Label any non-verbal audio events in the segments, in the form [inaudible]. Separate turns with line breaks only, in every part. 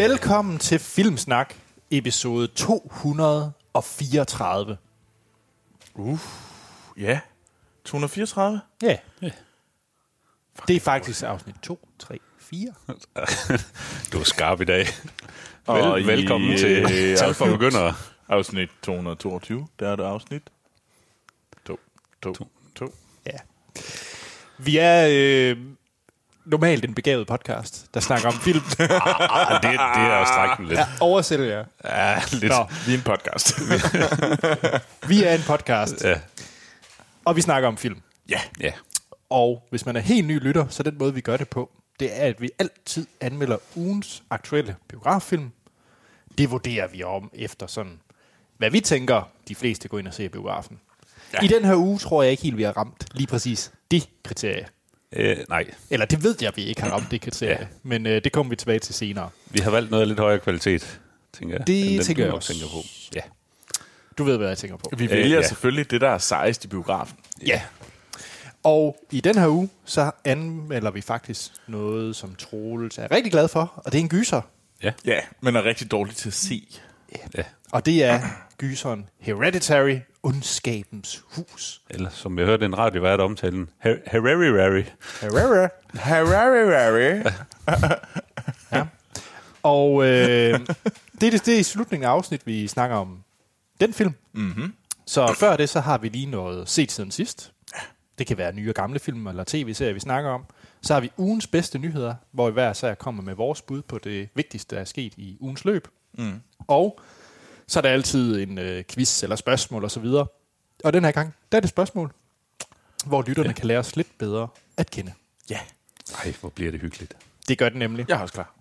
Velkommen til Filmsnak, episode 234.
Ja. 234?
Ja. Det er faktisk afsnit 2, 3, 4.
Du er skarp i dag.
Og
Vel,
i,
velkommen til
øh,
Tal for
afsnit-
Begyndere.
Afsnit 222. Der er det afsnit. 2, 2, 2.
Ja. Vi er øh, normalt en begavet podcast, der snakker om film. [laughs]
Ah, det, det er at strække den lidt.
ja, oversætter jeg.
Ja, lidt.
Nå,
Vi er en podcast. [laughs]
vi er en podcast,
Ja.
og vi snakker om film.
ja.
ja.
Og hvis man er helt ny lytter, så den måde, vi gør det på, det er, at vi altid anmelder ugens aktuelle biograffilm. Det vurderer vi om efter sådan, hvad vi tænker, de fleste går ind og ser biografen. Ja. I den her uge tror jeg ikke helt, vi har ramt lige præcis det kriterie.
Øh, nej,
Eller det ved jeg, vi ikke har ramt det kriterie.
Ja.
Men øh, det kommer vi tilbage til senere.
vi har valgt noget af lidt højere kvalitet, tænker jeg.
Det
den,
tænker jeg også.
Tænker på. Ja.
Du ved, hvad jeg tænker på.
Vi vælger
ja.
selvfølgelig det, der er sejest i biografen.
Ja. Og i den her uge, så anmelder vi faktisk noget, som Troels er rigtig glad for, og det er en gyser.
Ja, men er rigtig dårlig til at se.
ja.
Og det er gyseren Hereditary, Undskabens Hus.
Eller som jeg hørte en radiovært omtale den, Her- Hereditary.
Hereditary.
Harry, Harry.
Og øh, det, er det, det er i slutningen af afsnit, vi snakker om den film. Mm-hmm. Så før det, så har vi lige noget set siden sidst. Det kan være nye og gamle film eller tv-serier, vi snakker om. Så har vi ugens bedste nyheder, hvor vi hver sær kommer med vores bud på det vigtigste, der er sket i ugens løb. Mm. Og så er der altid en øh, quiz eller spørgsmål osv. Og den her gang, der er det spørgsmål, hvor lytterne ja. kan lære os lidt bedre at kende.
Ja,
Ej, hvor bliver det hyggeligt.
Det gør det nemlig.
jeg er også klar.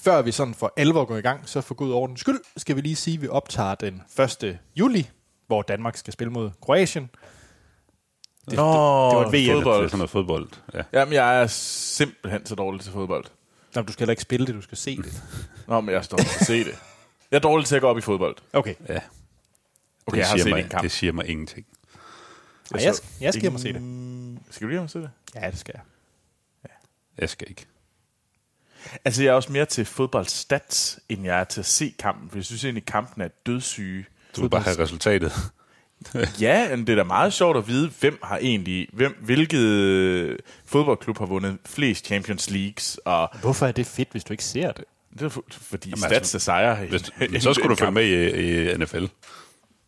Før vi sådan for alvor går i gang, så for god ordens skyld, skal vi lige sige, at vi optager den 1. juli, hvor Danmark skal spille mod Kroatien.
Det,
det
Nå,
var et VM.
Det er
fodbold.
sådan noget fodbold. Ja.
Jamen, jeg er simpelthen så dårlig til fodbold.
Nå, du skal heller ikke spille det, du skal se det.
Nå, men jeg til at se det. Jeg er dårlig til at gå op i fodbold.
Okay,
ja.
Okay,
det,
jeg har
siger
set
mig,
en kamp.
det siger mig ingenting.
Ej, jeg, jeg skal hjem og se det.
Mm, Skal du hjem og se det?
Ja, det skal jeg.
Jeg skal ikke.
Altså, jeg er også mere til fodboldstats, end jeg er til at se kampen. For jeg synes egentlig, kampen er dødssyge.
Du vil bare have resultatet. [laughs]
Ja, men det er da meget sjovt at vide, hvem har egentlig, hvem, hvilket øh, fodboldklub har vundet flest Champions Leagues, og
Hvorfor er det fedt, hvis du ikke ser det?
Det er for, fordi
Jamen,
stats
altså,
er sejre. i-
Hvis,
i-
så skulle du
en
følge med i, i NFL.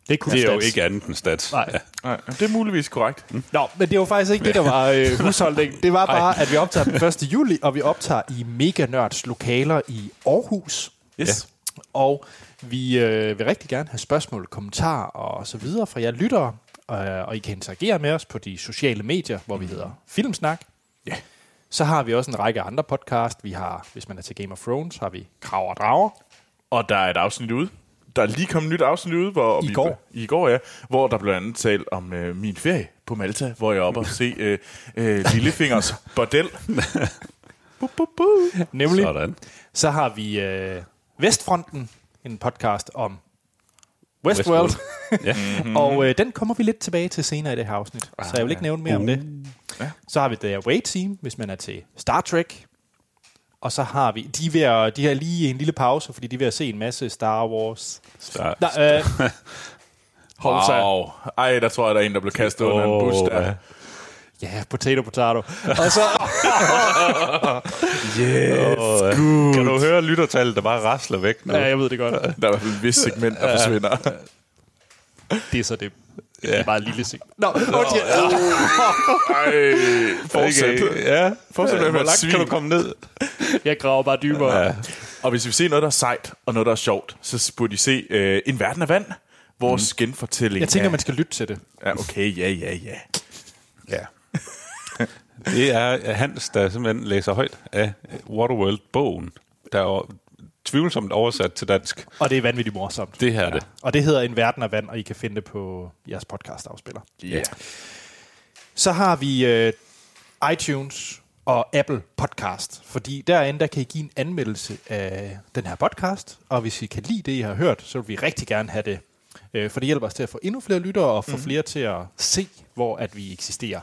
Det er, kun
Det er jo ikke andet end stats.
Nej.
Ja.
Nej, det er muligvis korrekt.
Nå, men det var faktisk ikke det, der var øh, [laughs] husholdning. Det var bare, at vi optager den 1. juli, og vi optager i Mega Nørds lokaler i Aarhus.
Yes.
Og vi øh, vil rigtig gerne have spørgsmål, kommentarer og så videre fra jer lyttere. Øh, og I kan interagere med os på de sociale medier, hvor vi hedder Filmsnak.
Ja.
Så har vi også en række andre podcast. Vi har, hvis man er til Game of Thrones, har vi Krav og Drager.
Og der er et afsnit ude. Der er lige kommet et nyt afsnit ud, hvor
I
vi,
går.
I går, ja. Hvor der blandt andet talt om øh, min ferie på Malta, hvor jeg er oppe og se øh, øh, Lillefingers [laughs] bordel. bu, bu, bu.
Nemlig,
Sådan.
så har vi øh, Vestfronten, en podcast om Westworld. [laughs]
Ja.
Og øh, den kommer vi lidt tilbage til senere i det her afsnit. Så jeg vil ikke nævne mere om det. Så har vi The Away Team, hvis man er til Star Trek. Og så har vi, de er, ved at, de har lige en lille pause, fordi de er ved at se en masse Star Wars.
Så,
Nej, øh, [laughs] hold så.
Wow. Ej, der tror jeg, der er en, der blev kastet under en bus der.
ja.
Ja, potato, potato. Og så, [laughs]
Åh, kan du høre lyttertallet, der bare rasler væk nu?
ja, jeg ved det godt.
Der er i hvert fald et vist segment, der forsvinder.
Det er så det. Det er bare et lille sigt. Nå, okay.
Ej, fortsæt.
Okay, ja.
Fortsæt med at
Hvor langt
svin.
kan du komme ned?
Jeg graver bare dybere.
Ja.
Og hvis vi ser noget, der er sejt, og noget, der er sjovt, så burde I se øh, En Verden af Vand. Vores mm. genfortælling
Jeg tænker,
af...
man skal lytte til det.
Ja, okay, ja, ja, ja.
Ja. [laughs] Det er Hans, der simpelthen læser højt af Waterworld-bogen, der er tvivlsomt oversat til dansk.
Og det er vanvittigt morsomt.
Det her er det.
Og det hedder En Verden af Vand, og I kan finde det på jeres podcast-afspiller.
Ja.
Så har vi øh, iTunes og Apple Podcast, fordi derinde der kan I give en anmeldelse af den her podcast, og hvis I kan lide det, I har hørt, så vil vi rigtig gerne have det. Øh, for det hjælper os til at få endnu flere lyttere og få mm. flere til at se, hvor at vi eksisterer.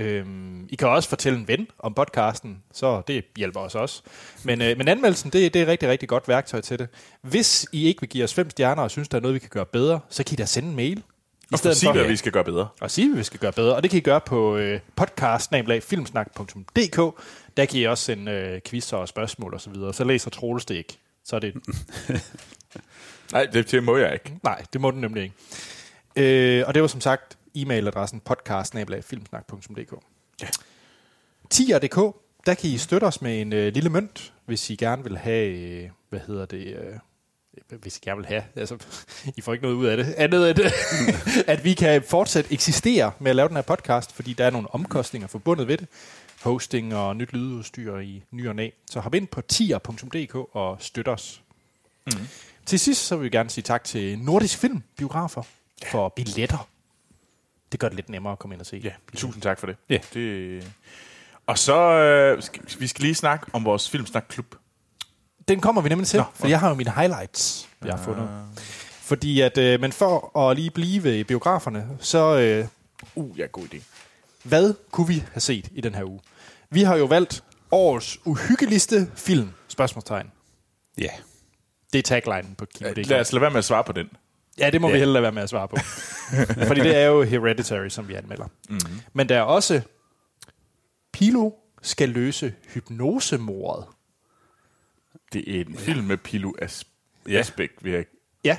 Øhm, I kan også fortælle en ven om podcasten, så det hjælper os også. Men, øh, men anmeldelsen, det, det er rigtig, rigtig godt værktøj til det. Hvis I ikke vil give os fem stjerner og synes, der er noget, vi kan gøre bedre, så kan I da sende en mail. I
Og for sige, hvad vi skal gøre bedre.
og sige, hvad vi skal gøre bedre. Og det kan I gøre på øh, podcast-filmsnak.dk. Der kan I også sende øh, quizzer og spørgsmål osv. Så, videre. så læser Troels det ikke. Så er det... [laughs]
Nej, det, det må jeg ikke.
Nej, det må den nemlig ikke. Øh, og det var som sagt e-mailadressen podcast-filmsnak.dk.
Ja.
Tier.dk, der kan I støtte os med en øh, lille mønt, hvis I gerne vil have, øh, hvad hedder det, øh, hvis I gerne vil have, altså, [laughs] I får ikke noget ud af det, andet end, [laughs] at vi kan fortsat eksistere med at lave den her podcast, fordi der er nogle omkostninger forbundet ved det, hosting og nyt lydudstyr i ny og næ. Så hop ind på tier.dk og støt os. Mm. Til sidst så vil vi gerne sige tak til Nordisk Film Biografer for billetter. Det gør det lidt nemmere at komme ind og se.
Ja, tusind tak for det.
Ja.
det og så øh, skal, vi skal lige snakke om vores Filmsnak-klub.
Den kommer vi nemlig til,
Nå,
for jeg har jo mine highlights, jeg har fundet. Fordi at, øh, men for at lige blive i biograferne, så øh,
Uh, ja, god idé.
hvad kunne vi have set i den her uge? Vi har jo valgt årets uhyggeligste film, spørgsmålstegn.
Ja.
Det er taglinen på Kino.dk.
Lad os lade være med at svare på den.
Ja, det må ja. vi
Ja.
hellere være med at svare på. [laughs] Fordi det er jo Hereditary, som vi anmelder. Mm-hmm. Men der er også Pilo skal løse hypnosemordet.
Det er en film med Pilo As-
Ja.
Asbæk, vil jeg
Ja.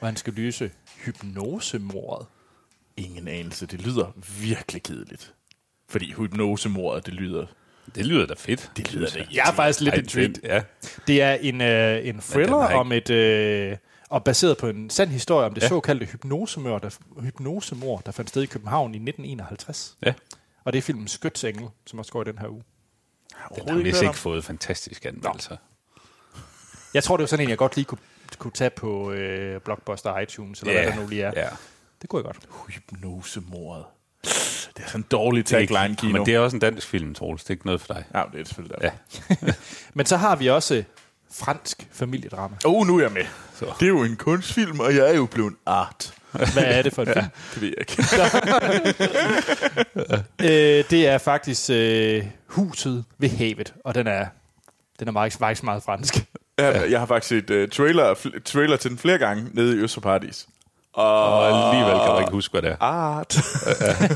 Og han skal løse hypnosemordet.
ingen anelse. Det lyder virkelig kedeligt. Fordi hypnosemordet, det lyder...
Det lyder da fedt.
Det lyder da
Jeg er faktisk lidt intrigued.
Ja.
Det er en, øh, en thriller om et... Øh, og baseret på en sand historie om det ja. Såkaldte hypnosemord, der, hypnosemord, der fandt sted i København i 1951.
ja.
Og det er filmen Skytsengel, som også går i den her uge.
Den har vist ikke fået fantastiske anmeldelser.
Jeg tror, det var sådan en, jeg godt lige kunne, kunne tage på øh, Blockbuster iTunes, eller hvad der nu lige er.
Ja.
Det kunne jeg godt.
Hypnosemordet. Det er sådan en dårlig tagline, Kino.
Men det er også en dansk film, Troels. Det er ikke noget for dig.
Ja, det er selvfølgelig der.
Ja. [laughs]
Men så har vi også fransk familiedrama.
Oh, nu er jeg med.
Så.
Det er jo en kunstfilm, og jeg er jo blevet art.
Hvad er det for en film?
Det ved jeg ikke. [laughs]
øh, det er faktisk øh, Huset ved havet, og den er, den er meget, faktisk meget fransk.
jeg, jeg har faktisk set uh, trailer, fl- trailer til den flere gange nede i Østerparadis. Og,
Og alligevel kan du ikke huske, hvad det er.
Art.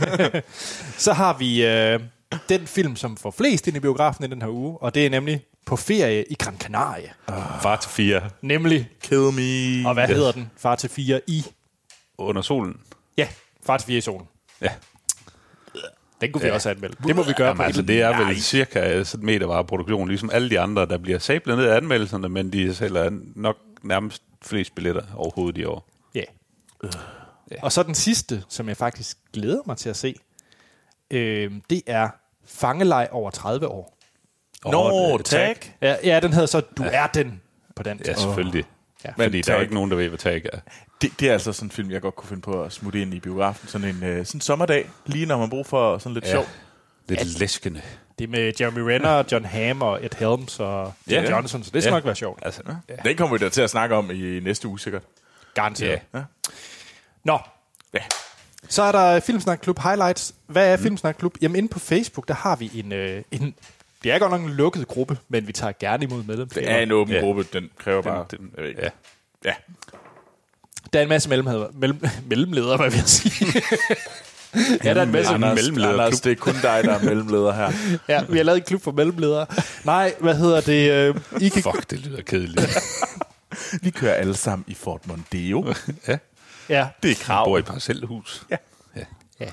[laughs]
Så har vi øh, den film, som får flest ind i biografen i den her uge, og det er nemlig På ferie i Gran Canaria.
Far til fire
Nemlig,
Kill me.
og hvad hedder den? Far til fire i...
under solen.
Ja, Far til fire i solen.
Ja.
Den kunne vi også anmelde. Det må vi gøre
Jamen,
på
altså,
et-
det er
Nej.
vel cirka sådan en metervareproduktion, ligesom alle de andre, der bliver sablet ned af anmeldelserne, men de sælger nok nærmest flest billetter overhovedet i år.
Ja. Og så den sidste, som jeg faktisk glæder mig til at se, øh, det er Fangelej over 30 år.
Nå,
Og, øh,
tag.
Ja, ja den hedder så Du er den på dansk.
Ja, selvfølgelig.
Ja.
Ja, Fordi der er ikke nogen, der ved, hvad tag er.
Det, det er altså sådan en film, jeg godt kunne finde på at smutte ind i biografen. Sådan en, øh, sådan en sommerdag, lige når man bruger for sådan lidt
Ja.
sjov.
Lidt læskende.
Det er med Jeremy Renner, John Hamm og Ed Helms og Jim
Ja.
Johnson, så det skal
Ja.
nok være sjovt.
Altså, ja.
Den kommer vi da til at snakke om i næste uge, sikkert.
Garanteret.
Ja.
Nå,
Ja.
så er der Filmsnak Klub Highlights. Hvad er Filmsnak Klub? Jamen inde på Facebook, der har vi en, øh, en det er godt nok en lukket gruppe, men vi tager gerne imod medlemmer.
Det er en åben
Ja.
gruppe, den kræver bare...
den-
jeg ved ikke.
ja.
ja.
Der er en masse mellemledere, mellem, mellemledere hvad vil jeg sige? [laughs] ja, der er en masse
Anders- mellemlederklub.
Anders, det er kun dig, der er mellemleder her. [laughs]
Ja, vi har lavet en klub for mellemledere. Nej, hvad hedder det? Øh, I kan,
Fuck, det lyder kedeligt. [laughs]
Vi kører alle sammen i Fort Mondeo.
ja.
ja,
Det er krav.
bor i parcelhus.
Ja.
ja.
ja.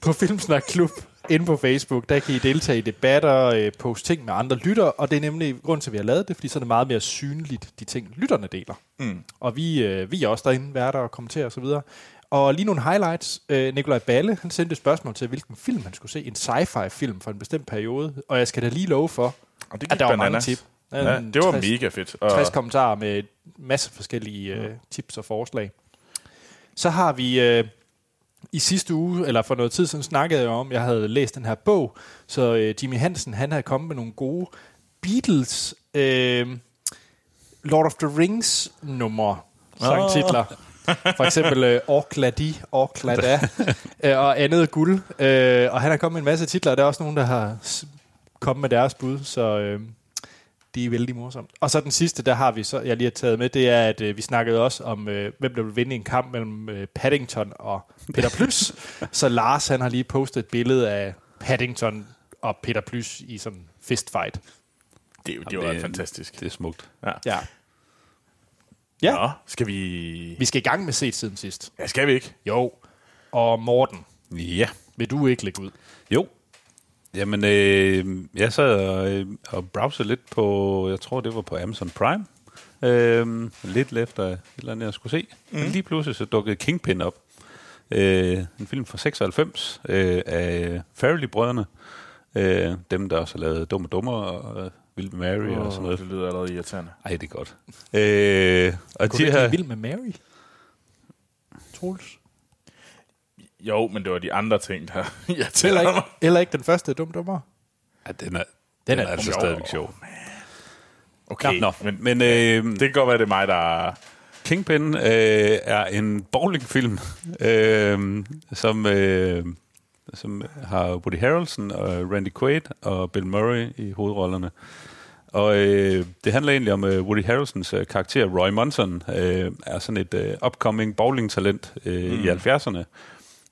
på Filmsnak Klub inde på Facebook, der kan I deltage i debatter, øh, poste ting med andre lytter, og det er nemlig grund til, at vi har lavet det, fordi så er det meget mere synligt, de ting, lytterne deler. Mm. Og vi, øh, vi er også derinde, værter og kommenterer osv. Og lige nogle highlights. Øh, Nikolaj Balle, han sendte et spørgsmål til, hvilken film han skulle se. En sci-fi film for en bestemt periode. Og jeg skal da lige love for,
Og det
at der var mange
bananas.
tip.
Ja, det var
60
mega fedt. Og
60 kommentarer med masse forskellige øh, tips og forslag. Så har vi øh, i sidste uge, eller for noget tid siden, snakkede jeg om, jeg havde læst den her bog, så øh, Jimmy Hansen, han havde kommet med nogle gode Beatles øh, Lord of the Rings nummer sangtitler. For eksempel øh, Orkladi, Orklada [laughs] øh, og andet guld. Øh, og han har kommet med en masse titler, og der er også nogen, der har kommet med deres bud, så øh, de er vældig morsomt. Og så den sidste, der har vi så, jeg lige har taget med, det er, at øh, vi snakkede også om, øh, hvem der vil vinde en kamp mellem øh, Paddington og Peter Plys. [laughs] så Lars, han har lige postet et billede af Paddington og Peter Plys i sådan en fistfight.
Det, er jo- det var
det-
fantastisk.
Det er smukt.
Ja.
Ja. Ja,
Nå, skal vi...
vi skal i gang med set siden sidst.
Ja, skal vi ikke?
Jo. Og Morten,
Ja.
vil du ikke lægge ud?
Jo. Jamen, øh, jeg sad og, øh, og browsede lidt på, jeg tror det var på Amazon Prime, øh, lidt efter et eller andet, jeg skulle se. Mm. Men lige pludselig så dukkede Kingpin op. Øh, en film fra 96 øh, af Farrelly-brødrene. Øh, dem, der også har lavet Dumme Dummer og øh, Vild med Mary oh, og sådan noget.
Det lyder allerede irriterende.
Ej, det er godt. Øh, og
Kunne
de her,
Vild med Mary? Troels?
Jo, men det var de andre ting, der
Eller [laughs]
irriterede
ikke, eller ikke den første dum dummer?
ja, den er, den
Den
er,
er
altså
sjov.
stadigvæk sjov.
Okay,
Nå,
men
men øh,
det kan godt være, det er mig, der...
Kingpin øh, er en bowlingfilm, [laughs] øh, som, øh, som har Woody Harrelson og Randy Quaid og Bill Murray i hovedrollerne. Og øh, det handler egentlig om øh, Woody Harrelsons øh, karakter, Roy Monson, øh, er sådan et øh, upcoming bowling-talent øh, mm. i 70'erne.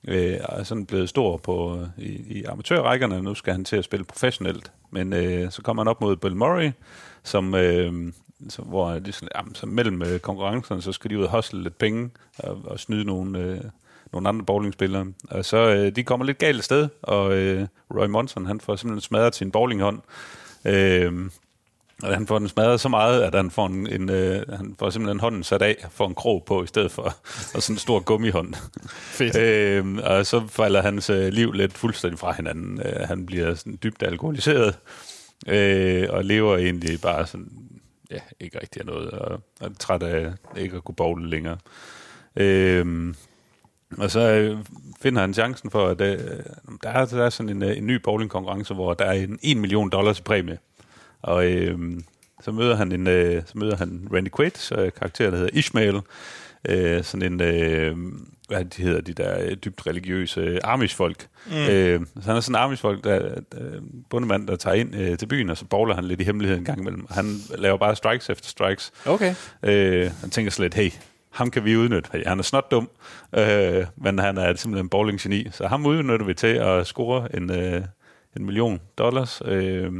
Øh, er sådan blevet stor på, i, i amatørrækkerne. Nu skal han til at spille professionelt. Men øh, så kommer han op mod Bill Murray, som, øh, som, hvor det sådan, jamen, så mellem øh, konkurrencerne, så skal de ud og hustle lidt penge og, og snyde nogle, øh, nogle andre bowlingspillere. Og så øh, de kommer lidt galt sted, og øh, Roy Monson, han får simpelthen smadret sin bowlinghånd. Øh, og han får den smadret så meget, at han får, en, en, øh, han får simpelthen hånden sat af, får en krog på i stedet for [laughs] og sådan en stor gummihånd. [laughs]
Fedt.
Øhm, og så falder hans øh, liv lidt fuldstændig fra hinanden. Øh, han bliver sådan dybt alkoholiseret, øh, og lever egentlig bare sådan, ja, ikke rigtig af noget, og, er træt af ikke at kunne bowle længere. Øhm, og så øh, finder han chancen for, at øh, der, er, der er sådan en, øh, en ny bowlingkonkurrence, hvor der er en 1 million dollars præmie. Og øh, så møder han en, øh, så møder han Randy Quaid's øh, karakter, der hedder Ishmael. Øh, sådan en, øh, hvad de hedder, de der øh, dybt religiøse øh, Amish-folk. Mm. Øh, så han er sådan en Amish-folk, der øh, bundemand, der tager ind øh, til byen, og så bowler han lidt i hemmelighed en gang imellem. Han laver bare strikes efter strikes.
Okay.
Øh, han tænker slet, hey, ham kan vi udnytte. Han er snot dum, øh, men han er simpelthen en bowling-geni. Så ham udnytter vi til at score en, øh, en million dollars. Øh,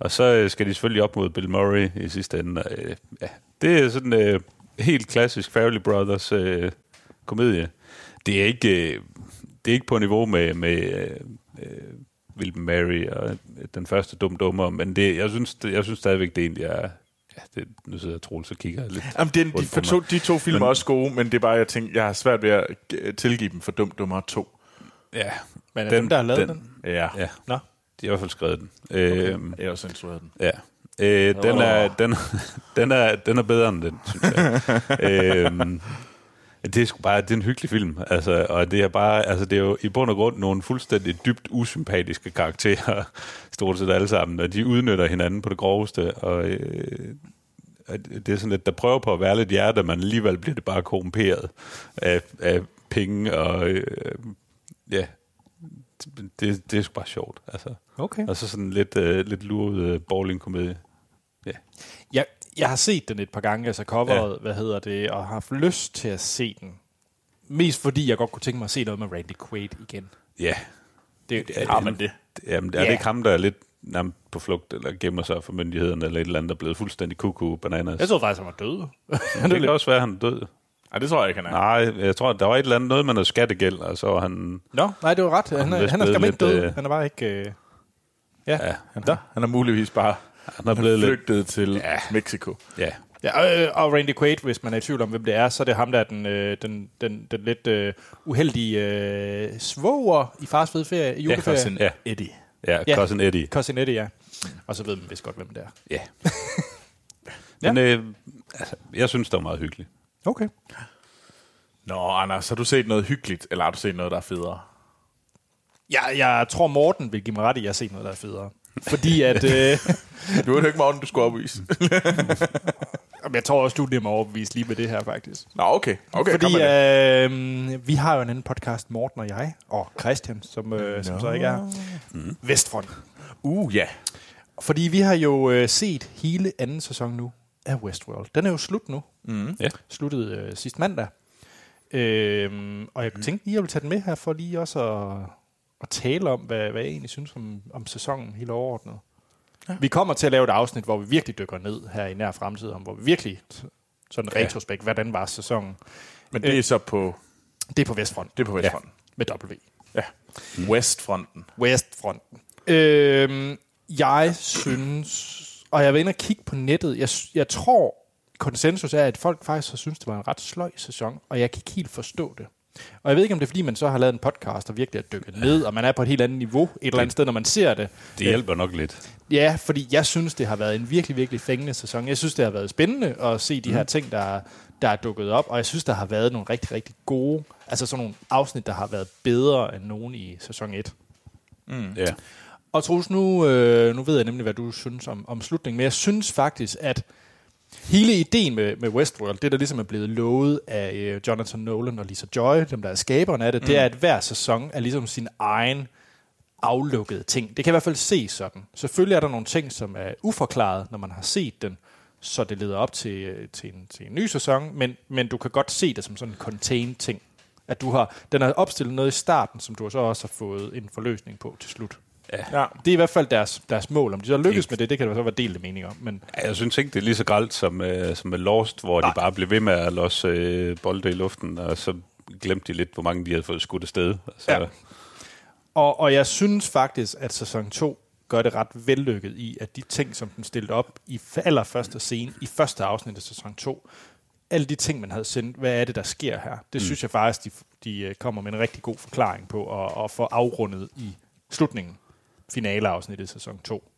og så øh, skal de selvfølgelig op mod Bill Murray i sidste ende. Og, øh, ja, det er sådan øh, helt klassisk Farrelly Brothers øh, komedie. Det er ikke, øh, det er ikke på niveau med, med øh, øh, Will Mary og den første dum dummer, men det, jeg, synes, det, jeg synes stadigvæk, det egentlig er... Ja, det, nu sidder jeg Troels og kigger lidt.
Jamen, den, de, for to, de to film
Men-
er også gode, men det er bare, jeg tænker, jeg har svært ved at tilgive dem for Dum Dummer 2.
Ja,
Men er den, dem, der har lavet den? den?
Ja,
Ja,
Nå.
De har i hvert fald skrevet den. Okay. Øhm,
jeg har også instrueret den.
Ja. Øh, den, er, den, [laughs] den, er, den er bedre end den, synes jeg. [laughs] øhm, det er sgu bare det er en hyggelig film. Altså, og det er bare, altså, det er jo i bund og grund nogle fuldstændig dybt usympatiske karakterer, [laughs] stort set alle sammen, og de udnytter hinanden på det groveste, og øh, det er sådan lidt, der prøver på at være lidt hjerte, men alligevel bliver det bare korrumperet af, af penge, og øh, ja, det, det er sgu bare sjovt. Altså.
Okay.
Og så sådan lidt, øh, lidt luret øh, bowling-komedie. Ja.
Jeg, jeg har set den et par gange, altså coveret, ja. hvad hedder det, og har haft lyst til at se den. Mest fordi jeg godt kunne tænke mig at se noget med Randy Quaid igen.
Ja.
Det, det,
Ja, men det. Jamen, er det
Ja.
ikke ham, der er lidt nærmest på flugt, eller gemmer sig for myndighederne, eller et eller andet, der er blevet fuldstændig kuku bananas?
Jeg troede faktisk, han var død. [laughs]
det kan også være, han er død.
Nej, det tror jeg ikke, han er.
Nej, jeg tror, der var et eller andet noget med noget skattegæld, og så var han...
Nå, nej, det var ret. Han,
vist
han er skam ikke
lidt,
død.
øh,
Han er bare ikke... Øh... Ja.
Ja,
Han, er, han er muligvis bare
han er blevet lidt...
flygtet til
Ja.
Mexico.
Ja,
Ja, øh, og Randy Quaid, hvis man er i tvivl om, hvem det er, så er det ham, der er den, øh, den, den, den lidt øh, uheldige øh, svoger i fars fede ferie, juleferie.
Cousin
Ja.
Eddie.
ja,
Ja.
Cousin Eddie.
Cousin Eddie, ja. Og så ved man vist godt, hvem det er.
Ja. [laughs]
Ja.
Men øh, altså, jeg synes, det var meget hyggeligt.
Okay.
Nå, Anders, har du set noget hyggeligt, eller har du set noget, der er federe?
Jeg, jeg tror, Morten vil give mig ret i, at jeg har set noget, der er federe. Fordi at... [laughs] Øh,
Du hørte ikke morgen, du skulle opvise. [laughs]
Jeg tror også, du er nemmere overbevist lige med det her, faktisk.
Nå, okay. okay
Fordi øh, vi har jo en anden podcast, Morten og jeg, og Christian, som, øh, som så ikke er, mm. Vestfront.
Uh, ja.
Fordi vi har jo øh, set hele anden sæson nu af Westworld. Den er jo slut nu.
Mm.
Ja.
Sluttede øh, sidste mandag. Øhm, og jeg tænkte lige, at jeg vil tage den med her, for lige også at, at tale om, hvad, hvad jeg egentlig synes om, om sæsonen helt overordnet. Ja. Vi kommer til at lave et afsnit, hvor vi virkelig dykker ned her i nær fremtid, om hvor vi virkelig sådan
Ja.
retrospekt, hvordan var sæsonen.
Men det er så på,
Det er på Vestfront
det er på Vestfronten.
med W.
Ja. Westfronten.
Westfronten. Øhm, jeg synes, og jeg var inde og kigge på nettet, jeg, jeg tror, konsensus er, at folk faktisk har synes, det var en ret sløj sæson, og jeg kan ikke helt forstå det. Og jeg ved ikke, om det er, fordi man så har lavet en podcast, og virkelig er dykket ned, og man er på et helt andet niveau, et eller andet sted, når man ser det.
Det hjælper nok lidt.
Ja, fordi jeg synes, det har været en virkelig, virkelig fængende sæson. Jeg synes, det har været spændende at se de her ting, der, der er dukket op, og jeg synes, der har været nogle rigtig, rigtig gode, altså sådan nogle afsnit, der har været bedre end nogen i sæson 1.
Ja.
Og Troels, nu, øh, nu ved jeg nemlig, hvad du synes om, om slutningen, men jeg synes faktisk, at hele ideen med, med Westworld, det der ligesom er blevet lovet af øh, Jonathan Nolan og Lisa Joy, dem der er skaberne af det, mm. det er, at hver sæson er ligesom sin egen aflukkede ting. Det kan i hvert fald se sådan. Selvfølgelig er der nogle ting, som er uforklaret, når man har set den, så det leder op til, øh, til, en, til en ny sæson, men, men du kan godt se det som sådan en contained ting. At du har, den har opstillet noget i starten, som du så også har fået en forløsning på til slut.
Ja.
Det er i hvert fald deres, deres mål. Om de så lykkes med det, det kan der så være delte mening om. Men
Ja, Jeg synes ikke, det er lige så gralt som, øh, som med Lost, hvor Nej. de bare blev ved med at losse øh, bolde i luften, og så glemte de lidt, hvor mange de havde fået skudt afsted. Så,
Ja. Og, og jeg synes faktisk, at sæson 2 gør det ret vellykket i, at de ting, som den stillede op i allerførste scene, i første afsnit af sæson 2, alle de ting, man havde sendt, hvad er det, der sker her? Det mm. synes jeg faktisk, de, de øh, kommer med en rigtig god forklaring på, og, og får afrundet i slutningen, finaleafsnittet i sæson 2.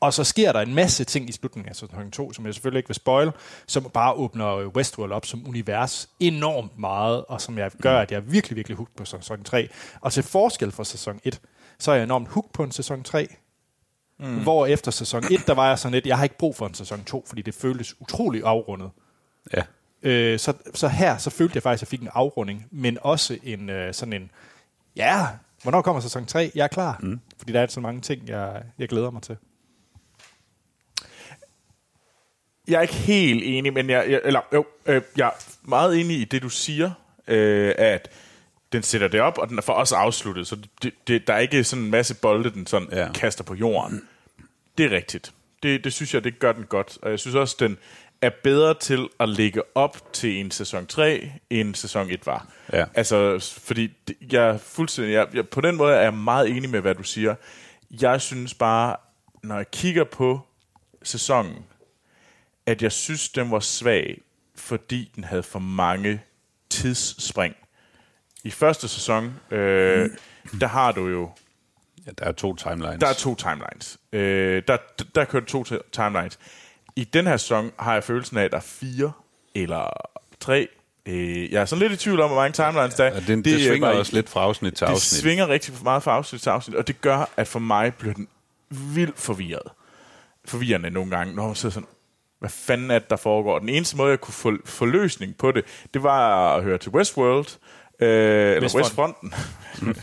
Og så sker der en masse ting i slutningen af sæson 2, som jeg selvfølgelig ikke vil spoil, som bare åbner Westworld op som univers enormt meget, og som jeg gør, at jeg er virkelig, virkelig hooked på sæson 3. Og til forskel fra sæson 1, så er jeg enormt hooked på en sæson 3, mm. hvor efter sæson 1, der var jeg sådan lidt, jeg har ikke brug for en sæson 2, fordi det føltes utrolig afrundet.
ja.
Øh, så, så her, så følte jeg faktisk, at jeg fik en afrunding, men også en øh, sådan en, ja, hvornår kommer sæson 3? Jeg er klar. Mm. Fordi der er så mange ting, jeg, jeg glæder mig til.
Jeg er ikke helt enig, men jeg, jeg, eller, jo, øh, jeg er meget enig i det, du siger, øh, at den sætter det op, og den er for os afsluttet, så det, det, der er ikke sådan en masse bolde, den sådan ja. Kaster på jorden. Det er rigtigt. Det, det synes jeg, det gør den godt. Og jeg synes også, den er bedre til at lægge op til en sæson 3, end sæson 1 var.
Ja.
Altså, fordi jeg er fuldstændig... Jeg, jeg, på den måde er jeg meget enig med, hvad du siger. Jeg synes bare, når jeg kigger på sæsonen, at jeg synes, den var svag, fordi den havde for mange tidsspring. I første sæson, øh, der har du jo
ja, der er to timelines.
der er to timelines. Øh, der, der, der kører to ti- timelines. I den her sæson har jeg følelsen af, at der er fire eller tre. Øh, jeg er sådan lidt i tvivl om, hvor mange timelines der er.
og det, det, det
er
svinger
bare-
også lidt fra afsnit til
det
afsnit.
svinger rigtig meget fra afsnit til afsnit, og det gør, at for mig bliver den vildt forvirret. Forvirrende nogle gange, når man sidder sådan, hvad fanden er det, der foregår? Den eneste måde, jeg kunne få, få løsning på det, det var at høre til Westworld, øh, eller
Westfronten.
Westfronten.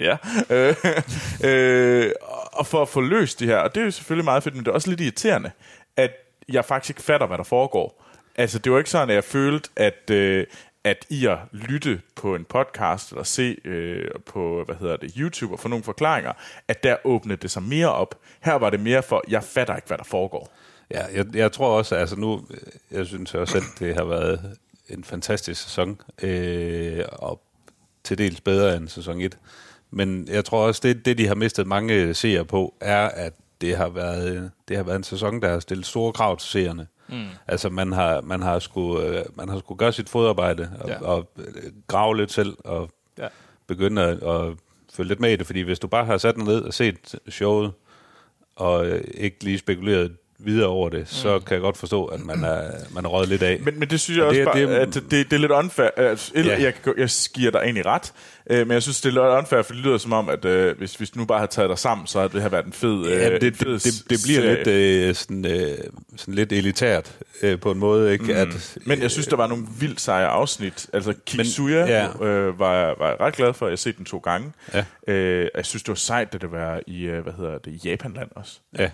[laughs] ja. Øh, øh, og for at få løst det her, og det er jo selvfølgelig meget fedt, men det er også lidt irriterende, at jeg faktisk ikke fatter, hvad der foregår. Altså, det var ikke sådan, at jeg følte, at, øh, at i at lytte på en podcast, eller se øh, på, hvad hedder det, YouTube, og få nogle forklaringer, at der åbnede det sig mere op. Her var det mere for, jeg fatter ikke, hvad der foregår.
Ja, jeg, jeg tror også, altså nu, øh, jeg synes også, at det har været en fantastisk sæson, øh, og til dels bedre end sæson 1. Men jeg tror også, det, det de har mistet mange seere på, er, at det har været, det har været en sæson, der har stillet store krav til seerne. Mm. Altså man har, man har skulle, øh, man har skulle gøre sit fodarbejde og,
Ja.
og øh, grave lidt selv og
Ja.
begynde at, at følge lidt med i det, fordi hvis du bare har sat dig ned og set showet, og øh, ikke lige spekuleret videre over det, så kan jeg godt forstå, at man er, man er røget lidt af.
Men, men det synes jeg
Og
også
det-
bare,
det-
at det, det er lidt unfair. Altså, ja.
Ja.
jeg, jeg, giver dig egentlig ret, øh, men jeg synes, det er lidt unfair, for det lyder som om, at øh, hvis, hvis du nu bare havde taget dig sammen, så havde det her været en fed, øh,
Ja, det,
en
det, det, det bliver
serie.
lidt, øh, sådan, øh, sådan lidt elitært øh, på en måde, ikke? Mm. At,
Men jeg synes, der var nogle vildt seje afsnit. Altså, Kitsuya
ja.
øh, var, jeg- var jeg ret glad for. Jeg har set den to gange.
Ja.
Øh, jeg synes, det var sejt, at det var i, øh, hvad hedder det, i Japanland også.
Ja.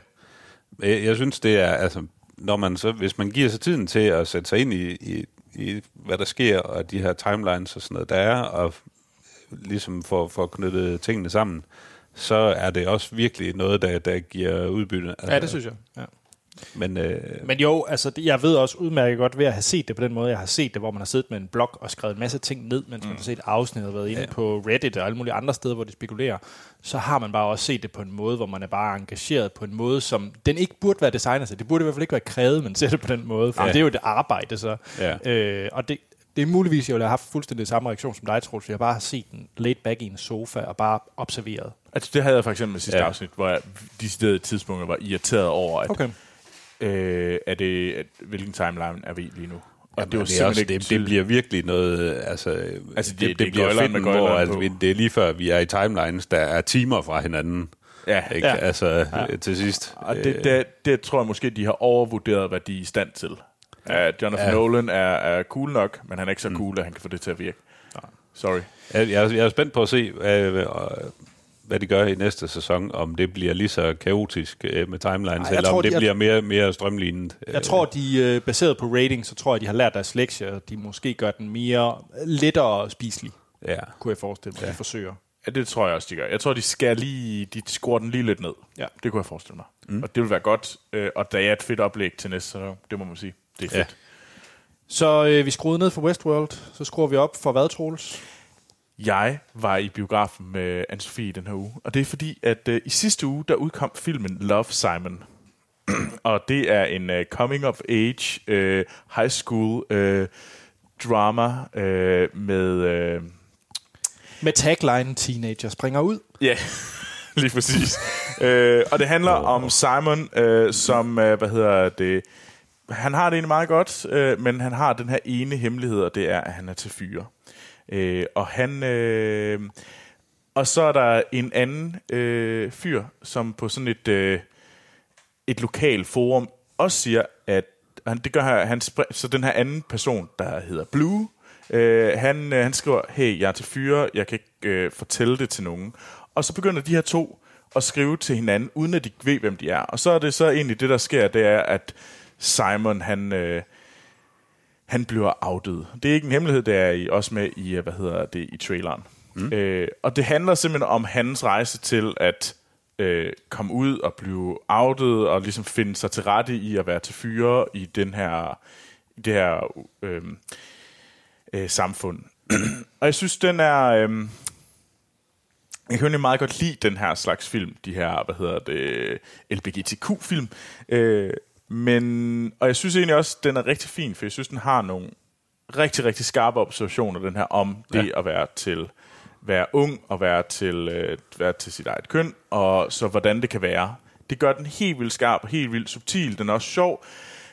Jeg, jeg synes, det er, altså, når man så, hvis man giver sig tiden til at sætte sig ind i, i, i hvad der sker, og de her timelines og sådan noget, der er, og ligesom for, for at knytte tingene sammen, så er det også virkelig noget, der, der giver udbytte.
Ja, det synes jeg. Ja.
Men, øh,
Men jo, altså, det- jeg ved også udmærket godt ved at have set det på den måde, jeg har set det, hvor man har siddet med en blog og skrevet en masse ting ned, mens man har set afsnittet og været inde
Ja.
på Reddit og alle mulige andre steder, hvor de spekulerer, så har man bare også set det på en måde, hvor man er bare engageret på en måde, som den ikke burde være designet til. Det burde i hvert fald ikke være krævet, man ser det på den måde, for
Ja.
det er jo et arbejde så.
Ja.
Øh, og det, det er muligvis, jeg ville have haft fuldstændig samme reaktion som dig, Troels. Jeg bare har set den laid back i en sofa og bare observeret.
Altså, det havde jeg for eksempel med sidste. Ja. afsnit, hvor jeg de steder tidspunkter var irriteret over, at
Okay.
Øh, er det, at, hvilken timeline er vi lige nu. Og
Jamen, det, er også, det, det bliver virkelig noget, altså,
Altså, det-
det,
det
det,
er
bliver
med
hvor altså, det er lige før, vi er i timelines, der er timer fra hinanden.
Ja,
Ikke?
Ja.
Altså, ja. til sidst.
Og det, det, det tror jeg måske, de har overvurderet, hvad de er i stand til. Uh, Jonathan ja. Nolan er, er cool nok, men han er ikke så cool, at han kan få det til at virke. Sorry.
Jeg, jeg, jeg er spændt på at se, hvad, hvad, de gør i næste sæson, om det bliver lige så kaotisk øh, med timelines,
jeg
eller
tror,
om det
de-
bliver mere, mere strømlignet.
Jeg tror, de øh, baseret på rating, så tror jeg, de har lært deres lektier. De måske gør den mere lettere spiselig,
Ja.
kunne jeg forestille mig, ja. de forsøger.
Ja, det tror jeg også, de gør. Jeg tror, de skal lige, de skruer den lige lidt ned.
Ja.
Det kunne jeg forestille mig. Mm. Og det vil være godt, øh, og der er et fedt oplæg til næste sæson, det må man sige. Det er fedt.
Ja.
Så øh, vi skruede ned for Westworld, så skruer vi op for hvad, Troels?
Jeg var i biografen med Anne-Sophie den her uge, og det er fordi, at øh, i sidste uge, der udkom filmen Love, Simon. [clears throat] og det er en øh, coming-of-age øh, high school øh, drama øh, med... Øh,
Med tagline Teenager springer ud.
Ja, [laughs] lige præcis. øh, og det handler om Simon, øh, som, øh, hvad hedder det, han har det egentlig meget godt, øh, men han har den her ene hemmelighed, og det er, at han er til fyre. Øh, og han... Øh, og så er der en anden øh, fyr, som på sådan et, øh, et lokal forum også siger, at han, det gør han, han så den her anden person, der hedder Blue, øh, han, øh, han skriver, hey, jeg er til fyre, jeg kan ikke øh, fortælle det til nogen. Og så begynder de her to at skrive til hinanden, uden at de ved, hvem de er. Og så er det så egentlig det, der sker, det er, at Simon, han... Øh, han bliver outet. Det er ikke en hemmelighed, det er I også med i, hvad hedder det, i traileren. Mm. Øh, og det handler simpelthen om hans rejse til at øh, komme ud og blive outet, og ligesom finde sig til rette i at være til fyre i den her, i det her øh, øh, samfund. [clears throat] og jeg synes, den er... Øh, jeg kan egentlig meget godt lide den her slags film, de her, hvad hedder det, LBGTQ-film. Øh, men, og jeg synes egentlig også, den er rigtig fin, for jeg synes, den har nogle rigtig, rigtig skarpe observationer, den her, om det ja. at være til være ung og være til, øh, være til sit eget køn, og så hvordan det kan være. Det gør den helt vildt skarp, helt vildt subtil, den er også sjov,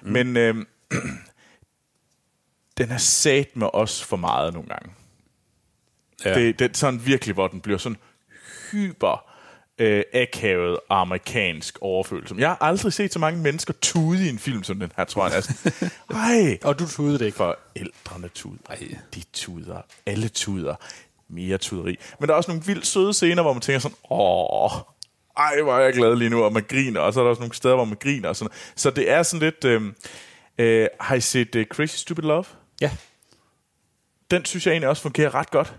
mm. men øh, [clears throat] den er sat med os for meget nogle gange.
Ja.
Det, det er sådan virkelig, hvor den bliver sådan hyper øh, akavet amerikansk overfølelse. Jeg har aldrig set så mange mennesker tude i en film som den her, tror jeg næsten. [laughs] Ej,
Og du tudede det ikke.
forældrene tuder. De tuder. Alle tuder. Mere tuderi. Men der er også nogle vildt søde scener, hvor man tænker sådan, åh, ej, hvor er jeg glad lige nu, og man griner, og så er der også nogle steder, hvor man griner. Og sådan. Så det er sådan lidt... Øh, øh, har I set uh, Crazy Stupid Love?
Ja.
den synes jeg egentlig også fungerer ret godt.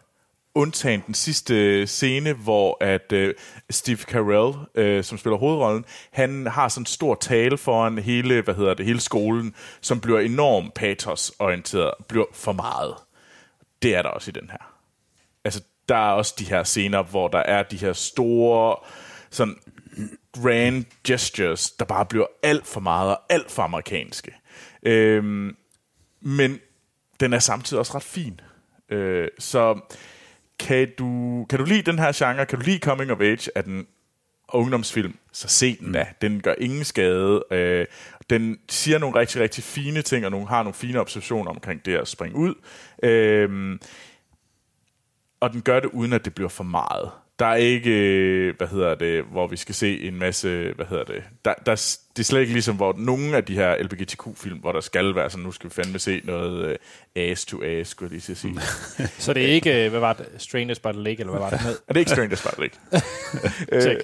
Undtagen den sidste øh, scene, hvor at øh, Steve Carell, øh, som spiller hovedrollen, han har sådan en stor tale foran hele, hvad hedder det, hele skolen, som bliver enormt patos-orienteret, bliver for meget. Det er der også i den her. Altså, der er også de her scener, hvor der er de her store, sådan grand gestures, der bare bliver alt for meget og alt for amerikanske. Øhm, men den er samtidig også ret fin. Øh, så kan du, kan du lide den her genre, kan du lide Coming of Age, er den ungdomsfilm, så se den da. Den gør ingen skade. Øh, den siger nogle rigtig, rigtig fine ting, og nogle, har nogle fine observationer omkring det at springe ud. Øh, og den gør det, uden at det bliver for meget. Der er ikke, øh, hvad hedder det, hvor vi skal se en masse, hvad hedder det, der, der, det er slet ikke ligesom, hvor nogle af de her LGBTQ-film, hvor der skal være sådan, nu skal vi fandme se noget uh, ass to ass, skulle jeg lige til at sige. [laughs]
Så det er ikke, øh, hvad var det, Strangers by the Lake, eller hvad var det med? [laughs]
Er det ikke Strangers by the Lake? [laughs] øh,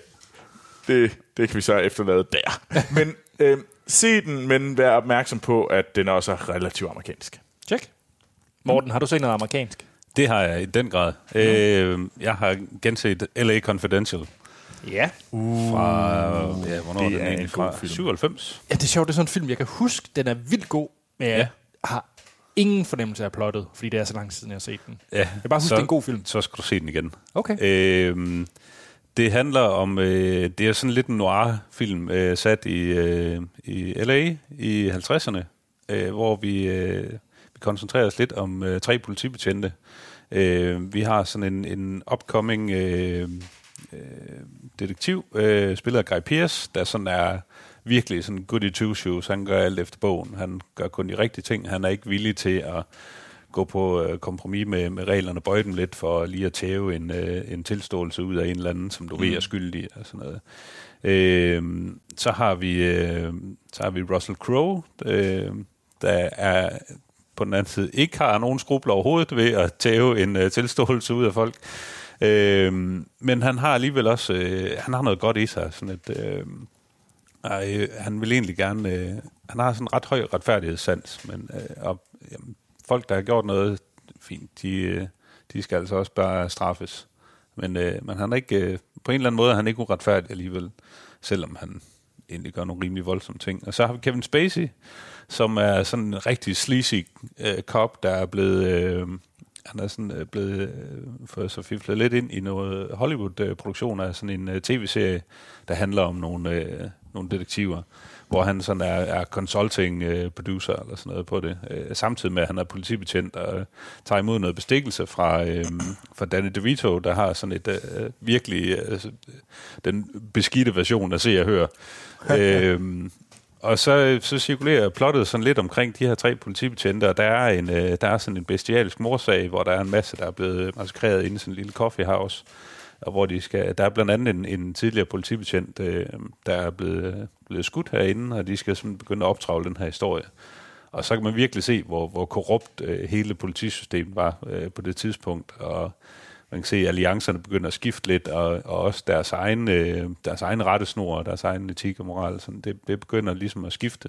det, det kan vi så efterlade der. Men øh, se den, men vær opmærksom på, at den også er relativt amerikansk.
Check. Morten, har du set noget amerikansk?
Det har jeg i den grad. Mm. Øh, jeg har genset L.A. Confidential.
Ja.
Uh, fra, ja, hvornår
det
er den
er
egentlig
en
fra?
film.
97.
Ja, det er sjovt, det er sådan en film, jeg kan huske, den er vildt god, men jeg
Ja.
har ingen fornemmelse af plottet, fordi det er så lang tid siden, jeg har set den.
Ja,
Jeg bare huske,
så,
det er en god film.
Så skal du se den igen.
Okay.
Øh, det handler om, øh, det er sådan lidt en noir-film, øh, sat i, øh, i L.A. i 50'erne, øh, hvor vi, øh, vi koncentrerer os lidt om øh, tre politibetjente. Øh, vi har sådan en, en upcoming øh, øh, detektiv, øh, spillet af Guy Pearce, der sådan er virkelig sådan goody two shoes. Han gør alt efter bogen. Han gør kun de rigtige ting. Han er ikke villig til at gå på øh, kompromis med, med reglerne, bøje dem lidt for lige at tæve en, øh, en tilståelse ud af en eller anden, som du mm. ved er skyldig og sådan noget. Øh, så har vi øh, så har vi Russell Crowe, øh, der er på den anden side ikke har nogen skrubler overhovedet ved at tage en øh, tilståelse ud af folk. Øh, men han har alligevel også øh, han har noget godt i sig, sådan et øh, øh, han vil egentlig gerne øh, han har sådan en ret høj retfærdighedssans, men øh, og, jamen, folk der har gjort noget fint, de, øh, de skal altså også bare straffes. Men, øh, men han er ikke øh, på en eller anden måde er han ikke uretfærdig alligevel, selvom han egentlig gør nogle rimelig voldsomme ting. Og så har vi Kevin Spacey, som er sådan en rigtig sleazy øh, cop, der er blevet... Øh, han er sådan øh, blevet øh, for så fiflet lidt ind i noget Hollywood-produktion øh, af sådan en øh, tv-serie, der handler om nogle, øh, nogle detektiver, hvor han sådan er, er consulting øh, producer eller sådan noget på det, øh, samtidig med at han er politibetjent og øh, tager imod noget bestikkelse fra, øh, fra Danny DeVito, der har sådan et øh, virkelig øh, den beskidte version af Se og Hør. øh, og så, så cirkulerer plottet sådan lidt omkring de her tre politibetjente, og der er, en, øh, der er sådan en bestialsk morsag, hvor der er en masse, der er blevet massakreret inde i sådan en lille coffeehouse, og hvor de skal, der er blandt andet en, en tidligere politibetjent, øh, der er blevet, blevet skudt herinde, og de skal sådan begynde at optravle den her historie. Og så kan man virkelig se, hvor, hvor korrupt øh, hele politisystemet var øh, på det tidspunkt, og man kan se, at alliancerne begynder at skifte lidt, og, og også deres egen, øh, deres egen rettesnor, og deres egen etik og moral, sådan, det, det begynder ligesom at skifte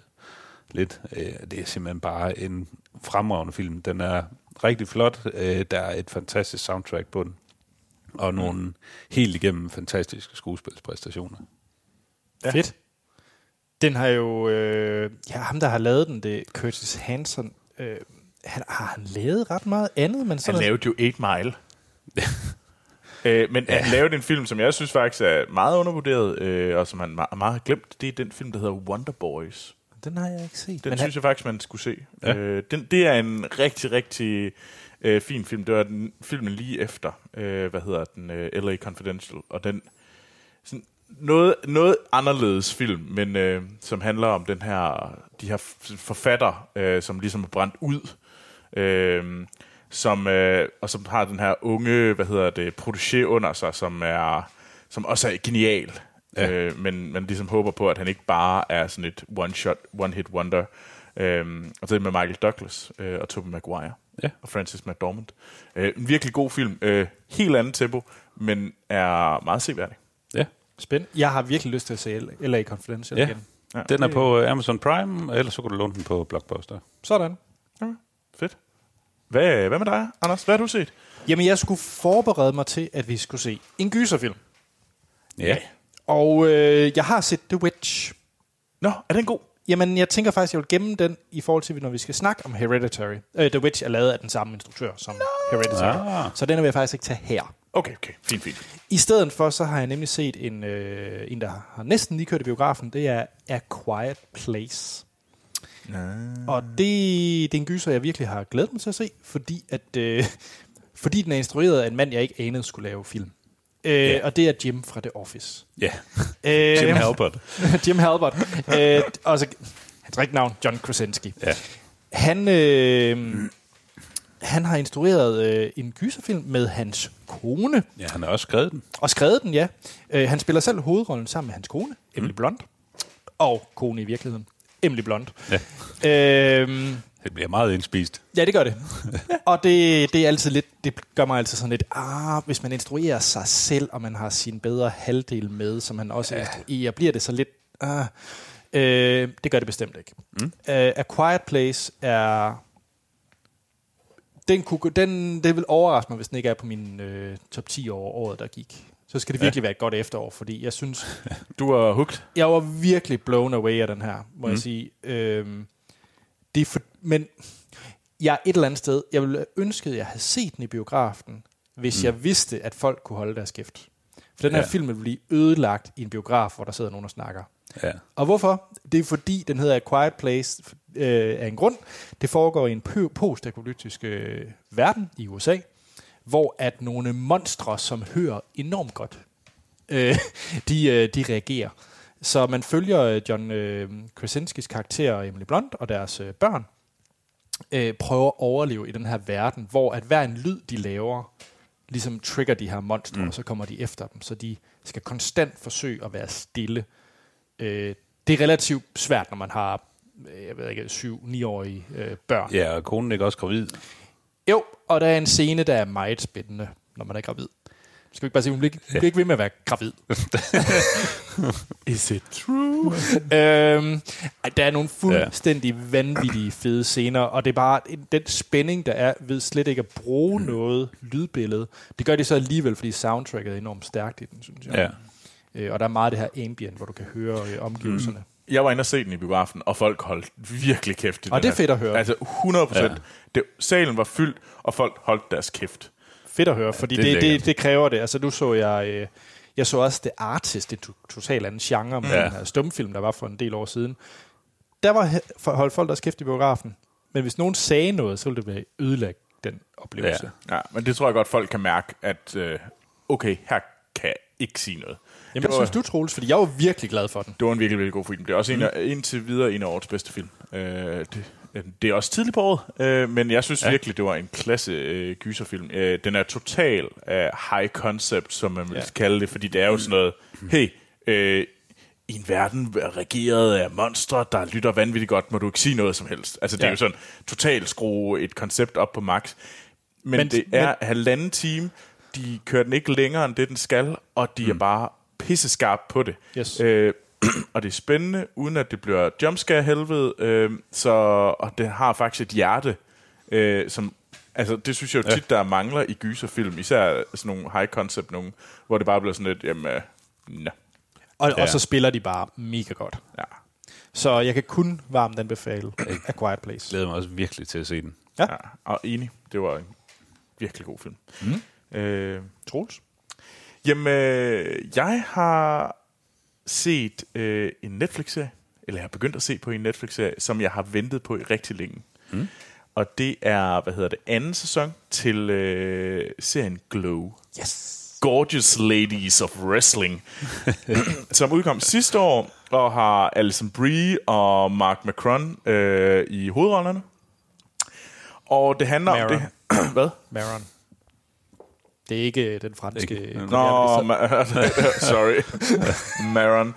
lidt. Øh, det er simpelthen bare en fremragende film. Den er rigtig flot. Øh, der er et fantastisk soundtrack på den, og nogle helt igennem fantastiske skuespilspræstationer.
Ja. Fedt. Den har jo... Øh, ja, ham, der har lavet den, det er Curtis Hanson. Øh, han, har han lavet ret meget andet? Men
Han
sådan
lavede jo 8 Mile. [laughs] øh, men ja. han lavede en film, som jeg synes faktisk er meget undervurderet, øh, og som han meget, meget har glemt. Det er den film, der hedder Wonder Boys.
Den har jeg ikke set.
Den
men
synes jeg faktisk, man skulle se.
Ja.
Øh, den, det er en rigtig, rigtig øh, fin film. Det var den filmen lige efter, øh, hvad hedder den, øh, L.A. Confidential. Og den, sådan noget, noget anderledes film, men øh, som handler om den her, de her forfatter, øh, som ligesom er brændt ud, øh, som, øh, og som har den her unge, hvad hedder det, protégé under sig, som er, som også er genial.
Ja.
Øh, men man ligesom håber på, at han ikke bare er sådan et one-shot, one-hit wonder. Øh, og det er med Michael Douglas øh, og Tobey Maguire
Ja.
og Francis McDormand. Øh, en virkelig god film. Øh, helt andet tempo, men er meget seværdig.
Ja.
Spændende. Jeg har virkelig lyst til at se L.A. Confidential
Ja.
igen.
Ja,
Den er på øh, Amazon Prime, eller så kan du låne den på Blockbuster.
Sådan.
Fedt. Hvad, hvad med dig, Anders? Hvad har du set?
Jamen, jeg skulle forberede mig til, at vi skulle se en gyserfilm.
Ja.
Og øh, jeg har set The Witch.
Nå, er den god?
Jamen, jeg tænker faktisk, jeg vil gemme den i forhold til, når vi skal snakke om Hereditary. Øh, The Witch er lavet af den samme instruktør som Hereditary.
Ah.
Så den vil jeg faktisk ikke tage her.
Okay, okay. Fint, fint.
I stedet for, så har jeg nemlig set en, øh, en der har næsten lige kørt i biografen. Det er A Quiet Place. Og det, det er en gyser, jeg virkelig har glædet mig til at se, fordi, at, øh, fordi den er instrueret af en mand, jeg ikke anede skulle lave film. Øh,
Ja.
og det er Jim fra The Office.
Ja, [laughs]
Øh,
Jim Halpert. [laughs]
Jim Halbert. øh, også hans rigtige navn, John Krasinski.
Ja.
Han, øh, han har instrueret øh, en gyserfilm med hans kone,
ja, han har også skrevet den.
og skrevet den, ja. Øh, han spiller selv hovedrollen sammen med hans kone, Emily Blunt, og kone i virkeligheden, Emily Blunt.
Ja.
Øh,
Det bliver meget indspist.
Ja, det gør det. [laughs] og det, det er altid lidt, det gør mig altid sådan lidt, ah, hvis man instruerer sig selv, og man har sin bedre halvdel med, som man også ja. instruerer, bliver det så lidt, ah, øh, det gør det bestemt ikke. Mm. Uh, A Quiet Place er, den, kunne, den, det vil overraske mig, hvis den ikke er på min øh, top 10 over året, der gik. Så skal det virkelig ja. være et godt efterår, fordi jeg synes, [laughs]
Du er hooked.
jeg var virkelig blown away af den her, må mm. jeg sige. Øhm, det er for, men jeg er et eller andet sted, jeg ville ønske, at jeg havde set den i biografen, hvis mm. jeg vidste, at folk kunne holde deres kæft. For den her
Ja.
film vil blive ødelagt i en biograf, hvor der sidder nogen og snakker.
Ja.
Og hvorfor? Det er fordi, den hedder A Quiet Place øh, af en grund. Det foregår i en postapokalyptisk øh, verden i USA, hvor at nogle monstre, som hører enormt godt, øh, [laughs] de, øh, de reagerer. Så man følger øh, John øh, Krasinskis karakter Emily Blunt og deres øh, børn, øh, prøver at overleve i den her verden, hvor at hver en lyd, de laver, ligesom trigger de her monstre, mm. og så kommer de efter dem. Så de skal konstant forsøge at være stille. Øh, det er relativt svært, når man har øh, jeg ved ikke, 7-9-årige øh, børn.
ja, og konen er ikke også gravid.
Jo, og der er en scene, der er meget spændende, når man er gravid. Skal vi ikke bare sige, hun bliver ikke, hun bliver ikke ved med at være gravid. [laughs]
Is it true?
øhm, der er nogle fuldstændig vanvittige fede scener, og det er bare den spænding, der er ved slet ikke at bruge noget lydbillede. Det gør de så alligevel, fordi soundtracket er enormt stærkt i den, synes jeg.
Ja.
Øh, og der er meget af det her ambient, hvor du kan høre øh, omgivelserne. Mm.
Jeg var inde og se den i biografen, og folk holdt virkelig kæft i
Og det er
her.
fedt at høre.
Altså 100 procent.
Ja.
Det, salen var fyldt, og folk holdt deres kæft.
Fedt at høre, fordi
det
det, det, det, kræver det. Altså nu så jeg, øh, jeg så også The Artist, det to- totalt anden genre med
Ja.
den her stumfilm, der var for en del år siden. Der var holdt folk deres kæft i biografen, men hvis nogen sagde noget, så ville det være ødelægge den oplevelse.
Ja.
Ja, men det tror jeg godt, folk kan mærke, at øh, okay, her kan jeg ikke sige noget.
Jamen,
det, var,
synes du, Troels? Fordi jeg var virkelig glad for den.
det var en virkelig, virkelig god film. Det er også en af, indtil videre en af årets bedste film. Øh, det, det er også tidligt på året, øh, men jeg synes ja. Virkelig, det var en klasse øh, gyserfilm. Øh, den er total øh, high concept, som man vil
Ja.
kalde det, fordi det er jo sådan noget, hey, øh, i en verden regeret af monstre, der lytter vanvittigt godt, må du ikke sige noget som helst. Altså, det ja. Er jo sådan totalt skrue et koncept op på max. Men,
Men-
det er
men-
halvanden time, de kører den ikke længere end det, den skal, og de mm. er bare pisseskarp på det.
Yes.
Øh, og det er spændende, uden at det bliver jumpscare helvede, øh, så, og det har faktisk et hjerte, øh, som, altså det synes jeg jo tit, der mangler i gyserfilm, især sådan nogle high concept nogen, hvor det bare bliver sådan lidt, jamen, øh, nå,
Og,
Ja.
og så spiller de bare mega godt.
ja.
Så jeg kan kun varmt anbefale A Quiet Place.
glæder mig også virkelig til at se den.
Ja.
ja. Og enig, det var en virkelig god film. Mm. Øh,
Troels?
Jamen, øh, jeg har set øh, en Netflix-serie, eller jeg har begyndt at se på en Netflix-serie, som jeg har ventet på i rigtig længe. Mm. Og det er, hvad hedder det, anden sæson til øh, serien Glow.
Yes.
Gorgeous Ladies of Wrestling, [clears throat] som udkom sidste år, og har Alison Brie og Mark Macron øh, i hovedrollerne. Og det handler
Maron.
om det... [clears throat] Hvad?
Maron. Det er ikke den franske...
Ikke-
Nå,
premierminister.
ma- [laughs] sorry. Maron.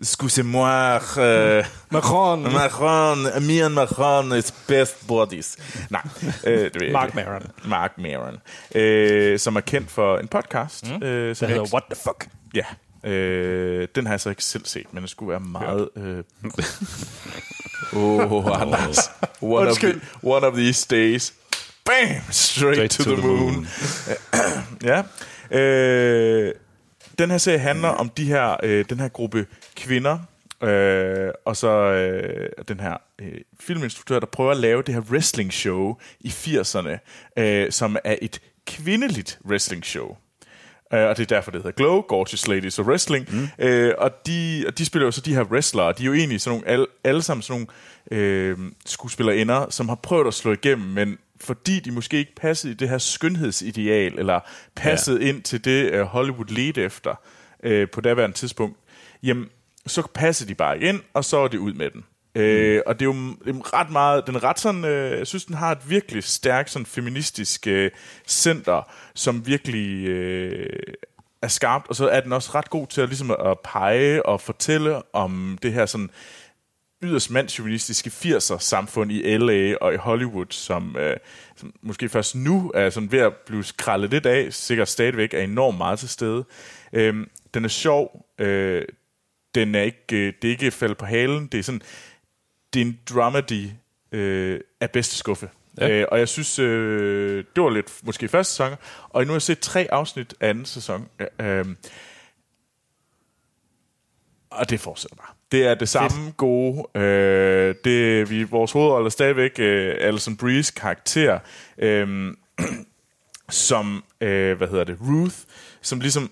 Excusez-moi. Uh,
Macron.
Macron, me and Macron is best buddies. Nej, øh,
Mark. Maron.
Mark Maron. Øh, som er kendt for en podcast. Mm. Øh, som
hedder
ikke-
What the Fuck?
Ja. Øh, den har jeg så ikke selv set, men det skulle være meget... Øh... [laughs] Oh, Anders. One of, the, one of these days. Bam! Straight, to, to, the, moon. moon. [clears throat] ja. Øh, den her serie handler om de her, øh, den her gruppe kvinder, øh, og så øh, den her øh, filminstruktør, der prøver at lave det her wrestling show i 80'erne, øh, som er et kvindeligt wrestling show. Uh, og det er derfor, det hedder Glow, Gorgeous Ladies of Wrestling. Mm. Uh, og, de, og de spiller jo så de her wrestlere. De er jo egentlig sådan nogle, alle, alle sammen sådan nogle uh, skuespillerinder, som har prøvet at slå igennem, men fordi de måske ikke passede i det her skønhedsideal, eller passede ja. ind til det, uh, Hollywood ledte efter uh, på daværende tidspunkt, jamen, så passer de bare ind, og så er det ud med den. Mm. Øh, og det er jo det er ret meget, den ret sådan, øh, jeg synes, den har et virkelig stærkt sådan feministisk øh, center, som virkelig øh, er skarpt, og så er den også ret god til at, ligesom at pege og fortælle om det her sådan yderst mandsjuvenistiske 80'er samfund i LA og i Hollywood, som, øh, som måske først nu er sådan ved at blive skrællet lidt af, sikkert stadigvæk er enormt meget til stede. Øh, den er sjov, øh, den er ikke, øh, det er ikke faldet på halen, det er sådan, det er en dramedy øh, af bedste skuffe. Ja. Øh, og jeg synes, øh, det var lidt måske første sæson, og nu har jeg set tre afsnit af anden sæson. Øh, og det fortsætter bare. Det er det samme Fedt. gode. Øh, det, vi, vores hovedrolle er stadigvæk øh, Alison Breeze karakter, øh, [clears throat] som, øh, hvad hedder det, Ruth, som ligesom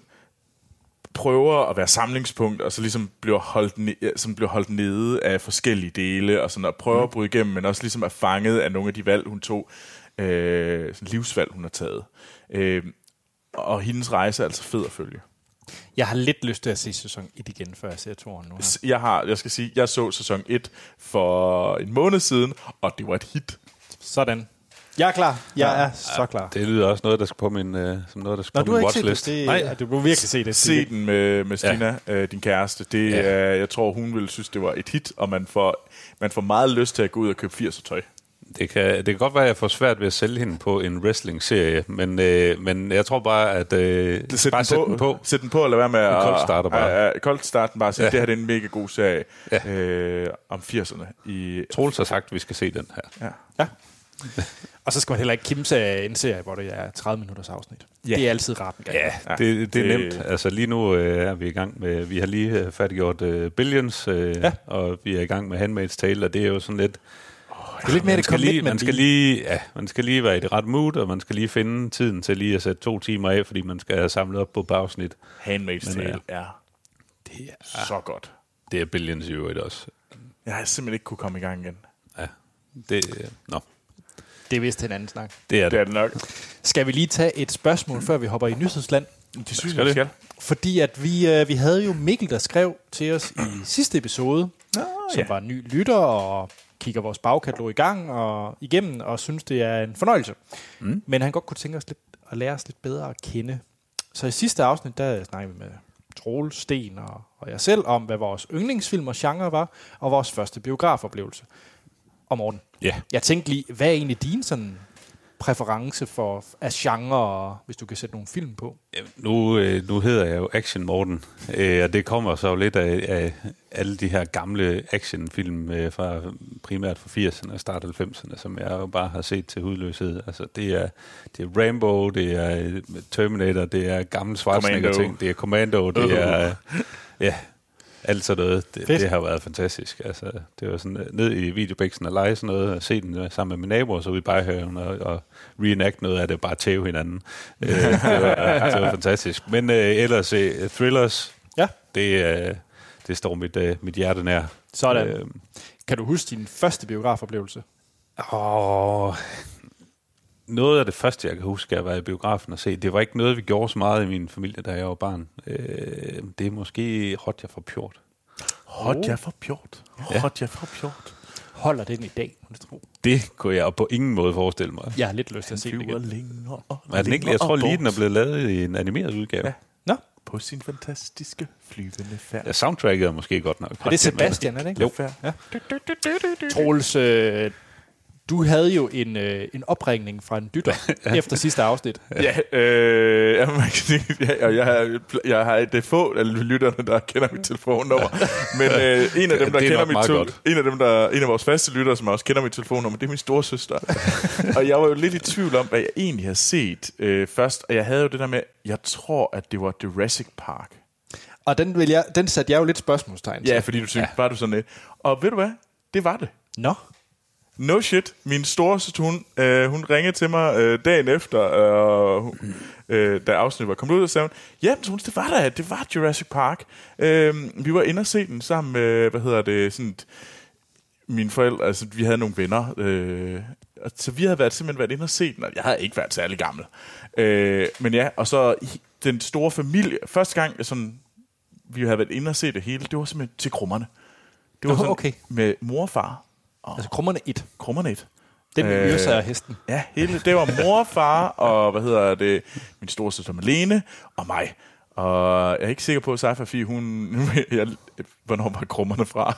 prøver at være samlingspunkt, og så ligesom bliver holdt, ne- som bliver holdt nede af forskellige dele, og sådan at prøve mm. at bryde igennem, men også ligesom er fanget af nogle af de valg, hun tog, øh, sådan livsvalg, hun har taget. Øh, og hendes rejse er altså fed at følge.
Jeg har lidt lyst til at se sæson 1 igen, før jeg ser toren nu. Her.
Jeg har, jeg skal sige, jeg så sæson 1 for en måned siden, og det var et hit.
Sådan. Jeg er klar. Jeg ja, er så klar.
Det lyder også noget, der skal på min, uh, som noget, der skal
Nå,
på
du har
min
ikke set
watchlist.
det. det
Nej,
ja, du må virkelig se det.
Se den med, med Stina, ja. øh, din kæreste. Det, ja. er, jeg tror, hun ville synes, det var et hit, og man får, man får meget lyst til at gå ud og købe 80'er tøj.
Det kan, det kan godt være, at jeg får svært ved at sælge hende på en wrestling-serie, men, øh, men jeg tror bare, at øh,
Sæt
bare
den,
sæt
på,
den på.
Sæt den på, og lad være med at...
kold starter bare.
Ja, ja, koldt starten bare. Så
Ja.
Det her det er en mega god serie
Ja.
øh, om 80'erne. I,
Troels har sagt, at vi skal se den her.
ja.
Ja. Og så skal man heller ikke kimse af en serie, hvor det er 30 minutters afsnit.
Ja.
Det er altid rart en gang.
Ja, det, det er
det-
nemt. Altså lige nu øh, er vi i gang med, vi har lige øh, færdiggjort øh, Billions, øh,
Ja.
ja. og vi er i gang med Handmaid's Tale, og det er jo sådan lidt...
Det er lidt mere
man
det
skal, lige,
commitment
man, skal lige, ja, man skal lige være i det rette mood, og man skal lige finde tiden til lige at sætte to timer af, fordi man skal have samlet op på afsnit.
Handmaid's Tale er
Det er,
så godt.
det er Billions i øvrigt også.
Jeg har simpelthen ikke kunne komme i gang igen.
Ja, det, øh, nå,
Det er vist en anden snak.
det er
Det er
det.
det nok.
Skal vi lige tage et spørgsmål, før vi hopper i nyhedsland?
Det synes
Skal
jeg, vi
det?
skal.
Fordi at vi, øh, vi havde jo Mikkel, der skrev til os i sidste episode,
Nå,
som var en ny lytter og kigger vores bagkatalog i gang og igennem og synes, det er en fornøjelse. Mm. Men han godt kunne tænke os lidt at lære os lidt bedre at kende. Så i sidste afsnit, der snakkede vi med Troel, Sten og, og jeg selv om, hvad vores yndlingsfilm og genre var, og vores første biografoplevelse. Og Morten,
Ja.
jeg tænkte lige, hvad er egentlig din sådan præference for af genre, og hvis du kan sætte nogle film på?
Nu, øh, nu hedder jeg jo Action Morten, øh, og det kommer så jo lidt af, af alle de her gamle actionfilm øh, fra primært fra 80'erne og start 90'erne, som jeg jo bare har set til hudløshed. Altså, det er, det er Rambo, det er Terminator, det er gamle Schwarzenegger-ting, det er Commando, det er... [laughs] Ja, alt sådan noget. Det,
Fedt.
det har været fantastisk. Altså, det var sådan øh, ned i videobæksen og lege sådan noget, og se den øh, sammen med min naboer, så vi bare hører og, og reenact noget af det, bare tæve hinanden. [laughs] øh, det, var, det var fantastisk. Men øh, ellers øh, thrillers,
Ja.
det, øh, det står mit, øh, mit hjerte nær.
Sådan.
Øh,
Kan du huske din første biografoplevelse?
Åh, noget af det første, jeg kan huske, at være i biografen og se, det var ikke noget, vi gjorde så meget i min familie, da jeg var barn. Øh, det er måske Hotja for Pjort.
Hot, jeg for pjort. Hot, jeg for pjort.
Holder den i dag, må jeg tro.
Det kunne jeg på ingen måde forestille mig.
Jeg har lidt lyst til at se den igen.
længere og
Er den ikke, jeg tror lige, den er blevet lavet i en animeret udgave.
Ja.
Ja.
Nå,
på sin fantastiske flyvende færd.
Ja, soundtracket er måske godt nok.
er det Sebastian, er det ikke?
Jo.
Ja. Troels, øh, du havde jo en, øh, en opringning fra en dytter [laughs] efter sidste afsnit. [laughs]
Ja, øh, ja, ja, og jeg har, jeg har, det få af lytterne, der kender mit telefonnummer. [laughs] Men øh, en af dem, der
er
kender mit tel-
godt.
en af dem, der en af vores faste lyttere, som også kender mit telefonnummer, det er min store søster. og jeg var jo lidt i tvivl om, hvad jeg egentlig har set øh, først. Og jeg havde jo det der med, jeg tror, at det var Jurassic Park.
Og den, vil jeg, den satte jeg jo lidt spørgsmålstegn til.
Ja, fordi du synes, ja. var du sådan lidt. Og ved du hvad? Det var det.
Nå,
No shit. Min store søster, hun, øh, hun ringede til mig øh, dagen efter, øh, øh, da afsnittet var kommet ud, og sagde hun, ja, men det var da, det var Jurassic Park. Øh, vi var inde og se den sammen med, hvad hedder det, sådan, mine forældre, altså vi havde nogle venner, øh, og så vi havde været, simpelthen været inde og set den, og jeg havde ikke været særlig gammel. Øh, men ja, og så den store familie, første gang sådan, vi havde været inde og se det hele, det var simpelthen til krummerne. Det var sådan
okay.
med mor og far og
Altså krummerne 1.
krummerne et.
Den med
Øh,
Yrsa og hesten.
Ja, hele, det var mor, far og, hvad hedder det, min store søster Malene og mig. Og jeg er ikke sikker på, at Seifa Fie, hun... Jeg, hvornår var krummerne fra?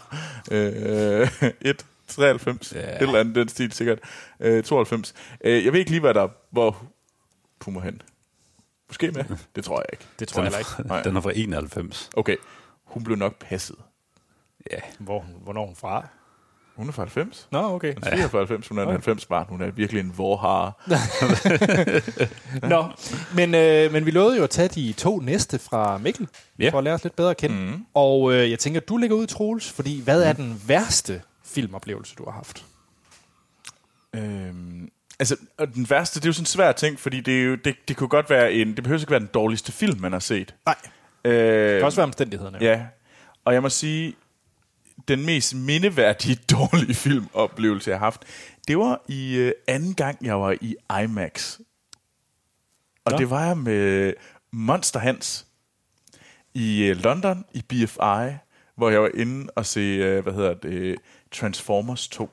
Øh, 1, 93,
Ja.
et eller andet den stil sikkert. Øh, 92. Øh, jeg ved ikke lige, hvad der, hvor hun må hen. Måske med? Det tror jeg ikke.
Det tror jeg heller ikke.
Nej.
Den er fra 91.
Okay, hun blev nok passet.
Ja.
Hvor, hvornår hun fra?
Hun er fra 90.
Nå, okay.
Hun er fra 90, hun er en 90 barn. Hun er virkelig en vorhare. [laughs]
Nå, men, øh, men vi lovede jo at tage de to næste fra Mikkel,
Ja.
for at lære os lidt bedre at kende. Mm. Og øh, jeg tænker, du ligger ud, Troels, fordi hvad er den værste filmoplevelse, du har haft?
Øhm, altså, og den værste, det er jo sådan en svær ting, fordi det, er jo, det, det kunne godt være en, det behøver ikke være den dårligste film, man har set.
Nej.
Øh,
Det kan også være omstændighederne.
Ja, og jeg må sige, den mest mindeværdige [laughs] dårlige filmoplevelse, jeg har haft, det var i øh, anden gang, jeg var i IMAX. Og
Nå.
det var jeg med Monster Hans i øh, London, i BFI, hvor jeg var inde og se, øh, hvad hedder det, Transformers 2.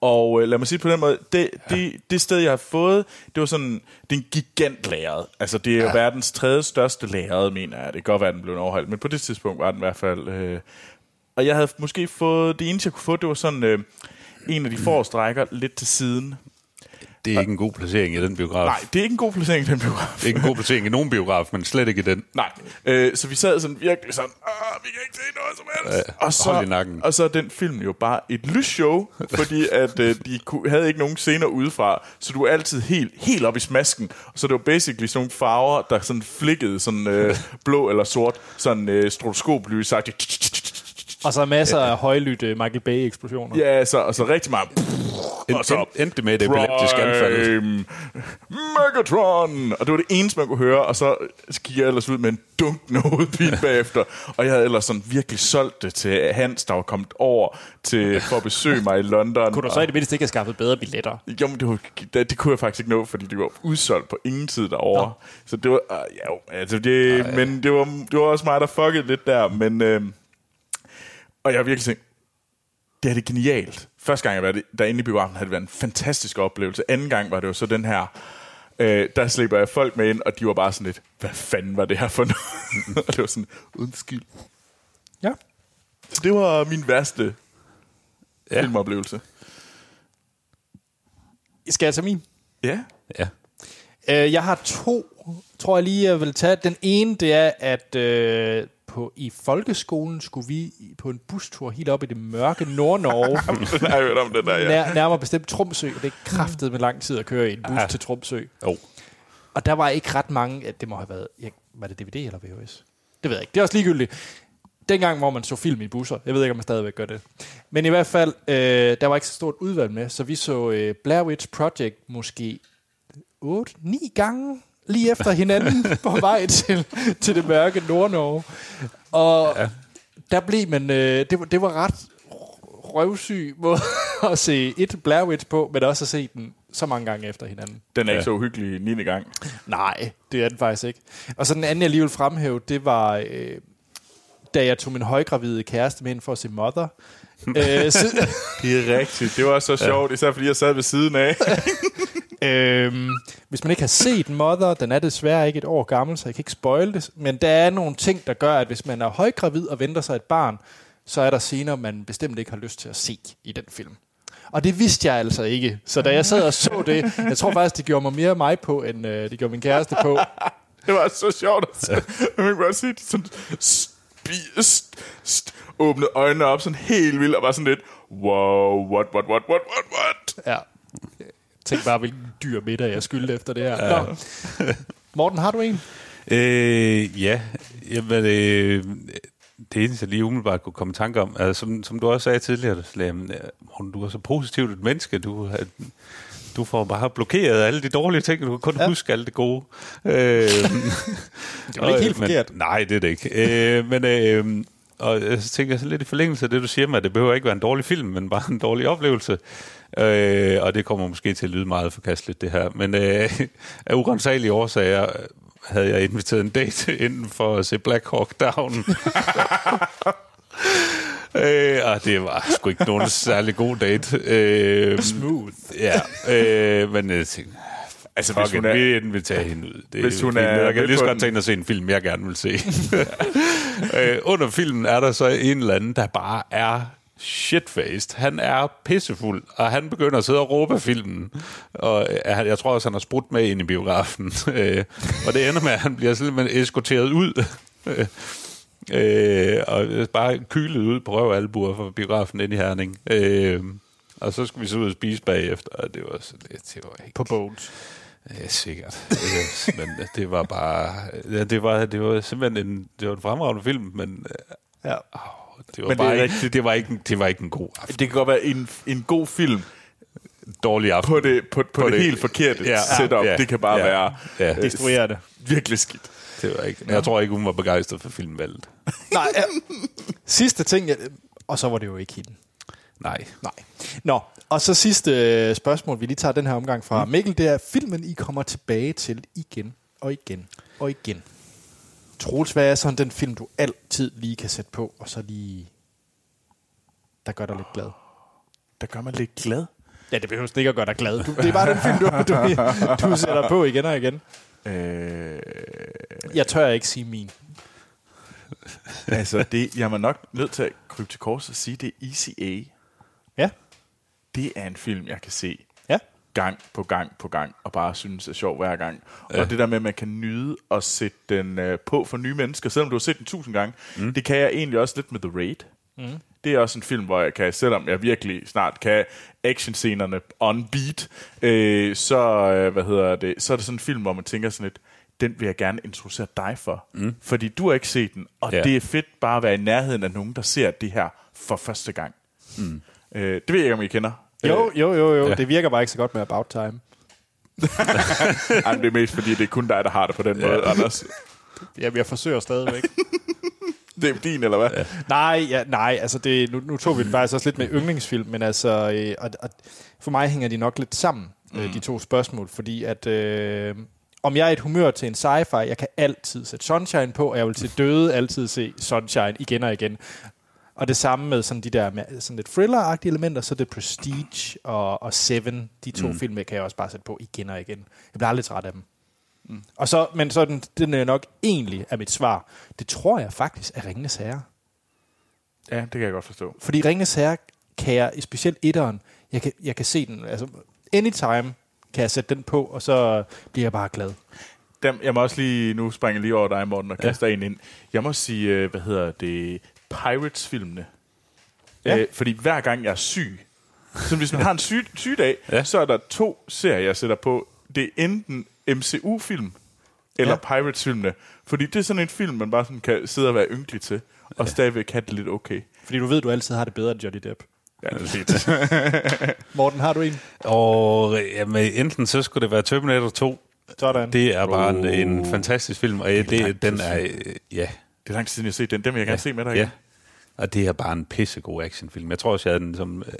Og øh, lad mig sige på den måde, det, det, det sted, jeg har fået, det var sådan, det er en gigant lærred. Altså, det er jo verdens tredje største lærred, mener jeg. Det kan godt være, at den blev overholdt, men på det tidspunkt var den i hvert fald... Øh, og jeg havde måske fået, det eneste, jeg kunne få, det var sådan øh, en af de forreste rækker lidt til siden.
Det er ikke en god placering i den biograf.
Nej, det er ikke en god placering, den biograf.
Det er ikke en god placering i nogen biograf, men slet ikke i den.
Nej. Øh, så vi sad sådan virkelig sådan, Åh, vi kan ikke se noget som helst.
Ja,
og, så,
i
og så er den film jo bare et lysshow, [laughs] fordi at øh, de kunne, havde ikke nogen scener udefra, så du er altid helt, helt op i smasken. Så det var basically sådan nogle farver, der sådan flikkede sådan øh, [laughs] blå eller sort, sådan øh, stroboskoplys sagt.
Og så masser af højlytte Michael Bay-eksplosioner.
Ja, så, og så rigtig meget.
End,
Og så-
end, endte det med et epileptisk anfald.
Megatron! Og det var det eneste, man kunne høre, og så gik jeg ellers ud med en dunkende hovedpine bagefter. Og jeg havde ellers sådan virkelig solgt det til Hans, der var kommet over til, for at besøge mig i London.
Kunne du så i det mindste ikke have skaffet bedre billetter?
Jo, men det, var, det, det kunne jeg faktisk ikke nå, fordi det var udsolgt på ingen tid derovre.
Nå.
Så det var, uh, ja, jo, altså det, men det var, det var også mig, der fuckede lidt der, men, øh, og jeg har virkelig tænkt, det er det genialt. Første gang jeg var derinde i biografen, havde det været en fantastisk oplevelse. Anden gang var det jo så den her, øh, der slipper jeg folk med ind, og de var bare sådan lidt, hvad fanden var det her for noget? [laughs] og det var sådan, undskyld.
Ja.
Så det var min værste
Ja.
filmoplevelse.
Skal jeg tage min?
Ja.
Ja.
Øh, jeg har to, tror jeg lige, jeg vil tage. Den ene, det er, at øh, på, i folkeskolen skulle vi på en bustur helt op i det mørke Nord-Norge. [laughs]
Den har jeg hørt om, den der, ja.
Nær, nærmere bestemt Tromsø, det er kraftet med lang tid at køre i en bus
Ja.
til Tromsø.
Oh.
Og der var ikke ret mange, ja, det må have været, ja, var det DVD eller VHS? Det ved jeg ikke, det er også ligegyldigt. Dengang, hvor man så film i busser, jeg ved ikke, om man stadigvæk gør det. Men i hvert fald, øh, der var ikke så stort udvalg med, så vi så øh, Blair Witch Project måske 8-9 gange lige efter hinanden [laughs] på vej til, til det mørke Nord-Norge. Og ja. der blev man, øh, det, var, det var ret røvsyg måde [laughs] at se et Blair Witch på, men også at se den så mange gange efter hinanden.
Den er ikke
Ja.
så uhyggelig 9. gang.
Nej, det er den faktisk ikke. Og så den anden, jeg lige vil fremhæve, det var, øh, da jeg tog min højgravide kæreste med ind for at se Mother. [laughs] øh, så,
Det er rigtigt. Det var så sjovt, især fordi jeg sad ved siden af.
Øhm, hvis man ikke har set Mother, den er desværre ikke et år gammel, så jeg kan ikke spoil det. Men der er nogle ting, der gør, at hvis man er højgravid og venter sig et barn, så er der scener, man bestemt ikke har lyst til at se i den film. Og det vidste jeg altså ikke. Så da jeg sad og så det, jeg tror faktisk, det gjorde mig mere mig på, end øh, det gjorde min kæreste på.
Det var så sjovt at se. Man kan bare se de sådan spi- st- st- åbne øjnene op sådan helt vildt og bare sådan lidt, wow, what, what, what, what, what, what?
Ja. Tænk bare, hvilken dyr middag jeg skyldte efter det her. Ja. Nå. Morten, har du en?
Øh, ja, jamen, øh, det eneste, jeg lige umiddelbart kunne komme i tanke om, altså, som, som du også sagde tidligere, Slam, øh, Morten, du er så positivt et menneske, du, har- du får bare blokeret alle de dårlige ting, du kan kun
Ja.
huske alt det gode. Øh, [laughs]
Det var ikke helt
men,
forkert.
Nej, det er det ikke. Øh, men øh, og jeg tænker så lidt i forlængelse af det, du siger med, at det behøver ikke være en dårlig film, men bare en dårlig oplevelse. Øh, og det kommer måske til at lyde meget forkasteligt, det her. Men øh, [laughs] af urensagelige årsager havde jeg inviteret en date [laughs] inden for at se Black Hawk Down. [laughs] øh, og det var sgu ikke nogen særlig god date. Øh,
Smooth.
Ja, øh, men jeg tænkte,
Altså,
Fuck
hvis hun
it,
er,
vi inviterer hende ud. Det
Hvis hun er
Jeg kan lige så godt tænke at se en film, jeg gerne vil se. øh, under filmen er der så en eller anden, der bare er shitfaced. Han er pissefuld, og han begynder at sidde og råbe af filmen. Og øh, jeg tror også, han har sprudt med ind i biografen. [laughs] Øh, og det ender med, at han bliver simpelthen eskorteret ud. [laughs] øh, og bare kylet ud på røv og albuer fra biografen ind i Herning. Øh, og så skulle vi så ud og spise bagefter, og det var, så, det, det var ikke
På Bones.
Ja, sikkert. Øh, men det var bare... Ja, det, var, det var simpelthen en, det var en fremragende film, men
Ja.
øh, det var,
Men det
bare
er
ikke, det, var ikke, en- det var ikke en god aften.
det kan godt være en, en god film
Dårlig aften.
på det, på, på, på det, det helt forkerte
Ja,
setup.
ja,
det kan bare
ja,
ja, være
ja.
øh,
Destruere det.
virkelig skidt.
Det var ikke. Men jeg tror ikke, hun var begejstret for filmvalget. [laughs]
Nej, ja. Sidste ting, jeg, og så var det jo ikke hende.
Nej.
Nej. Nå, og så sidste øh, spørgsmål, vi lige tager den her omgang fra mm. Mikkel, det er filmen, I kommer tilbage til igen og igen og igen. Troels, hvad er sådan den film, du altid lige kan sætte på, og så lige, der gør dig lidt glad?
Der gør man lidt glad.
Ja, det behøver ikke at gøre dig glad. Du, det er bare den film, du, du, [laughs] du sætter på igen og igen.
Øh,
Jeg tør ikke sige min. [laughs]
altså, det, jeg var nok nødt til at krybe til kors og sige, det er ECA.
Ja,
Det er en film, jeg kan se. Gang på gang på gang, og bare synes er sjov hver gang. Ja. Og det der med, at man kan nyde at sætte den øh, på for nye mennesker, selvom du har set den tusind gange, mm. det kan jeg egentlig også lidt med The Raid. Mm. Det er også en film, hvor jeg kan, selvom jeg virkelig snart kan actionscenerne on beat, øh, så, øh, hvad hedder det, så er det sådan en film, hvor man tænker sådan lidt, den vil jeg gerne introducere dig for. Mm. Fordi du har ikke set den, og
Ja.
det er fedt bare at være i nærheden af nogen, der ser det her for første gang. Mm. Øh, det ved jeg ikke, om I kender.
Jo, jo, jo, jo.
Ja.
Ja. Det virker bare ikke så godt med About Time. [laughs]
Ej, men det er mest fordi, det er kun dig, der har det på den måde, Anders. [laughs]
Jamen, jeg forsøger stadigvæk. [laughs]
Det er din, eller hvad? Ja.
nej, ja, nej, altså det, nu, nu tog vi det faktisk også lidt med yndlingsfilm, men altså, øh, og, og for mig hænger de nok lidt sammen, mm. øh, de to spørgsmål, fordi at, øh, om jeg er et humør til en sci-fi, jeg kan altid sætte Sunshine på, og jeg vil til døde altid se Sunshine igen og igen. Og det samme med sådan de der med, sådan lidt thriller-agtige elementer, så det Prestige og, og Seven, de to mm. film kan jeg også bare sætte på igen og igen. Jeg bliver aldrig træt af dem. Mm. Og så, men så den, den er nok egentlig er mit svar. Det tror jeg faktisk er Ringenes Herre.
ja, det kan jeg godt forstå.
Fordi Ringenes Herre kan jeg, specielt etteren, jeg kan, jeg kan se den, altså anytime kan jeg sætte den på, og så bliver jeg bare glad.
Dem, jeg må også lige, nu springer lige over dig, Morten, og kaster ja. en ind. Jeg må sige, øh, hvad hedder det, Pirates-filmene.
Ja.
Ja. Øh, fordi hver gang jeg er syg, så hvis man har en syg, sygdag,
Ja.
ja. så er der to serier, jeg sætter på. Det er enten MCU-film, eller
Ja.
ja. Pirates-filmene. Fordi det er sådan en film, man bare sådan kan sidde og være ynkelig til, og stadigvæk have det lidt okay.
Fordi du ved, du altid har det bedre end Johnny Depp.
Ja, det er fint. [laughs]
Morten, har du en?
Og jamen, enten så skulle det være Terminator 2.
Sådan.
Det er bare en,
Oh.
en fantastisk film, og det,
lang
den er... øh, Ja,
Det er lang tid siden, jeg har set den. Den vil jeg gerne
ja,
se med dig
ja. Og det er bare en pissegod actionfilm. Jeg tror også, jeg havde den som, øh,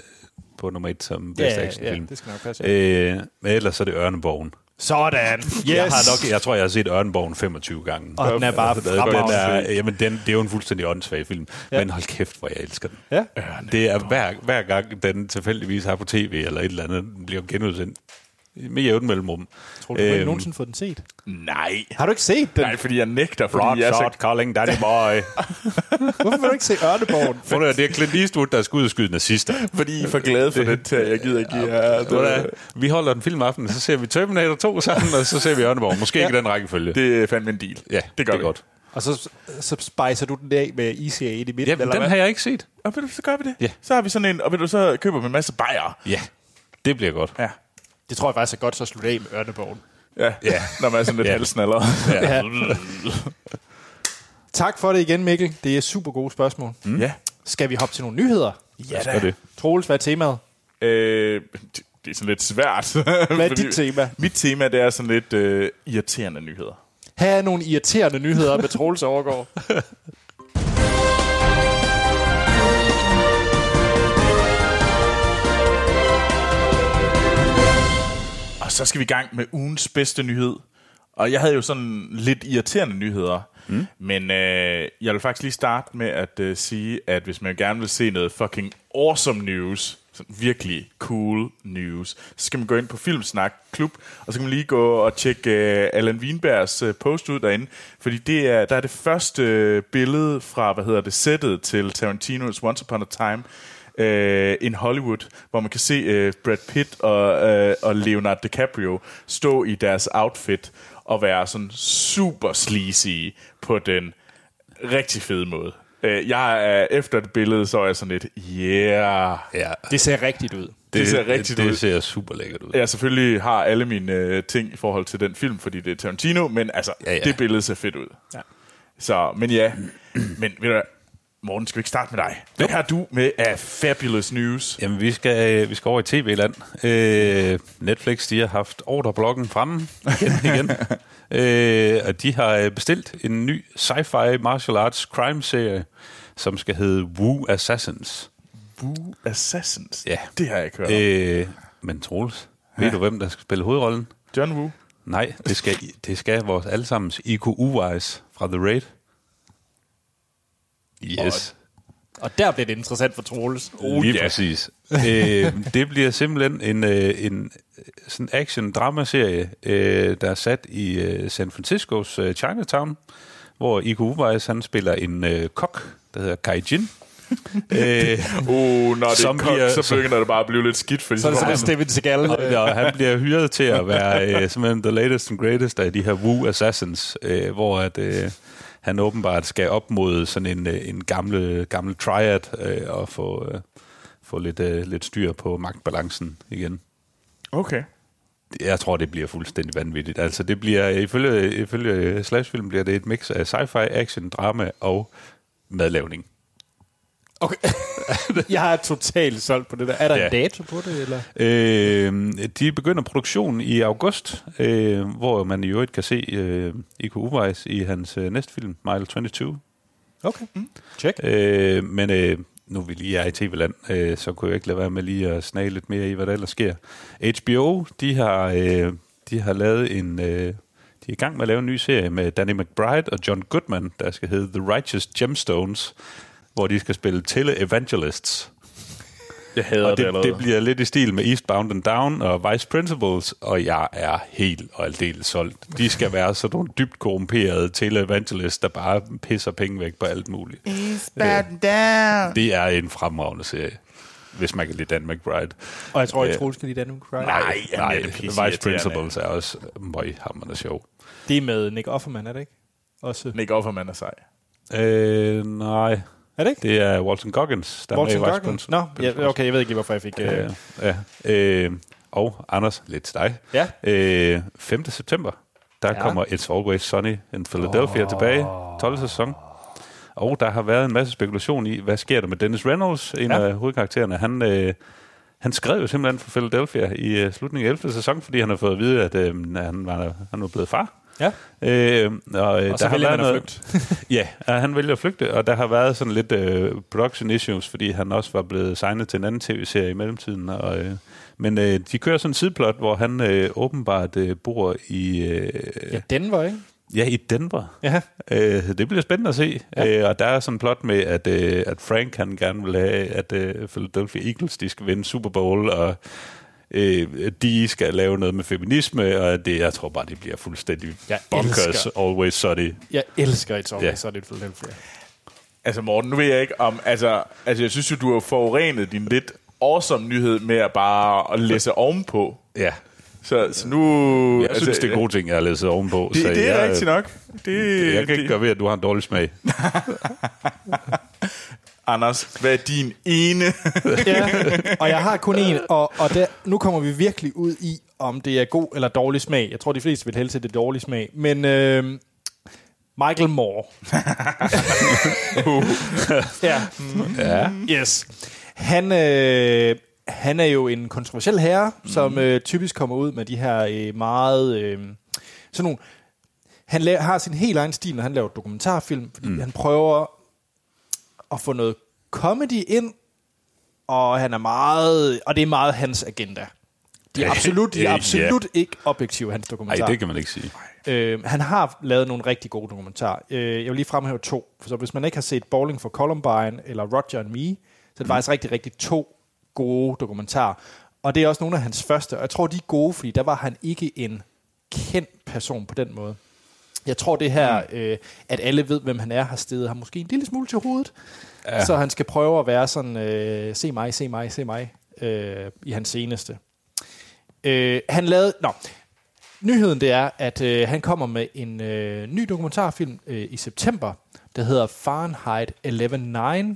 på nummer et som
ja,
bedste
ja, ja,
actionfilm.
det skal nok passe.
Øh, men ellers så er det Ørneborgen.
Sådan. Yes.
Jeg, har nok, jeg tror, jeg har set Ørneborgen 25 gange.
Og den er bare
den
fremragende.
er, jamen, den, det er jo en fuldstændig åndssvag film.
Ja.
Ja. Men hold kæft, hvor jeg elsker den.
Ja.
Det er hver, hver gang, den tilfældigvis har på tv eller et eller andet, den bliver genudsendt med jævnt mellemrum.
Tror du, du ikke
Øhm,
nogensinde fået den set?
Nej.
Har du ikke set den?
Nej, fordi jeg nægter, fordi
Front
jeg er så
shot, calling daddy boy. [laughs]
Hvorfor vil du ikke se Ørneborgen? [laughs]
At, det er Clint Eastwood, der skal ud og skyde nazister.
Fordi I er for glade for den til, at jeg gider ikke give.
Ved du hvad? Vi holder en film aften, så ser vi Terminator 2 sammen, og så ser vi Ørneborg. Måske ikke i den rækkefølge.
Det er fandme en deal.
ja,
det gør
det
vi.
er godt.
Og så, så spicer du den af med ICA i midten,
Jamen,
eller
den
hvad?
har jeg ikke set.
Og du, så gør vi det.
Ja.
Så har vi sådan en, og ved du, så køber vi en masse bajer.
Ja, det bliver godt.
Ja.
Det tror jeg faktisk er godt så at slutte af med Ørneborgen.
Ja,
Ja. [laughs]
når man er sådan lidt
Ja.
ja. halsnaller. [laughs]
Ja.
Tak for det igen, Mikkel. Det er super gode spørgsmål.
Mm. Ja.
Skal vi hoppe til nogle nyheder?
Ja,
er det.
Troels, hvad er temaet?
Øh, det, det er sådan lidt svært. [laughs]
Hvad er dit tema?
Mit tema, det er sådan lidt øh, irriterende nyheder.
Her er nogle irriterende nyheder med Troels overgår.
Så skal vi i gang med ugens bedste nyhed. Og jeg havde jo sådan lidt irriterende nyheder. Mm. Men øh, jeg vil faktisk lige starte med at øh, sige, at hvis man gerne vil se noget fucking awesome news, sådan virkelig cool news, så skal man gå ind på Filmsnak Klub, og så kan man lige gå og tjekke øh, Allan Wienbergs øh, post ud derinde, fordi det er, der er det første øh, billede fra, hvad hedder det, sættet til Tarantinos Once Upon a Time, øh, in Hollywood, hvor man kan se øh, Brad Pitt og, øh, og Leonardo DiCaprio stå i deres outfit og være sådan super sleazy på den rigtig fede måde. Øh, jeg er efter det billede, så er jeg sådan lidt, yeah.
Ja,
Det ser rigtigt ud.
Det ser rigtigt
det,
ud.
Det ser super lækkert ud.
Jeg selvfølgelig har alle mine øh, ting i forhold til den film, fordi det er Tarantino, men altså, ja,
Ja,
ja.
ja.
det billede ser fedt ud.
Ja.
Så, men ja, men ved du hvad, Morten, skal vi ikke starte med dig? Hvad har du med af fabulous news?
Jamen, vi skal, øh, vi skal over i tv-land. Øh, Netflix, de har haft ordrebloggen fremme igen [laughs] igen. øh, og de har øh, bestilt en ny sci-fi martial arts crime-serie, som skal hedde Wu Assassins.
Boo Assassins.
Ja.
Det har jeg ikke hørt om.
Øh, men Troels, ved du, hvem der skal spille hovedrollen?
John Woo.
Nej, det skal, det skal vores allesammens Iko Uwais fra The Raid. Yes.
Og der bliver det interessant for Troels.
Oh, Lige præcis. øh, det bliver simpelthen en, øh, en øh, sådan action-dramaserie, øh, der er sat i øh, San Franciscos øh, Chinatown, hvor Iko Uwais, han spiller en øh, kok, der hedder Kai Jin. [laughs] øh,
Uh, når det
Som
er koldt,
bliver-
så begynder det bare at blive lidt skidt, fordi
Så er det
får
sådan
man-
Steven Seagal.
og, og han bliver hyret til at være øh, simpelthen the latest and greatest af de her Wu Assassins, øh, hvor at, øh, han åbenbart skal op mod sådan en, øh, en gamle, gamle triad øh, og få, øh, få lidt, øh, lidt styr på magtbalancen igen.
Okay.
Jeg tror, det bliver fuldstændig vanvittigt. Altså, det bliver, ifølge, ifølge Slashfilm bliver det et mix af sci-fi, action, drama og madlavning.
Okay. [laughs] jeg er totalt solgt på det der. Er der
Ja.
en dato på det? Eller?
Øh, de begynder produktionen i august, øh, hvor man i øvrigt kan se øh, Iko Uwais i hans øh, næste film, Mile 22.
Okay. Mm. Check.
Øh, men øh, nu vi lige er i tv-land, øh, så kunne jeg ikke lade være med lige at snage lidt mere i, hvad der ellers sker. HBO, de har, øh, de har lavet en... Øh, de er i gang med at lave en ny serie med Danny McBride og John Goodman, der skal hedde The Righteous Gemstones, hvor de skal spille tele-evangelists.
Jeg hader
Og
det,
det,
allerede.
det bliver lidt i stil med Eastbound and Down og Vice Principals, og jeg er helt og aldeles solgt. De skal være sådan nogle dybt korrumperede tele-evangelists, der bare pisser penge væk på alt muligt.
down.
Det er en fremragende serie, hvis man kan lide Dan McBride.
Og jeg tror, at
Øh,
Troels skal lide Daniel Craig.
Nej,
nej
det er
Vice. Principals er også møghammerende sjov.
Det er med Nick Offerman, er det ikke? Også.
Nick Offerman er sej.
Øh, nej,
Er det ikke?
det er Walton Goggins, der
Walton
er med
Goggins? Nå, ja, okay, jeg ved ikke hvorfor jeg fik...
Ja,
Øh,
ja. Øh, og Anders, lidt til dig.
ja.
Øh, 5. september, der
Ja.
ja. kommer It's Always Sunny in Philadelphia oh. tilbage, 12. sæson. Og der har været en masse spekulation i, hvad sker der med Dennis Reynolds, en
Ja.
ja. af hovedkaraktererne. Han, øh, han skrev jo simpelthen for Philadelphia i øh, slutningen af 11. sæson, fordi han har fået at vide, at øh, han, var, han var blevet far.
Ja.
Øh, og,
Og så vælger man at flygte. [laughs]
ja, og han vælger at flygte, og der har været sådan lidt øh, production issues, fordi han også var blevet signet til en anden tv-serie i mellemtiden. Og, øh, men øh, de kører sådan en sideplot, hvor han øh, åbenbart øh, bor i, øh,
Ja, Denver, ikke?
ja, i Denver.
Ja.
Øh, det bliver spændende at se.
Ja.
Øh, og der er sådan en plot med, at, øh, at Frank han gerne vil have, at øh, Philadelphia Eagles de skal vinde Super Bowl, og øh, de skal lave noget med feminisme, og det, jeg tror bare, det bliver fuldstændig
Jeg
bonkers,
elsker-
always sunny.
Jeg elsker et song,
Ja.
det Philadelphia.
Altså Morten, nu ved jeg ikke om... Altså, altså jeg synes jo, du har forurenet din lidt awesome nyhed med at bare at læse ovenpå.
Ja.
Så, så nu...
Jeg altså, synes, det er gode ting, jeg har læst ovenpå.
Det,
så
det er
jeg,
rigtigt nok. Det,
Jeg kan
det,
ikke gøre ved, at du har en dårlig smag. [laughs]
Anders, hvad er din ene...
Ja, og jeg har kun en, og, og der, nu kommer vi virkelig ud i, om det er god eller dårlig smag. Jeg tror, de fleste vil hælde til det dårlige smag. Men øh, Michael Moore. [laughs] ja.
Ja.
Yes. Han, øh, han er jo en kontroversiel herre, mm. som øh, typisk kommer ud med de her øh, meget... Øh, sådan nogle... Han la- har sin helt egen stil, når han laver dokumentarfilm, fordi mm. han prøver at få noget comedy ind, og han er meget... Og det er meget hans agenda. De er absolut, de er absolut ikke objektive, hans
Nej,
dokumentarer.
det kan man ikke sige.
Øh, han har lavet nogle rigtig gode dokumentarer. Øh, jeg vil lige fremhæve to. For så hvis man ikke har set Bowling for Columbine eller Roger and Me, så er det faktisk rigtig, rigtig to gode dokumentarer. Og det er også nogle af hans første. Og jeg tror, de er gode, fordi der var han ikke en kendt person på den måde. Jeg tror, det her, øh, at alle ved, hvem han er, har stedet ham måske en lille smule til hovedet. Ja. Så han skal prøve at være sådan, øh, se mig, se mig, se mig, øh, i hans seneste. Øh, han lavede, nå, nyheden det er, at øh, han kommer med en øh, ny dokumentarfilm øh, i september, der hedder Fahrenheit 11.9,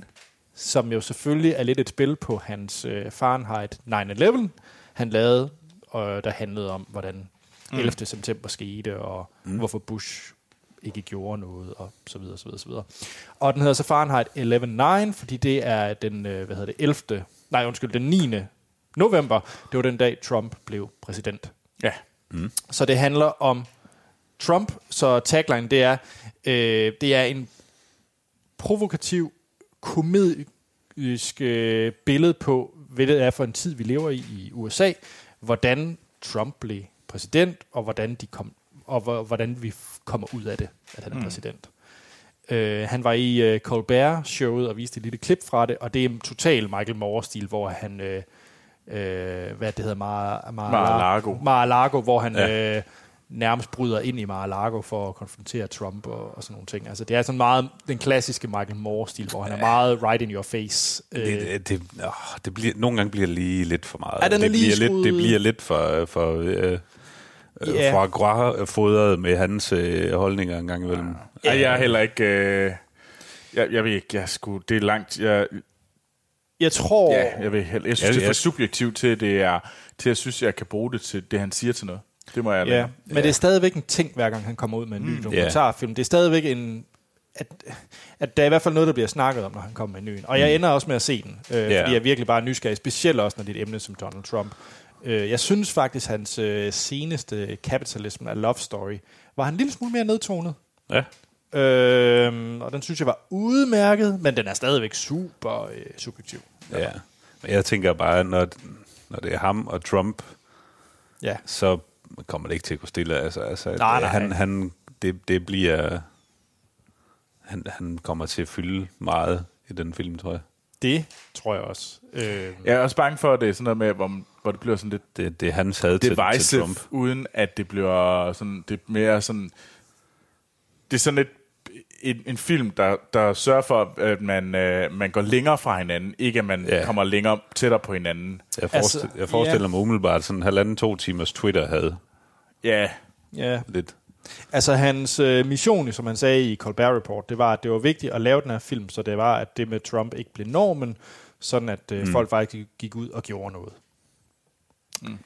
som jo selvfølgelig er lidt et spil på hans øh, Fahrenheit 9-11, han lavede, og der handlede om, hvordan 11. Mm. september skete, og mm. hvorfor Bush ikke gjorde noget, og så videre, så videre, så videre. Og den hedder så Fahrenheit 11.9, fordi det er den, øh, hvad hedder det, 11. Nej, undskyld, den 9. november. Det var den dag, Trump blev præsident.
Ja.
Så det handler om Trump, så tagline det er, øh, det er en provokativ, komedisk øh, billede på, hvad det er for en tid, vi lever i i USA, hvordan Trump blev præsident, og hvordan, de kom, og hvor- hvordan vi kommer ud af det, at han er præsident. Øh, han var i øh, Colbert-showet og viste et lille klip fra det, og det er en total Michael Moore-stil, hvor han, øh, øh, hvad det hedder, Mar- Mar-
Mar-a-Lago.
Mar-a-Lago, hvor han
Ja.
ja. øh, nærmest bryder ind i Mar-a-Lago for at konfrontere Trump og, og sådan nogle ting. Altså, det er sådan meget den klassiske Michael Moore-stil, hvor han er meget right in your face. Øh,
Det, det, det, åh, det bliver, nogle gange bliver det lige lidt for meget.
Ja, den er
det,
lige
bliver lidt, det bliver lidt for, for øh,
Ja.
yeah. foie gras fodret med hans øh, holdninger en gang imellem.
Ja. Jeg er heller ikke... Øh, jeg, jeg ved ikke, jeg skulle, det er langt... Jeg,
jeg tror...
ja, jeg, ved, jeg synes,
Ja,
det er
ja.
for subjektivt til, det er, til at jeg synes, jeg kan bruge det til det, han siger til noget. Det må jeg
Ja,
lade.
men det er stadigvæk en ting, hver gang han kommer ud med en ny mm, dokumentarfilm. Det er stadigvæk en... At, at der er i hvert fald noget, der bliver snakket om, når han kommer med en ny. Og jeg ender også med at se den, øh,
Ja.
fordi jeg er virkelig bare nysgerrig, specielt også, når det er et emne som Donald Trump. Øh, jeg synes faktisk, hans øh, seneste Capitalism a Love Story var han en lille smule mere nedtonet.
Ja.
Øh, og den synes jeg var udmærket, men den er stadigvæk super øh, subjektiv.
ja. Men jeg tænker bare, når, når det er ham og Trump,
Ja.
så kommer det ikke til at gå stille. Altså, altså,
Nej, nej.
Han, han, det, det bliver... Han, han kommer til at fylde meget i den film, tror jeg.
Det tror jeg også. Øh,
Jeg er også bange for, at det er sådan noget med, hvor, hvor det bliver sådan lidt
Det, det er hans had til, til Trump.
uden at det bliver sådan, det er mere sådan, det er sådan lidt en, en film, der, der sørger for, at man, øh, man går længere fra hinanden, ikke at man
Ja.
kommer længere tættere på hinanden.
Jeg, forestiller,
Altså,
jeg forestiller
ja.
mig umiddelbart sådan en halvanden, to timers Twitter havde
Ja,
ja,
lidt.
Altså hans øh, mission, som han sagde i Colbert Report, det var, at det var vigtigt at lave den her film, så det var, at det med Trump ikke blev normen, sådan at øh, mm. folk faktisk gik ud og gjorde noget.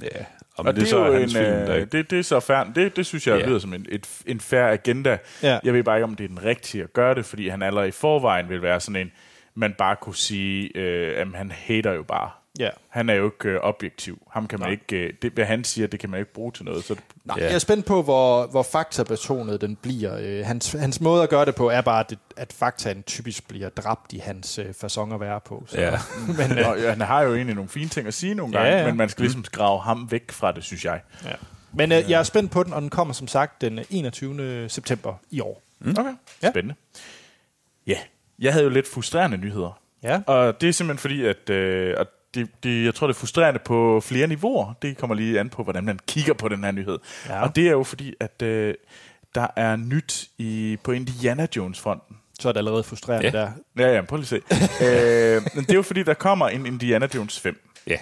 Ja. Og,
og det, det er
så
jo
hans
en,
film, der
øh,
ikke...
det, det er så fair, det, det synes jeg yeah. lyder som en, et, en fair agenda.
Ja.
Jeg ved bare ikke, om det er den rigtige at gøre det, fordi han allerede i forvejen vil være sådan en, man bare kunne sige, øh, at han hater jo bare.
Ja.
Han er jo ikke øh, objektiv. Ham kan man ikke, øh, det, hvad han siger, det kan man ikke bruge til noget. Så det,
Nej,
Ja.
Jeg er spændt på, hvor, hvor faktabetonet den bliver. Øh, hans, hans måde at gøre det på er bare, at, det, at faktaen typisk bliver dræbt i hans øh, fasong at være på. Så.
Ja. [laughs]
Men, øh,
og, ja, han har jo egentlig nogle fine ting at sige nogle
Ja,
gange,
ja.
men man skal ligesom grave ham væk fra det, synes jeg.
ja. Men øh, jeg er spændt på den, og den kommer som sagt den 21. september i år.
Okay,
Ja.
spændende. Ja, jeg havde jo lidt frustrerende nyheder.
Ja.
Og det er simpelthen fordi, at øh, og det, det, jeg tror, det er frustrerende på flere niveauer. Det kommer lige an på, hvordan man kigger på den her nyhed.
Ja.
Og det er jo fordi, at øh, der er nyt i, på Indiana Jones-fronten.
Så er det allerede frustrerende
Ja.
der.
Ja, ja, prøv lige at se. [laughs] øh, men det er jo fordi, der kommer en Indiana Jones 5
Ja.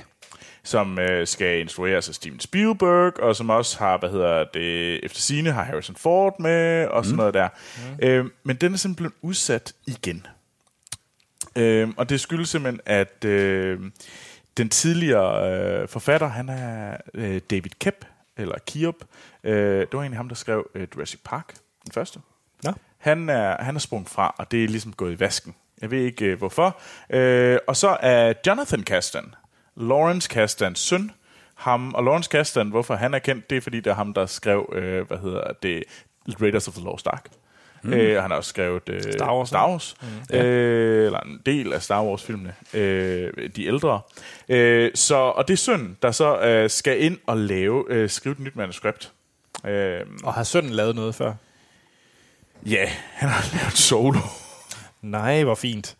som øh, skal instrueres af Steven Spielberg, og som også har, hvad hedder det, efter sine har Harrison Ford med, og sådan noget der. Mm. Øh, men den er simpelthen udsat igen. Øh, og det skyldes simpelthen, at øh, den tidligere øh, forfatter, han er øh, David Kep, eller Kiop. Øh, det var egentlig ham, der skrev øh, Jurassic Park, den første.
Nå.
Han er, han er sprunget fra, og det er ligesom gået i vasken. Jeg ved ikke øh, hvorfor. Øh, og så er Jonathan Kasdan, Lawrence Kasdans søn, ham, og Lawrence Kasdan, hvorfor han er kendt, det er fordi, det er ham, der skrev, øh, hvad hedder det, Raiders of the Lost Ark. Mm. Øh, han har også skrevet øh,
Star Wars,
Star Wars mm. øh, eller en del af Star Wars-filmene, øh, de ældre. Øh, så, og det er sønnen, der så øh, skal ind og lave, øh, skrive et nyt manuskript. Øh,
Og har sønnen lavet noget før?
ja, han har lavet solo.
Nej, hvor fint.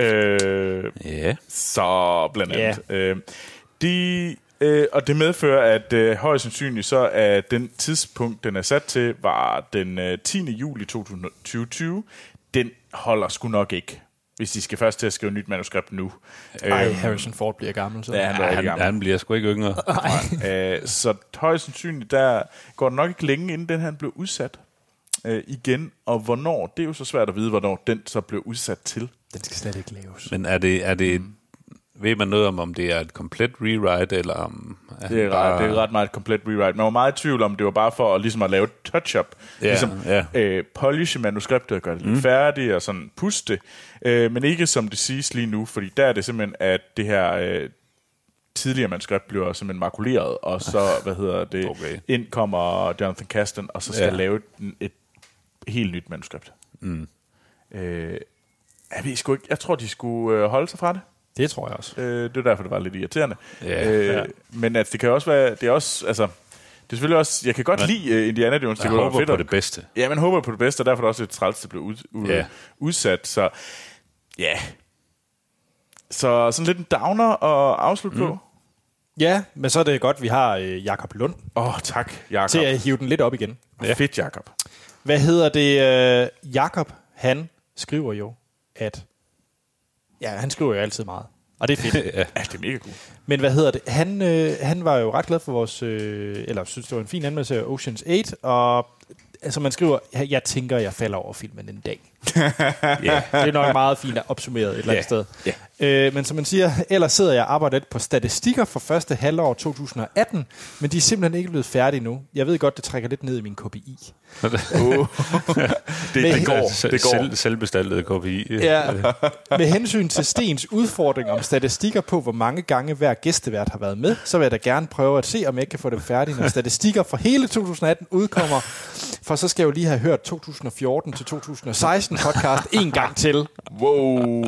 Øh,
Ja.
Så blandt andet. Yeah. Øh, de, øh, og det medfører, at øh, højst sandsynligt så er den tidspunkt, den er sat til, var den øh, 10. juli 2020. Den holder sgu nok ikke, hvis de skal først til at skrive et nyt manuskript nu.
Ej, Harrison Ford bliver gammel. Så.
Ja, han er
Ja,
rigtig
han,
gammel.
han bliver sgu ikke yngre. [laughs]
Øh, så højst sandsynligt, der går det nok ikke længe, inden den her blev udsat øh, igen. Og hvornår, det er jo så svært at vide, hvornår den så blev udsat til.
Den skal slet ikke laves.
Men er det, er det ved man noget om, om det er et komplet rewrite, eller om...
Det er, ret, det er ret meget et komplet rewrite. Man var meget i tvivl om, det var bare for at, ligesom at lave et touch-up.
Ja,
ligesom
ja.
øh, polishe manuskriptet og gøre det lidt mm. færdigt og sådan puste. Øh, men ikke som det siges lige nu, fordi der er det simpelthen, at det her øh, tidligere manuskript bliver simpelthen makuleret, og så, hvad hedder det,
Okay.
ind kommer Jonathan Kasten, og så skal
Ja.
ja. lave et, et helt nyt manuskript. Mm. Øh, jeg, ved sgu ikke, jeg tror, de skulle øh, holde sig fra det.
Det tror jeg også.
Øh, det er derfor, det var lidt irriterende.
Ja,
øh,
ja.
Men at det kan også være, det er også, altså, det er selvfølgelig også, jeg kan godt
Men-
lide uh, Indiana Jones. Det
Jeg
være
håber
fedt
på
at-
det bedste.
Ja, man håber på det bedste, og derfor er det også lidt træls, det blev ud, ud,
Ja.
udsat. Så ja, så sådan lidt en downer at afslutte mm. på.
Ja, men så er det godt, vi har øh, Jakob Lund
Åh, oh, tak, Jakob.
til at hive den lidt op igen.
Ja. Fedt, Jakob.
Hvad hedder det? Øh, Jakob, han skriver jo, at... Ja, han skriver jo altid meget. Og det er fedt. [laughs]
ja.
Ja, det er mega cool.
Men hvad hedder det? Han, øh, han var jo det glad for vores... Øh, eller synes, det var en fin anmeldelse af Ocean's 8. Og altså, man skriver, "Jeg- jeg tænker, jeg falder over filmen en dag. [laughs]
Ja.
Det er nok meget fint opsummeret et eller andet
Ja.
sted. Øh, men som man siger, ellers sidder jeg og arbejder lidt på statistikker for første halvår 2018, men de er simpelthen ikke blevet færdige nu. Jeg ved godt, det trækker lidt ned i min KPI. [laughs]
Uh, det, det går, det går.
Selv, selvbestaltet KPI.
Ja. Med hensyn til Stens udfordring om statistikker på, hvor mange gange hver gæstevært har været med, så vil jeg da gerne prøve at se, om jeg ikke kan få dem færdige, når statistikker for hele 2018 udkommer. For så skal jeg jo lige have hørt 2014 til 2016 podcast en gang til.
Wow.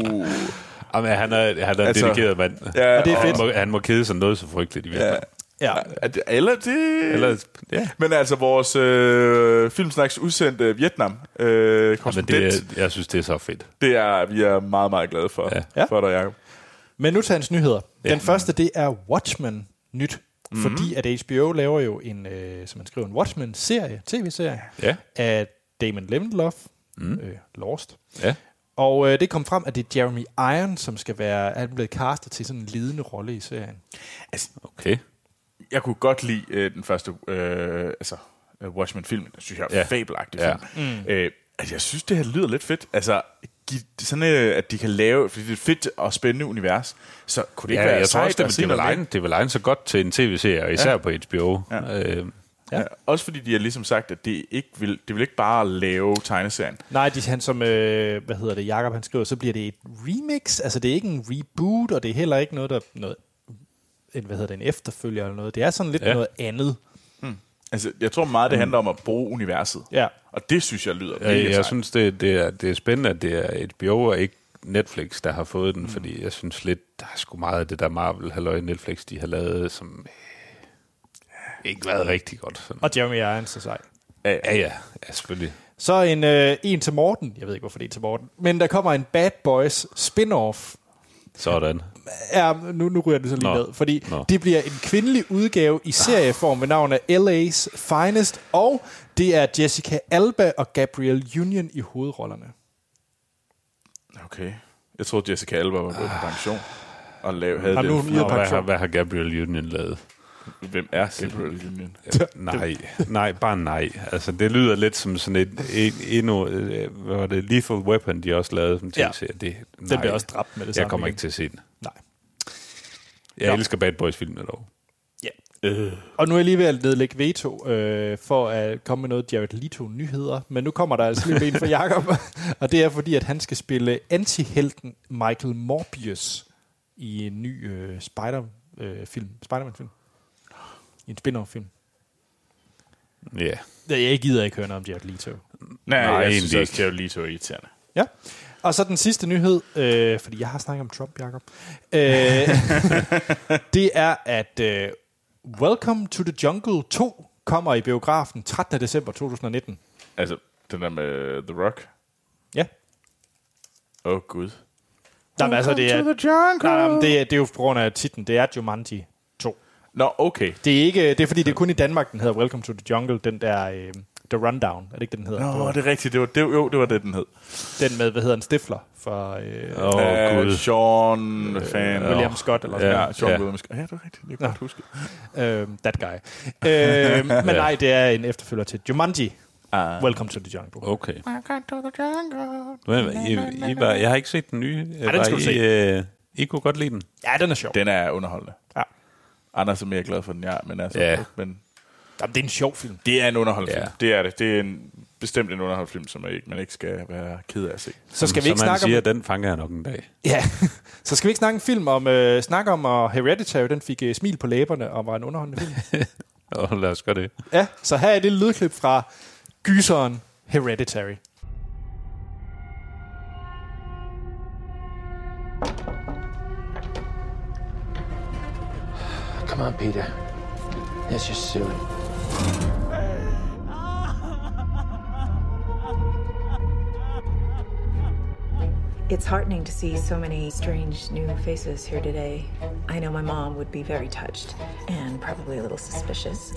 Jamen, han er, han er en
Altså,
dedikeret mand.
Ja,
Og det er
han,
fedt.
må, han må kede sig noget så frygteligt i
Ja.
virkeligheden.
Ja.
Er det- Eller det...
Eller, ja.
Men altså, vores øh, Filmsnaks udsendte Vietnam øh,
Men
korrespondent,
det, er- jeg synes, det er så fedt.
det er vi er meget, meget glade for,
Ja.
Ja.
for dig, Jacob.
Men nu tager hans nyheder. Den
Ja.
første, det er Watchmen nyt. Mm-hmm. Fordi at HBO laver jo en, øh, som man skriver, en Watchmen-serie, tv-serie,
Ja.
af Damon Lindelof, mm. øh, Lost.
Ja.
Og øh, det kom frem, at det er Jeremy Irons, som skal være er blevet castet til sådan en ledende rolle i serien.
Altså,
Okay.
jeg kunne godt lide øh, den første øh, altså, øh, Watchmen-film. Den synes jeg er
Ja.
fabelagtig
Ja.
film. Mm. Øh, altså, jeg synes, det her lyder lidt fedt. Altså, giv- sådan øh, at de kan lave, fordi det er et fedt og spændende univers, så kunne det ikke
Ja,
være
jeg tror
sejt
også, det,
at
det, vil egne, det vil egne så godt til en tv-serie, og især ja. på HBO. Ja. Øh,
Ja. Også fordi de har ligesom sagt, at det ikke vil, det vil ikke bare lave tegneserien.
Nej, de, han som, øh, hvad hedder det, Jakob han skriver, så bliver det et remix. Altså det er ikke en reboot, og det er heller ikke noget, der, noget en, hvad hedder det, en efterfølger eller noget. Det er sådan lidt
Ja.
ja. noget andet.
Altså, jeg tror meget, det handler om at bruge universet.
Ja.
Og det synes jeg lyder mega
jeg, jeg
sejt.
synes, det, det, er, det er spændende, at det er HBO og ikke Netflix, der har fået den, mm. fordi jeg synes lidt, der er sgu meget af det der Marvel, halløj Netflix, de har lavet, som øh, ikke været rigtig godt. Sådan.
Og Jeremy Irons er sej.
Ja,
Ja, ja, ja, selvfølgelig.
Så en, øh, en til Morten. Jeg ved ikke, hvorfor det er til Morten. Men der kommer en Bad Boys spin-off.
Sådan.
Ja, nu, nu ryger det så lige
Nå.
ned. Fordi
Nå.
det bliver en kvindelig udgave i serieform med navn af LA's Finest. Og det er Jessica Alba og Gabrielle Union i hovedrollerne.
Okay. Jeg troede, Jessica Alba var gået på pension. Og lave, havde
Jamen, nu er
det.
Og hvad, har, hvad har Gabriel Union lavet?
Hvem er Gabriel Union?
nej, nej, bare nej. Altså, det lyder lidt som sådan et, et endnu, øh, hvad var det, Lethal Weapon, de også lavede som
Ja.
tv-serie. Det, nej,
Den bliver også dræbt med det samme.
Jeg kommer
igen.
ikke til at se den.
Nej.
Jeg
Nå.
elsker Bad Boys-filmene dog.
Ja. Øh. Og nu er jeg lige ved at nedlægge veto øh, for at komme med noget Jared Leto-nyheder. Men nu kommer der altså lige en fra Jacob. [laughs] og det er fordi, at han skal spille antihelten Michael Morbius i en ny øh, Spider-film. Spider-Man-film. I en spin-off-film.
Ja.
Jeg gider ikke høre noget om Jared Leto.
Nej,
Nej,
jeg
egentlig
synes også, det er jo lige så irriterende.
Ja. Og så den sidste nyhed, øh, fordi jeg har snakket om Trump, Jacob. Øh, [laughs] det er, at øh, Welcome to the Jungle 2 kommer i biografen 13. december 2019.
Altså, den der med The Rock.
Ja.
Åh, oh, gud.
Nej, men altså, det er,
to the jungle.
nej, nej, men det, er, det er jo på grund af titlen. Det er Jumanji 2.
Nå, okay.
Det er, ikke, det er fordi, det er kun i Danmark, den hedder Welcome to the Jungle, den der øh, The Rundown. Er det ikke det, den hedder?
Nå, det er rigtigt. Det var, det, jo, det var det, den hed.
Den med, hvad hedder den, Stifler for øh,
oh,
Øh,
gud.
Sean, hvad fanden?
William Scott, eller sådan
Ja.
Ja, Sean
Ja.
William Scott. Ja, det er rigtigt. Det kan jeg godt huske.
Øh, that guy. Øh, [laughs] men nej, det er en efterfølger til Jumanji.
Ah.
Welcome to the Jungle.
Okay. Men, I, I var, jeg har ikke set den nye.
den skal du
I,
se.
øh, I kunne godt lide den.
Ja, den er sjov.
Den er underholdende.
Ja.
Anders er mere glad for den, ja, men altså,
Ja.
men
Jamen, det er en sjov film.
det er en underholdende
Ja.
film. Det er det. Det er en, bestemt en underholdende film, som man ikke, man ikke skal være ked af at se.
Så skal vi
Som
ikke
man
snakke
siger,
om...
den fanger jeg nok en dag.
Ja, [laughs] så skal vi ikke snakke en film om... Øh, snakke om, og Hereditary, den fik øh, smil på læberne og var en underholdende film. [laughs]
Og lad os gøre det.
ja, så her er det lydklip fra gyseren Hereditary.
Come on, Peter. Let's just do.
It's heartening to see so many strange new faces here today. I know my mom would be very touched and probably a little suspicious.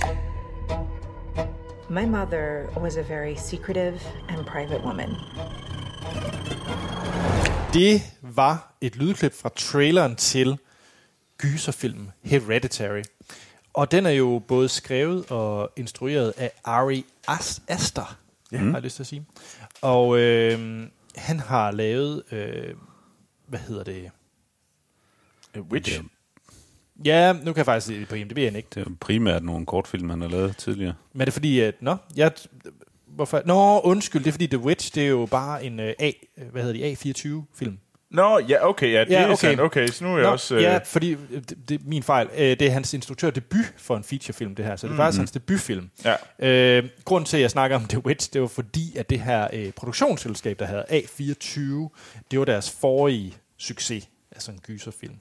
My mother was a very secretive and private woman.
Det var et lydklip fra traileren til gyserfilmen Hereditary. Og den er jo både skrevet og instrueret af Ari As- Aster, ja. har jeg lyst til at sige. Og øh, han har lavet, øh, hvad hedder det?
A Witch?
Ja, nu kan jeg faktisk se det på IMDb, han ikke.
Det er primært nogle kortfilm, han har lavet tidligere.
Men er det fordi, at... Nå, jeg, hvorfor? Nå, undskyld, det er fordi The Witch, det er jo bare en uh, A, hvad hedder de, A24-film.
Nå, ja, okay, ja, det
Ja, okay.
er sandt. Okay, så nu er jeg
Nå,
også... Øh,
Ja, fordi øh, det, det er min fejl. Øh, Det er hans instruktør debut for en featurefilm, det her. Så det er faktisk hans debutfilm.
Ja.
Øh, grunden til, at jeg snakker om The Witch, det var fordi, at det her øh, produktionsselskab, der hedder A24, det var deres forrige succes, altså en gyserfilm.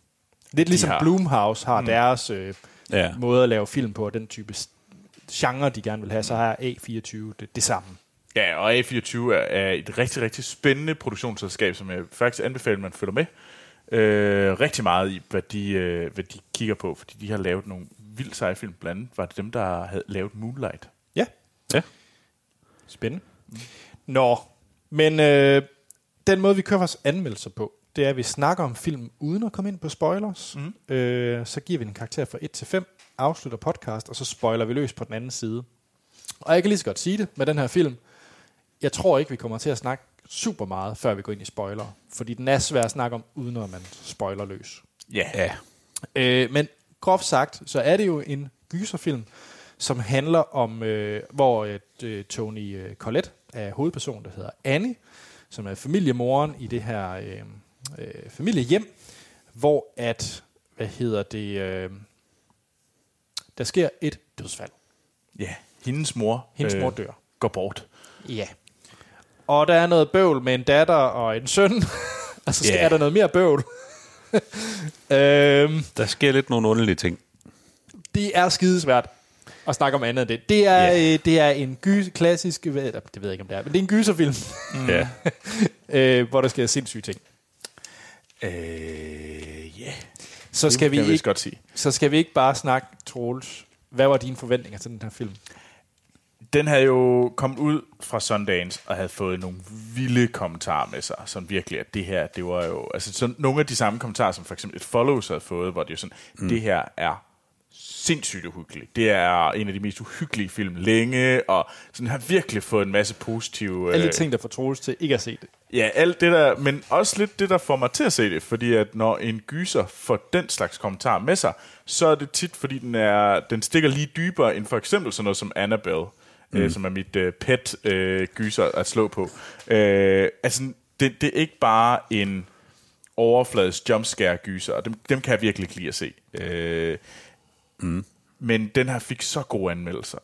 Lidt ligesom
har-
Blumhouse har mm. deres øh,
Ja.
måde at lave film på, og den type genre, de gerne vil have, så har A24 det, det samme.
Ja, og A24 er, er et rigtig, rigtig spændende produktionsselskab, som jeg faktisk anbefaler, at man følger med øh, rigtig meget i, hvad de, øh, hvad de kigger på, fordi de har lavet nogle vildt seje film. Blandt andet var det dem, der havde lavet Moonlight.
Ja,
Ja.
spændende. Nå, men øh, den måde, vi kører vores anmeldelser på, det er, at vi snakker om film uden at komme ind på spoilers. Mm. Øh, så giver vi en karakter fra 1 til 5, afslutter podcast, og så spoiler vi løs på den anden side. Og jeg kan lige så godt sige det med den her film. Jeg tror ikke, vi kommer til at snakke super meget, før vi går ind i spoiler. Fordi den er svær at snakke om, uden at man spoiler løs.
Ja.
Ja.
Øh, men groft sagt, så er det jo en gyserfilm, som handler om, øh, hvor et, øh, Tony øh, Collette er hovedpersonen, der hedder Annie, som er familiemoren i det her øh, øh, familiehjem, hvor at, hvad hedder det, øh, der sker et dødsfald.
ja. Hendes mor,
Hendes mor dør.
går bort.
Ja. Og der er noget bøvl med en datter og en søn, og [laughs] så skal
Ja.
yeah. der noget mere bøvl. [laughs] øhm,
Der sker lidt nogle underlige ting.
det er skidesvært at snakke om andet end det. Det er,
Ja.
øh, det er en gys, klassisk, det ved jeg ikke om det er, men det er en gyserfilm,
Mm. Ja. [laughs]
øh, hvor der sker sindssyge ting.
Øh, ja.
Så skal, vi
jeg vist
ikke,
godt sige.
så skal vi ikke bare snakke, Troels. Hvad var dine forventninger til den her film?
Den havde jo kommet ud fra Sundance og havde fået nogle vilde kommentarer med sig, som virkelig, at det her, det var jo, altså sådan, nogle af de samme kommentarer, som for eksempel et Follows havde fået, hvor det jo sådan, mm. det her er sindssygt uhyggeligt. Det er en af de mest uhyggelige film længe, og sådan har virkelig fået en masse positive...
Alle
øh,
de ting, der får Troels til ikke at se det.
Ja, alt det der, men også lidt det, der får mig til at se det, fordi at når en gyser får den slags kommentar med sig, så er det tit, fordi den, er, den stikker lige dybere end for eksempel sådan noget som Annabelle, mm. øh, som er mit øh, pet øh, gyser at slå på. Øh, altså, det, det er ikke bare en overfladisk jumpscare gyser, og dem, dem kan jeg virkelig ikke lide at se. Øh, mm. Men den her fik så gode anmeldelser,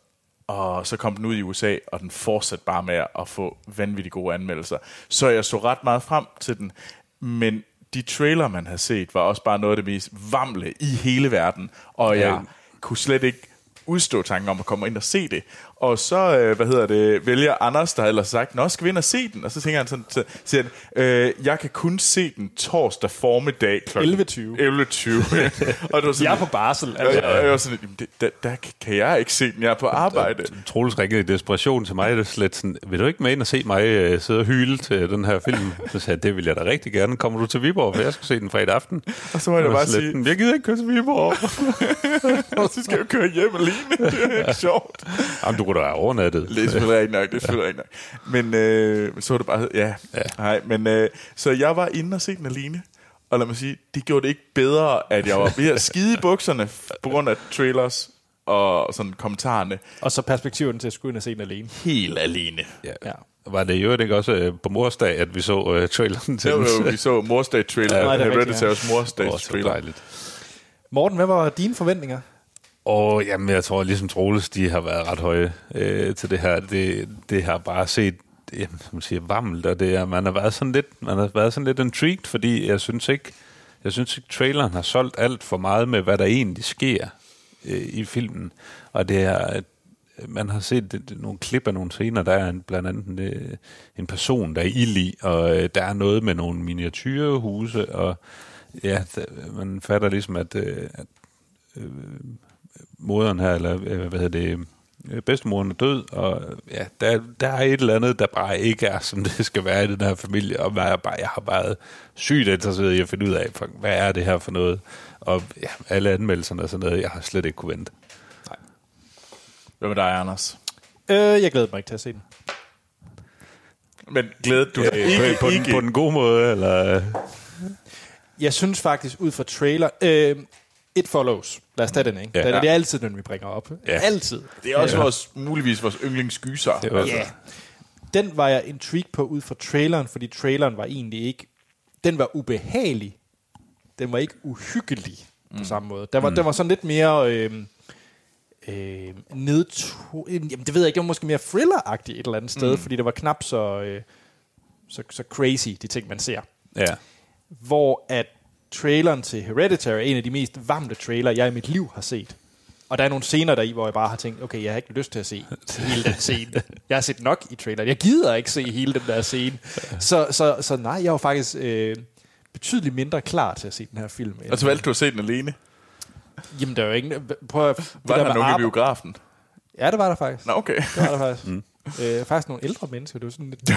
og så kom den ud i USA, og den fortsatte bare med at få vanvittigt gode anmeldelser. Så jeg så ret meget frem til den, men de trailer, man havde set, var også bare noget af det mest vamle i hele verden, og jeg
Ja.
kunne slet ikke udstå tanken om at komme ind og se det. Og så, øh, hvad hedder det, vælger Anders, der ellers sagt, nå, skal vi ind og se den? Og så tænker han sådan, så siger han, øh, jeg kan kun se den torsdag formiddag kl.
11.20.
11.20. [laughs] og var sådan,
Jeg er på barsel.
og
Altså.
jeg, jeg var sådan, "Jamen, det, der, der kan jeg ikke se den, jeg er på arbejde.
Troels ringede i desperation til mig, det slet sådan, vil du ikke med ind og se mig øh, sidde og hyle til den her film? Så sagde jeg, det vil jeg da rigtig gerne. Kommer du til Viborg, for jeg skal se den fredag aften.
Og så må jeg da bare sige,
jeg gider ikke køre til Viborg. [laughs]
og så skal jeg køre hjem alene. Det er ikke sjovt.
Jamen, du kunne da have overnattet.
Det er selvfølgelig ikke nok, det er selvfølgelig ikke nok. Men øh, så var det bare, ja, ja. nej, men øh, så jeg var inde og se den alene, og lad mig sige, det gjorde det ikke bedre, at jeg var ved at skide i bukserne på grund af trailers og sådan kommentarerne.
Og så perspektiven til at skulle ind og se den alene.
Helt alene.
Ja.
Ja.
Var det jo ikke også øh, på morsdag, at vi så øh, traileren til den?
jo, vi så morsdag-trailer,
Ja,
ja,
det er rigtigt,
Hereditary's
Åh,
morsdags
så
trailer.
dejligt.
Morten, hvad var dine forventninger?
Og jamen, jeg tror, ligesom Troels, de har været ret høje øh, til det her. Det, det har bare set, jamen, som man siger, vammelt, og det er, man har været sådan lidt, man har været sådan lidt intrigued, fordi jeg synes ikke, jeg synes ikke, traileren har solgt alt for meget med, hvad der egentlig sker øh, i filmen. Og det er, at man har set det, det, nogle klip af nogle scener, der er en, blandt andet en, øh, en person, der er ild i, og øh, der er noget med nogle miniatyrhuse, og ja, der, man fatter ligesom, at, øh, at øh, moderen her, eller øh, hvad hedder det, øh, bedstemoren er død, og ja, der, der er et eller andet, der bare ikke er, som det skal være i den her familie, og jeg, bare, jeg har været sygt interesseret i at finde ud af, for, hvad er det her for noget, og ja, alle anmeldelserne og sådan noget, jeg har slet ikke kunne vente.
Hvad med dig, Anders?
Øh, jeg glæder mig ikke til at se den.
Men glædede du dig ikke,
på, den,
ikke?
på den gode måde, eller...
Jeg synes faktisk, ud fra trailer... Øh, It Follows. Lad os tage den, ikke?
Ja.
Ja. Det, det er altid den, vi bringer op.
Ja.
Altid.
Det er også vores, muligvis vores yndlingsgyser.
Det var,
Ja. Den var jeg intrigued på ud fra traileren, fordi traileren var egentlig ikke... Den var ubehagelig. Den var ikke uhyggelig på samme måde. Den var, mm. den var sådan lidt mere... Øh, øh, nedto... Jamen, det ved jeg ikke. Det var måske mere thriller-agtigt et eller andet sted, mm. fordi det var knap så, øh, så, så crazy, de ting, man ser.
ja.
Hvor at traileren til Hereditary er en af de mest varmte trailer, jeg i mit liv har set. Og der er nogle scener der i, hvor jeg bare har tænkt, okay, jeg har ikke lyst til at se hele den scene. Jeg har set nok i traileren. Jeg gider ikke se hele den der scene. Så, så, så nej, jeg var faktisk øh, betydeligt mindre klar til at se den her film.
Og så valgte du at se den alene.
Jamen, der er jo ingen... Prøv at,
Var der
med
nogen i biografen?
Ja, det var der faktisk.
Nå, okay.
Det var der faktisk. Mm. Øh, faktisk nogle ældre mennesker. Det var sådan lidt...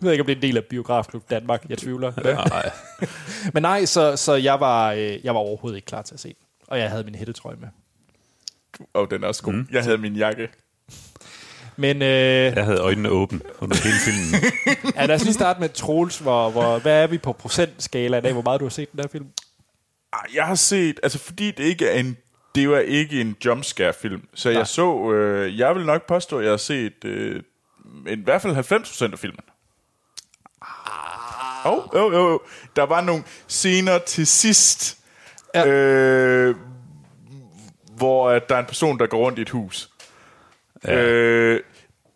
jeg ved ikke, om det er en del af Biografklub Danmark. Jeg tvivler.
Nej. [laughs]
Men nej, så, så jeg, var, øh, jeg var overhovedet ikke klar til at se den. Og jeg havde min hættetrøje med.
Åh, oh, den er også god. Mm. Jeg havde min jakke.
Men øh,
Jeg havde øjnene åbne under hele filmen. [laughs]
ja, lad os lige starte med Troels. Hvor, hvor, hvad er vi på procentskalaen af, hvor meget du har set den der film?
Ah, Jeg har set, altså fordi det ikke er en, det var ikke en jumpscare-film, så
Nej.
jeg så, øh, jeg vil nok påstå, at jeg har set øh, i hvert fald 90% af filmen. Oh, oh, oh. Der var nogle scener til sidst,
Ja.
øh, hvor at der er en person, der går rundt i et hus. Ja. Øh,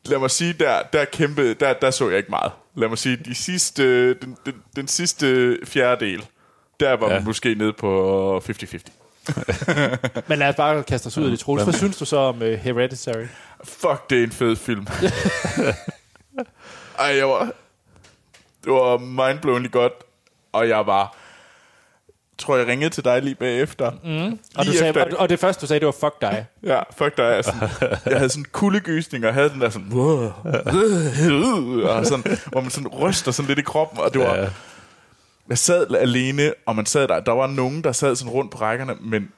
lad mig sige, der, der kæmpede, der, der så jeg ikke meget. Lad mig sige, de sidste, den, den, den sidste fjerdedel, der var. Ja. man måske nede på 50-50. [laughs]
Men lad os bare kaste os ud af det, Troels. Hvad synes du så om uh, Hereditary?
Fuck, det er en fed film. [laughs] Ej, jeg var... Det var mindblowingly godt, og jeg var... tror, jeg ringede til dig lige bagefter. Mm.
Og, du sagde, og, og det første, du sagde, det var fuck dig.
Ja, fuck dig. Altså, jeg havde sådan kuldegysning, og havde den der sådan, wow, og sådan, hvor man sådan ryster sådan lidt i kroppen, og det var,
Ja.
jeg sad alene, og man sad der, der var nogen, der sad sådan rundt på rækkerne, men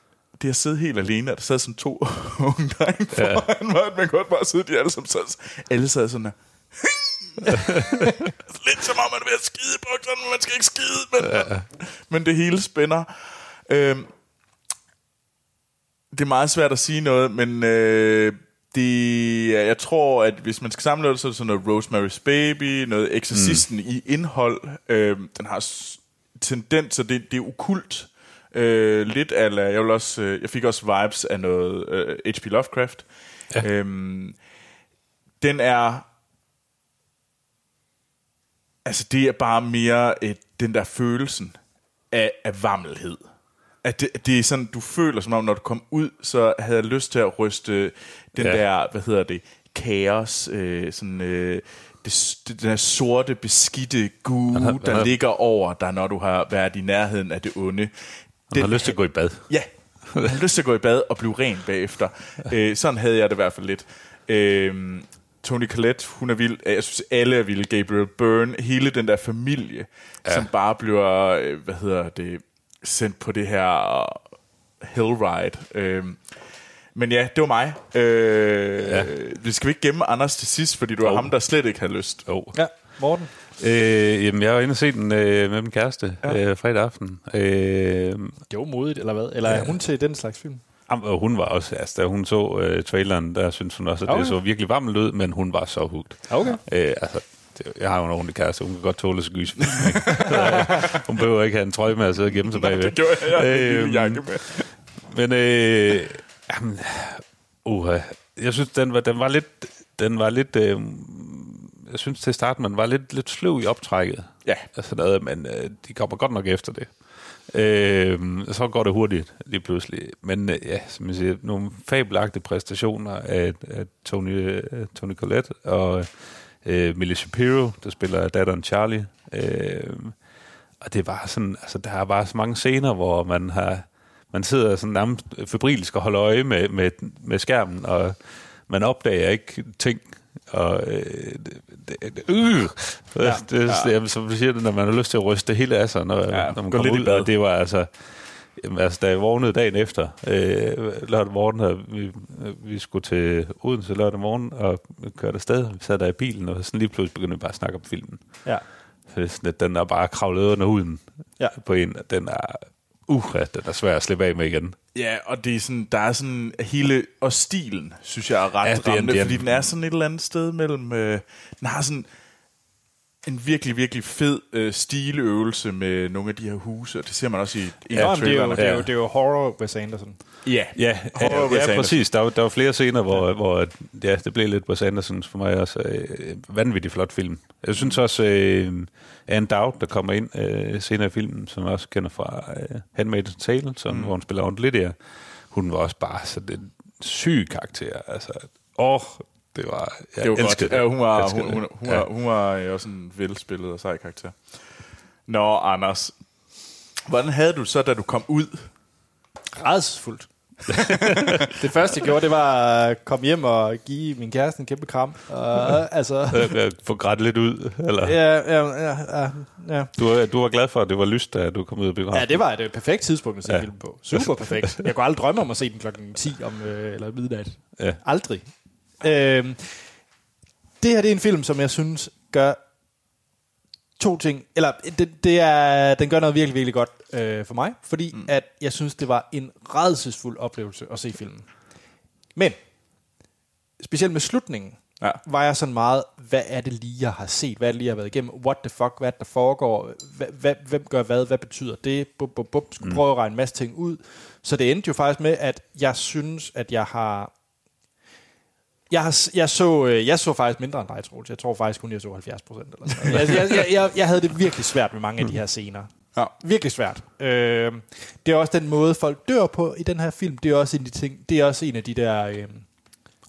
det at sidde helt alene, og der sad sådan to [laughs] unge drenge foran mig, at man godt bare sidde, de alle sammen sad, alle sad sådan her, [laughs] lidt som om man er ved at skide i bukserne, men man skal ikke skide, men, ja. men det hele spænder. Øhm, det er meget svært at sige noget, men øh, det, jeg tror, at hvis man skal samle det, så er det sådan noget Rosemary's Baby, noget Exorcisten mm. i indhold. Øh, den har tendens, og det, det er ukult. Øh, lidt af, jeg, vil også, øh, jeg fik også vibes af noget øh, H.P. Lovecraft. Ja. Øhm, den er... Altså, det er bare mere et, den der følelsen af, af vammelhed. At det, det er sådan, du føler som om, når du kom ud, så havde jeg lyst til at ryste den ja. der, hvad hedder det, kaos, øh, sådan, øh, det, den her sorte, beskidte gu, han har, der har, ligger over dig, når du har været i nærheden af det onde.
Han har lyst til at gå i bad.
Ja, han har lyst til at gå i bad og blive ren bagefter. [laughs] øh, sådan havde jeg det i hvert fald lidt. Øh, Tony Collette, hun er vild. Jeg synes, alle er vilde. Gabriel Byrne, hele den der familie, ja. som bare bliver, øh, hvad hedder det, sendt på det her hellride. Øh, men ja, det var mig. Øh, ja. Vi skal ikke gemme Anders til sidst, fordi du oh. er ham, der slet ikke har lyst.
Oh. Ja, Morten?
Øh, jamen, jeg var inde og se den øh, med min kæreste ja. øh, fredag aften. Øh,
det var modigt, eller hvad? Eller ja. er hun til den slags film?
Og hun var også, altså da hun så uh, traileren, der synes hun også, at okay. det så virkelig varmt ud, men hun var så hugt.
Okay.
Øh, altså, det, jeg har jo en ordentlig kæreste, hun kan godt tåle at gys. [laughs] hun behøver ikke have en trøje med at sidde og gemme sig bagved.
det gjorde jeg, jeg øh, jakke med.
Men, øh, jamen, uh, jeg synes, den var, den var lidt, den var lidt, øh, jeg synes til starten, man var lidt, lidt sløv i optrækket.
Ja.
Altså noget, men øh, de kommer godt nok efter det. Øh, så går det hurtigt lige pludselig. Men øh, ja, som jeg siger, nogle fabelagtige præstationer af, af Tony, uh, Tony Collette og øh, Millie Shapiro, der spiller datteren Charlie. Øh, og det var sådan, altså der er bare så mange scener, hvor man har man sidder sådan nærmest febrilsk og holder øje med, med, med skærmen, og man opdager ikke ting, og øh, øh, ja, det, ja. det, som du siger, når man har lyst til at ryste det hele af sig, når, ja, når man kommer ud, og det var altså, jamen, altså, da jeg vågnede dagen efter, øh, lørdag morgen, og vi, vi skulle til Odense lørdag morgen, og kørte afsted, vi sad der i bilen, og sådan lige pludselig begyndte vi bare at snakke om filmen.
Ja.
Så det er sådan, at den er bare kravlet under huden ja. på en, den er uh, den er svær at slippe af med igen.
Ja, og det er sådan, der er sådan hele, og stilen, synes jeg er ret ja, rammende, fordi den er sådan et eller andet sted mellem, øh, den har sådan en virkelig, virkelig fed øh, stiløvelse med nogle af de her huse, og det ser man også i en
ja, af det, er jo, det, er jo, det er jo horror Wes Anderson.
Ja, ja, horror ja, ja præcis. Der var, der var flere scener, hvor, ja. hvor ja, det blev lidt Wes Anderson for mig også. Øh, vanvittig flot film. Jeg synes også, øh, Anne Dowd, der kommer ind øh, senere i filmen, som jeg også kender fra øh, Handmaid's Tale, som, mm. hvor hun spiller Aunt Lydia, hun var også bare sådan en syg karakter. Altså, åh, det var... Jeg
det var godt. Det. Ja, hun var, hun, hun, hun, ja. var, hun var også en velspillet og sej karakter. Nå, Anders. Hvordan havde du så, da du kom ud?
Rædselsfuldt. [laughs] det første, jeg gjorde, det var at komme hjem og give min kæreste en kæmpe kram. Og, altså, [laughs]
Få grædt lidt ud, eller?
Ja, ja, ja. ja.
Du, var, du var glad for, at det var lyst, da du kom ud af biografen?
Ja, det var et perfekt tidspunkt at se ja. film på. Super perfekt. Jeg kunne aldrig drømme om at se den klokken 10 om, øh, eller midnat. Ja. Aldrig. Øh, det her det er en film, som jeg synes gør to ting. Eller det, det er, den gør noget virkelig, virkelig godt øh, for mig, fordi mm. at jeg synes, det var en redselsfuld oplevelse at se filmen. Men, specielt med slutningen, ja. var jeg sådan meget, hvad er det lige, jeg har set? Hvad er det lige, jeg har været igennem? What the fuck? Hvad der foregår? Hvad, hvem gør hvad? Hvad betyder det? Bup, bup, bup. Skulle mm. prøve at regne en masse ting ud. Så det endte jo faktisk med, at jeg synes, at jeg har jeg, har, jeg, så, øh, jeg så faktisk mindre end dig, Troels. Jeg tror faktisk kun, jeg så 70 procent. jeg, jeg, jeg, jeg havde det virkelig svært med mange af de her scener. Ja. Virkelig svært. Øh, det er også den måde, folk dør på i den her film. Det er også en af de, ting, det er også en af de der... Øh,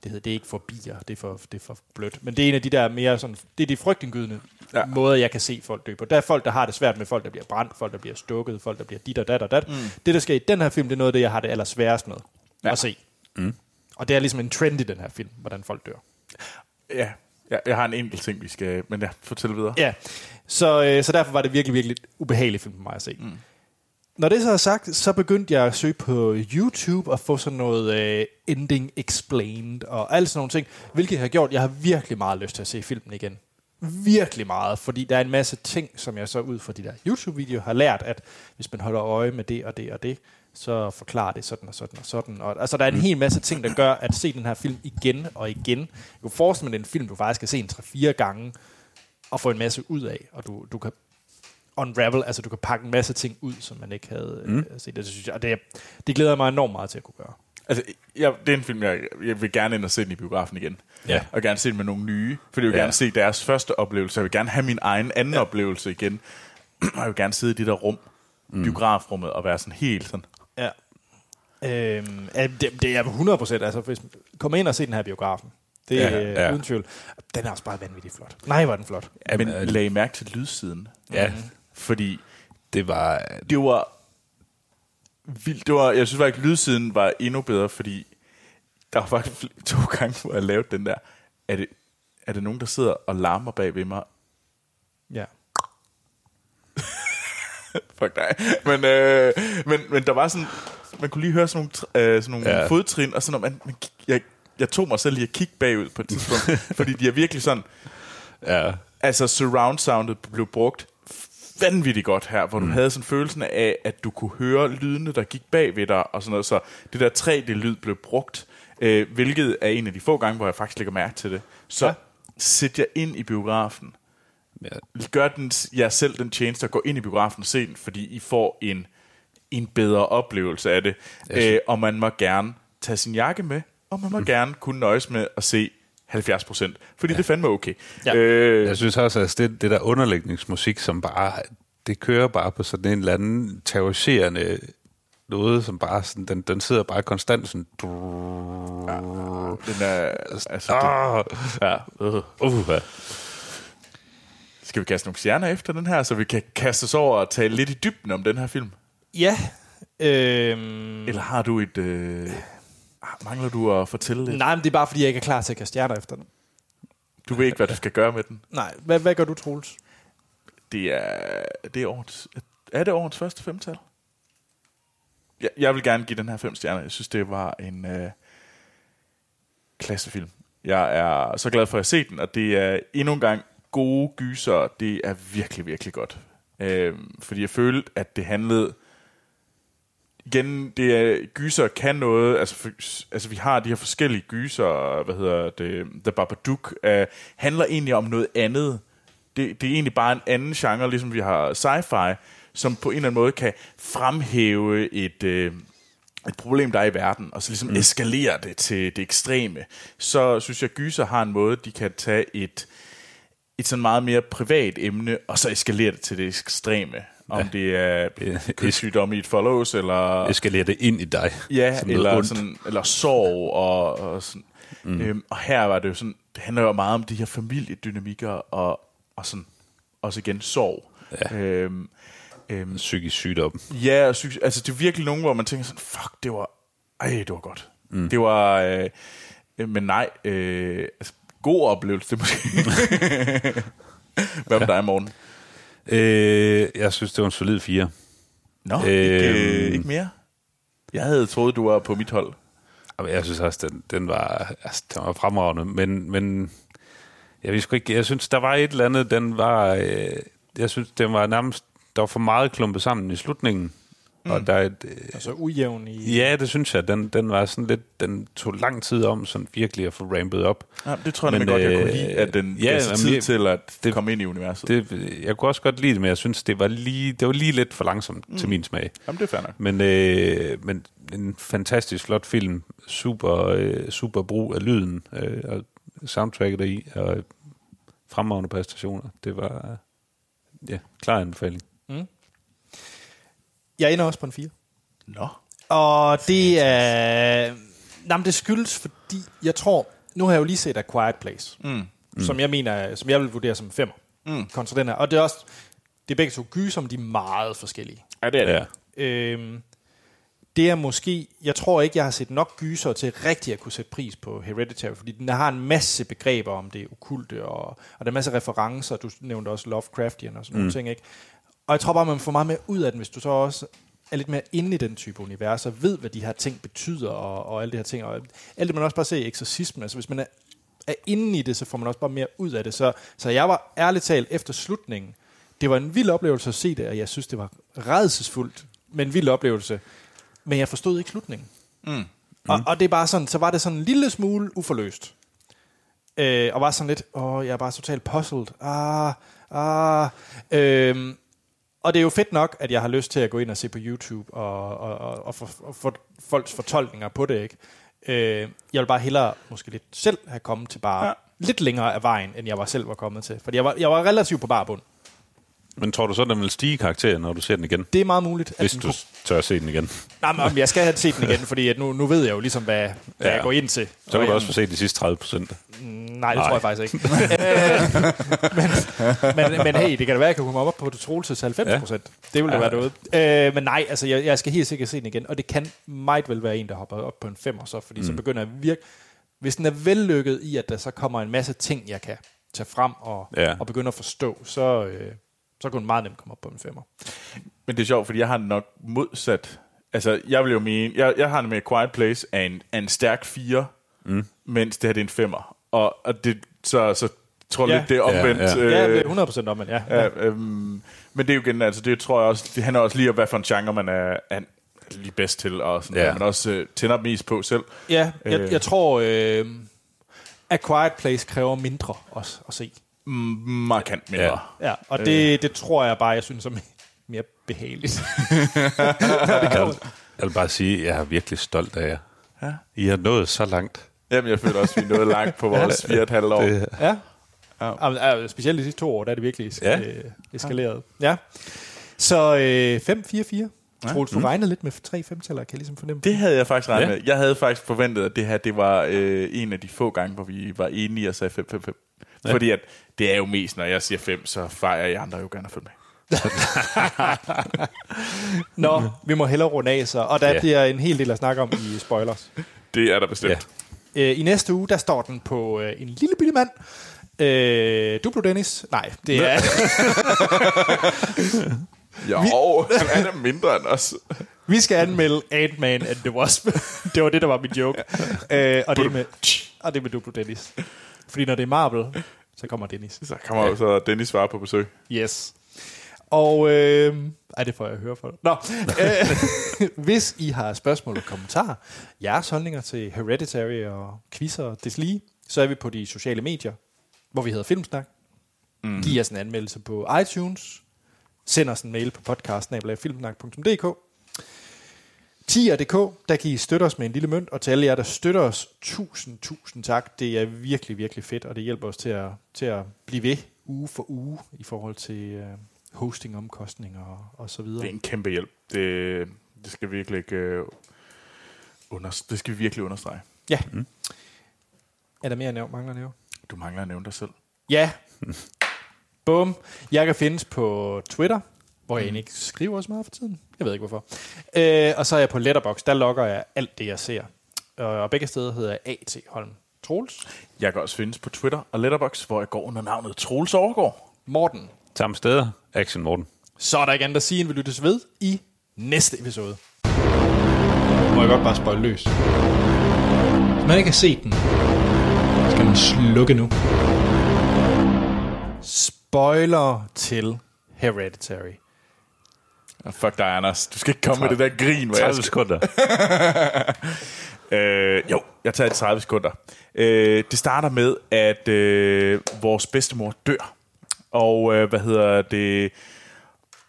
det hedder det er ikke for bier, det er for, det er for blødt. Men det er en af de der mere sådan... Det er de frygtindgydende ja. måder, jeg kan se folk dø på. Der er folk, der har det svært med folk, der bliver brændt, folk, der bliver stukket, folk, der bliver dit og dat og dat. Mm. Det, der sker i den her film, det er noget af det, jeg har det allersværest med ja. at se. Mm. Og det er ligesom en trend i den her film, hvordan folk dør.
Ja, ja jeg har en enkelt ting, vi skal... Men ja, fortæl videre.
Ja, så, øh, så derfor var det virkelig, virkelig ubehagelig film for mig at se. Mm. Når det så er sagt, så begyndte jeg at søge på YouTube og få sådan noget øh, ending explained og alt sådan nogle ting, hvilket jeg har gjort. Jeg har virkelig meget lyst til at se filmen igen. Virkelig meget, fordi der er en masse ting, som jeg så ud fra de der YouTube-videoer har lært, at hvis man holder øje med det og det og det, så forklarer det sådan og sådan og sådan. Og, altså, der er en hel masse ting, der gør, at se den her film igen og igen. Jeg kunne forestille mig, at det er en film, du faktisk skal se en 3-4 gange, og få en masse ud af, og du, du kan unravel, altså du kan pakke en masse ting ud, som man ikke havde mm. set. Det, synes jeg, og det, det glæder jeg mig enormt meget til at kunne gøre.
Altså, jeg, det er en film, jeg, jeg vil gerne ind og se den i biografen igen.
Ja.
Og gerne se den med nogle nye. Fordi jeg vil
Ja.
gerne se deres første oplevelse. Jeg vil gerne have min egen anden ja. oplevelse igen. [clears throat] og jeg vil gerne sidde i det der rum, mm. biografrummet, og være sådan helt sådan...
Ja. Øhm, det, det er 100 procent. Altså, hvis kommer ind og se den her biografen. Det er
Ja,
ja,
ja.
uden tvivl. Den er også bare vanvittigt flot. Nej, var den flot.
Ja, men
øh,
lag mærke til lydsiden.
Ja,
Fordi
det var...
det var vildt. Det var, jeg synes faktisk, lydsiden var endnu bedre, fordi der var faktisk to gange, hvor jeg lavede den der. Er det, er det nogen, der sidder og larmer bag ved mig?
Ja. [laughs]
Fuck dig. Men, øh, men, men der var sådan, man kunne lige høre sådan nogle, øh, sådan nogle
Ja.
fodtrin, og sådan man, man, jeg, jeg tog mig selv lige at kigge bagud på et tidspunkt, [laughs] fordi de er virkelig sådan,
Ja,
altså surround soundet blev brugt vanvittigt godt her, hvor du havde sådan følelsen af, at du kunne høre lydene, der gik bag ved dig, og sådan noget, så det der 3D-lyd blev brugt, øh, hvilket er en af de få gange, hvor jeg faktisk lægger mærke til det. Så
ja.
sæt jer ind i biografen.
Ja.
Gør den, jer selv den tjeneste at gå ind i biografen og se den, fordi I får en, en bedre oplevelse af det. Øh, og man må gerne tage sin jakke med, og man må gerne kunne nøjes med at se 70 procent, fordi ja. det er fandme okay.
Ja.
Øh,
Jeg synes også, at det, det der underlægningsmusik, som bare, det kører bare på sådan en eller anden terroriserende noget, som bare sådan, den, den sidder bare konstant sådan...
Den er, altså, det,
Ah,
ja, øh.
uh, ja.
Skal vi kaste nogle stjerner efter den her, så vi kan kaste os over og tale lidt i dybden om den her film?
Ja. Øhm,
Eller har du et... Øh, mangler du at fortælle lidt?
nej, men det er bare, fordi jeg ikke er klar til at kaste stjerner efter den.
Du ved ikke, hvad du skal gøre med den.
Nej, hvad, hvad gør du, Troels?
Det er, det er, årets, er det årets første femtal? Jeg, jeg vil gerne give den her fem stjerner. Jeg synes, det var en øh, klassefilm. Jeg er så glad for, at set den, og det er endnu en gang gode gyser. Det er virkelig, virkelig godt. Øh, fordi jeg følte, at det handlede... Igen, det er, gyser kan noget, altså, for, altså vi har de her forskellige gyser, hvad hedder det, The Babadook, øh, handler egentlig om noget andet. Det, det er egentlig bare en anden genre, ligesom vi har sci-fi, som på en eller anden måde kan fremhæve et, øh, et problem, der er i verden, og så ligesom mm. eskalere det til det ekstreme. Så synes jeg, gyser har en måde, de kan tage et, et sådan meget mere privat emne, og så eskalere det til det ekstreme. Om ja. det er [laughs] kødssygdom i et follows, eller...
Eskalerer det ind i dig.
Ja, eller,
ondt.
sådan, eller sorg. Og, og, sådan. Mm. Øhm, og her var det jo sådan, det handler jo meget om de her familiedynamikker, og, og sådan, også igen sorg.
Ja.
Øhm, øhm,
Psykisk sygdom.
ja, og psykisk, altså det er virkelig nogen, hvor man tænker sådan, fuck, det var, ej, det var godt. Mm. Det var, øh, øh, men nej, øh, altså, god oplevelse, måske. [laughs] Hvad med dig, morgen?
Øh, jeg synes, det var en solid fire.
Nå, øh, ikke, øh,
Øhm.
ikke mere? Jeg havde troet, du var på mit hold.
Jeg synes også, den, den, var, altså, den var fremragende, men, men jeg, ved sgu ikke, jeg synes, der var et eller andet, den var, øh, jeg synes, den var nærmest, der var for meget klumpet sammen i slutningen. Mm. Og der er et, øh,
Altså ujævn i...
ja, det synes jeg, den, den var sådan lidt, den tog lang tid om sådan virkelig at få rampet op.
Ja, det tror jeg
Men,
nemlig godt, jeg kunne
øh,
lide, at den
ja,
gav sig tid
jeg-
til at
det-
komme ind i universet.
Det, jeg kunne også godt lide det, men jeg synes, det var lige, det var lige lidt for langsomt mm. til min smag.
Jamen, det er fair.
Men, øh, men en fantastisk flot film. Super, øh, super brug af lyden øh, og soundtracket i og fremragende præstationer. Det var øh, ja, klar anbefaling.
Jeg ender også på en 4.
Nå.
Og det er... Jamen, det skyldes, fordi jeg tror... Nu har jeg jo lige set A Quiet Place, mm. som jeg mener, som jeg vil vurdere som en femmer. Mm. Kontra den her. Og det er også... Det er begge to gyser, som de er meget forskellige.
Ja, det er det.
Ja.
Øhm, det er måske... Jeg tror ikke, jeg har set nok gyser til rigtig at kunne sætte pris på Hereditary, fordi den har en masse begreber om det okulte, og, og der er en masse referencer. Du nævnte også Lovecraftian og sådan mm. nogle ting, ikke? Og jeg tror bare, man får meget mere ud af den, hvis du så også er lidt mere inde i den type univers, og ved, hvad de her ting betyder, og, og alle de her ting. Og alt det, man også bare ser i eksorcismen. Altså, hvis man er, er inde i det, så får man også bare mere ud af det. Så, så jeg var ærligt talt efter slutningen, det var en vild oplevelse at se det, og jeg synes, det var redselsfuldt, men en vild oplevelse. Men jeg forstod ikke slutningen. Mm. Og, og det er bare sådan, så var det sådan en lille smule uforløst. Øh, og var sådan lidt, åh, jeg er bare totalt puzzled. Ah, ah. Øh, og det er jo fedt nok, at jeg har lyst til at gå ind og se på YouTube og, og, og, og få, og få folks fortolkninger på det, ikke? Øh, jeg vil bare hellere måske lidt selv have kommet til bare
Ja.
lidt længere af vejen, end jeg var selv var kommet til. Fordi jeg var, jeg var relativt på bare bund.
Men tror du så, den vil stige i karakter, når du ser den igen?
Det er meget muligt.
Hvis du
kunne-
tør at se den igen.
Nej, men jeg skal have set den igen, fordi at nu, nu ved jeg jo ligesom, hvad, hvad
Ja.
jeg går ind til.
Så kan
Og
du også få set de sidste 30 procent.
Nej, det
Nej.
tror jeg faktisk ikke. [laughs] men, men, men hey, det kan da være, at jeg kan komme op på det Troelses 90 procent. Det ville da
Ja.
være noget. Øh, men nej, altså, jeg, jeg skal helt sikkert se den igen. Og det kan meget vel være en, der hopper op på en femmer så, fordi mm. så begynder jeg virke... Hvis den er vellykket i, at der så kommer en masse ting, jeg kan tage frem og,
Ja.
og begynde at forstå, så, øh, så kunne den meget nemt komme op på en femmer.
Men det er sjovt, fordi jeg har den nok modsat. Altså, jeg vil jo mene, jeg, jeg har det med Quiet Place af en, af en stærk 4, mm. mens det her det er en 5'er. Og, og det, så, så tror jeg
Ja.
lidt, det er omvendt.
Ja, ja.
Øh, ja, det er 100% om, men ja.
Ja, øhm, men det er jo igen, altså det tror jeg også, det handler også lige om, hvad for en genre man er, er lige bedst til, og sådan
Ja.
ja. man også øh, tænder mest på selv.
Ja, jeg,
Øh.
jeg tror, øh, A Quiet Place kræver mindre også at se.
Markant mindre.
Ja.
Ja.
Ja, og det, det tror jeg bare, jeg synes er me- mere behageligt. [laughs]
Jeg vil bare sige, at jeg er virkelig stolt af jer.
Ja.
I har nået så langt.
Jamen, jeg føler også, at vi er nået langt på vores 4,5 år.
Det,
ja.
Ja.
ja. ja. Specielt de sidste to år, der er det virkelig
Ja.
ja. eskaleret. Ja. Så øh, 5-4-4. Troels, du
Mm.
regnede lidt med tre femtaller, kan jeg ligesom fornemme.
Det havde jeg faktisk regnet
Ja.
ja. med. Jeg havde faktisk forventet, at det her det var øh, en af de få gange, hvor vi var enige og sagde 5-5-5. Ja. Fordi at det er jo mest, når jeg siger 5, så fejrer jeg andre jo gerne følge med. [laughs]
Nå, vi må hellere runde af så. Og der
Ja.
bliver en hel del at snakke om i spoilers.
Det er der bestemt.
Ja.
Øh, I næste uge, der står den på øh, en lille bitte mand. Øh, Duplo Dennis? Nej, det er... [laughs]
Jo, han er da mindre end os. [laughs]
Vi skal anmelde Ant-Man and the Wasp. det var det, der var min joke. øh, og, det med, og det med Duplo Dennis. Fordi når det er Marvel, så kommer Dennis.
Så kommer jo så Dennis svare på besøg.
Yes. Og... Øh, ej, det får jeg at høre for. Nå. [laughs] Øh, [laughs] hvis I har spørgsmål og kommentarer, jeres holdninger til Hereditary og quizzer og deslige, så er vi på de sociale medier, hvor vi hedder Filmsnak. Mm. Giv os en anmeldelse på iTunes. Send os en mail på podcast.filmsnak.dk. Tier.dk, der kan I støtte os med en lille mønt, og til alle jer, der støtter os, tusind, tusind tak. Det er virkelig, virkelig fedt, og det hjælper os til at, til at blive ved uge for uge i forhold til uh, hostingomkostninger og, og så videre.
Det er en kæmpe hjælp. Det, det skal virkelig ikke... Øh, under, det skal vi virkelig understrege.
Ja. Mm. Er der mere at nævne, mangler at nævne?
Du mangler at nævne dig selv.
Ja. Bum. Jeg kan findes på Twitter, hvor jeg egentlig ikke skriver så meget for tiden. Jeg ved ikke hvorfor. Øh, og så er jeg på Letterbox. Der logger jeg alt det, jeg ser. Og, og begge steder hedder jeg A.T. Holm. Troels.
Jeg kan også findes på Twitter og Letterboxd, hvor jeg går under navnet Troels Overgaard.
Morten.
Samme steder. Action Morten.
Så er der ikke andet at sige, end vi lyttes ved i næste episode. Må jeg godt bare spøjle løs. Hvis man ikke har set den, skal man slukke nu. Spoiler til Hereditary.
Oh, fuck dig, Anders. Du skal ikke komme med det der grin, hvor jeg
30
skal...
sekunder. [laughs]
Øh, jo, jeg tager 30 sekunder. Øh, det starter med, at øh, vores bedstemor dør. Og øh, hvad hedder det...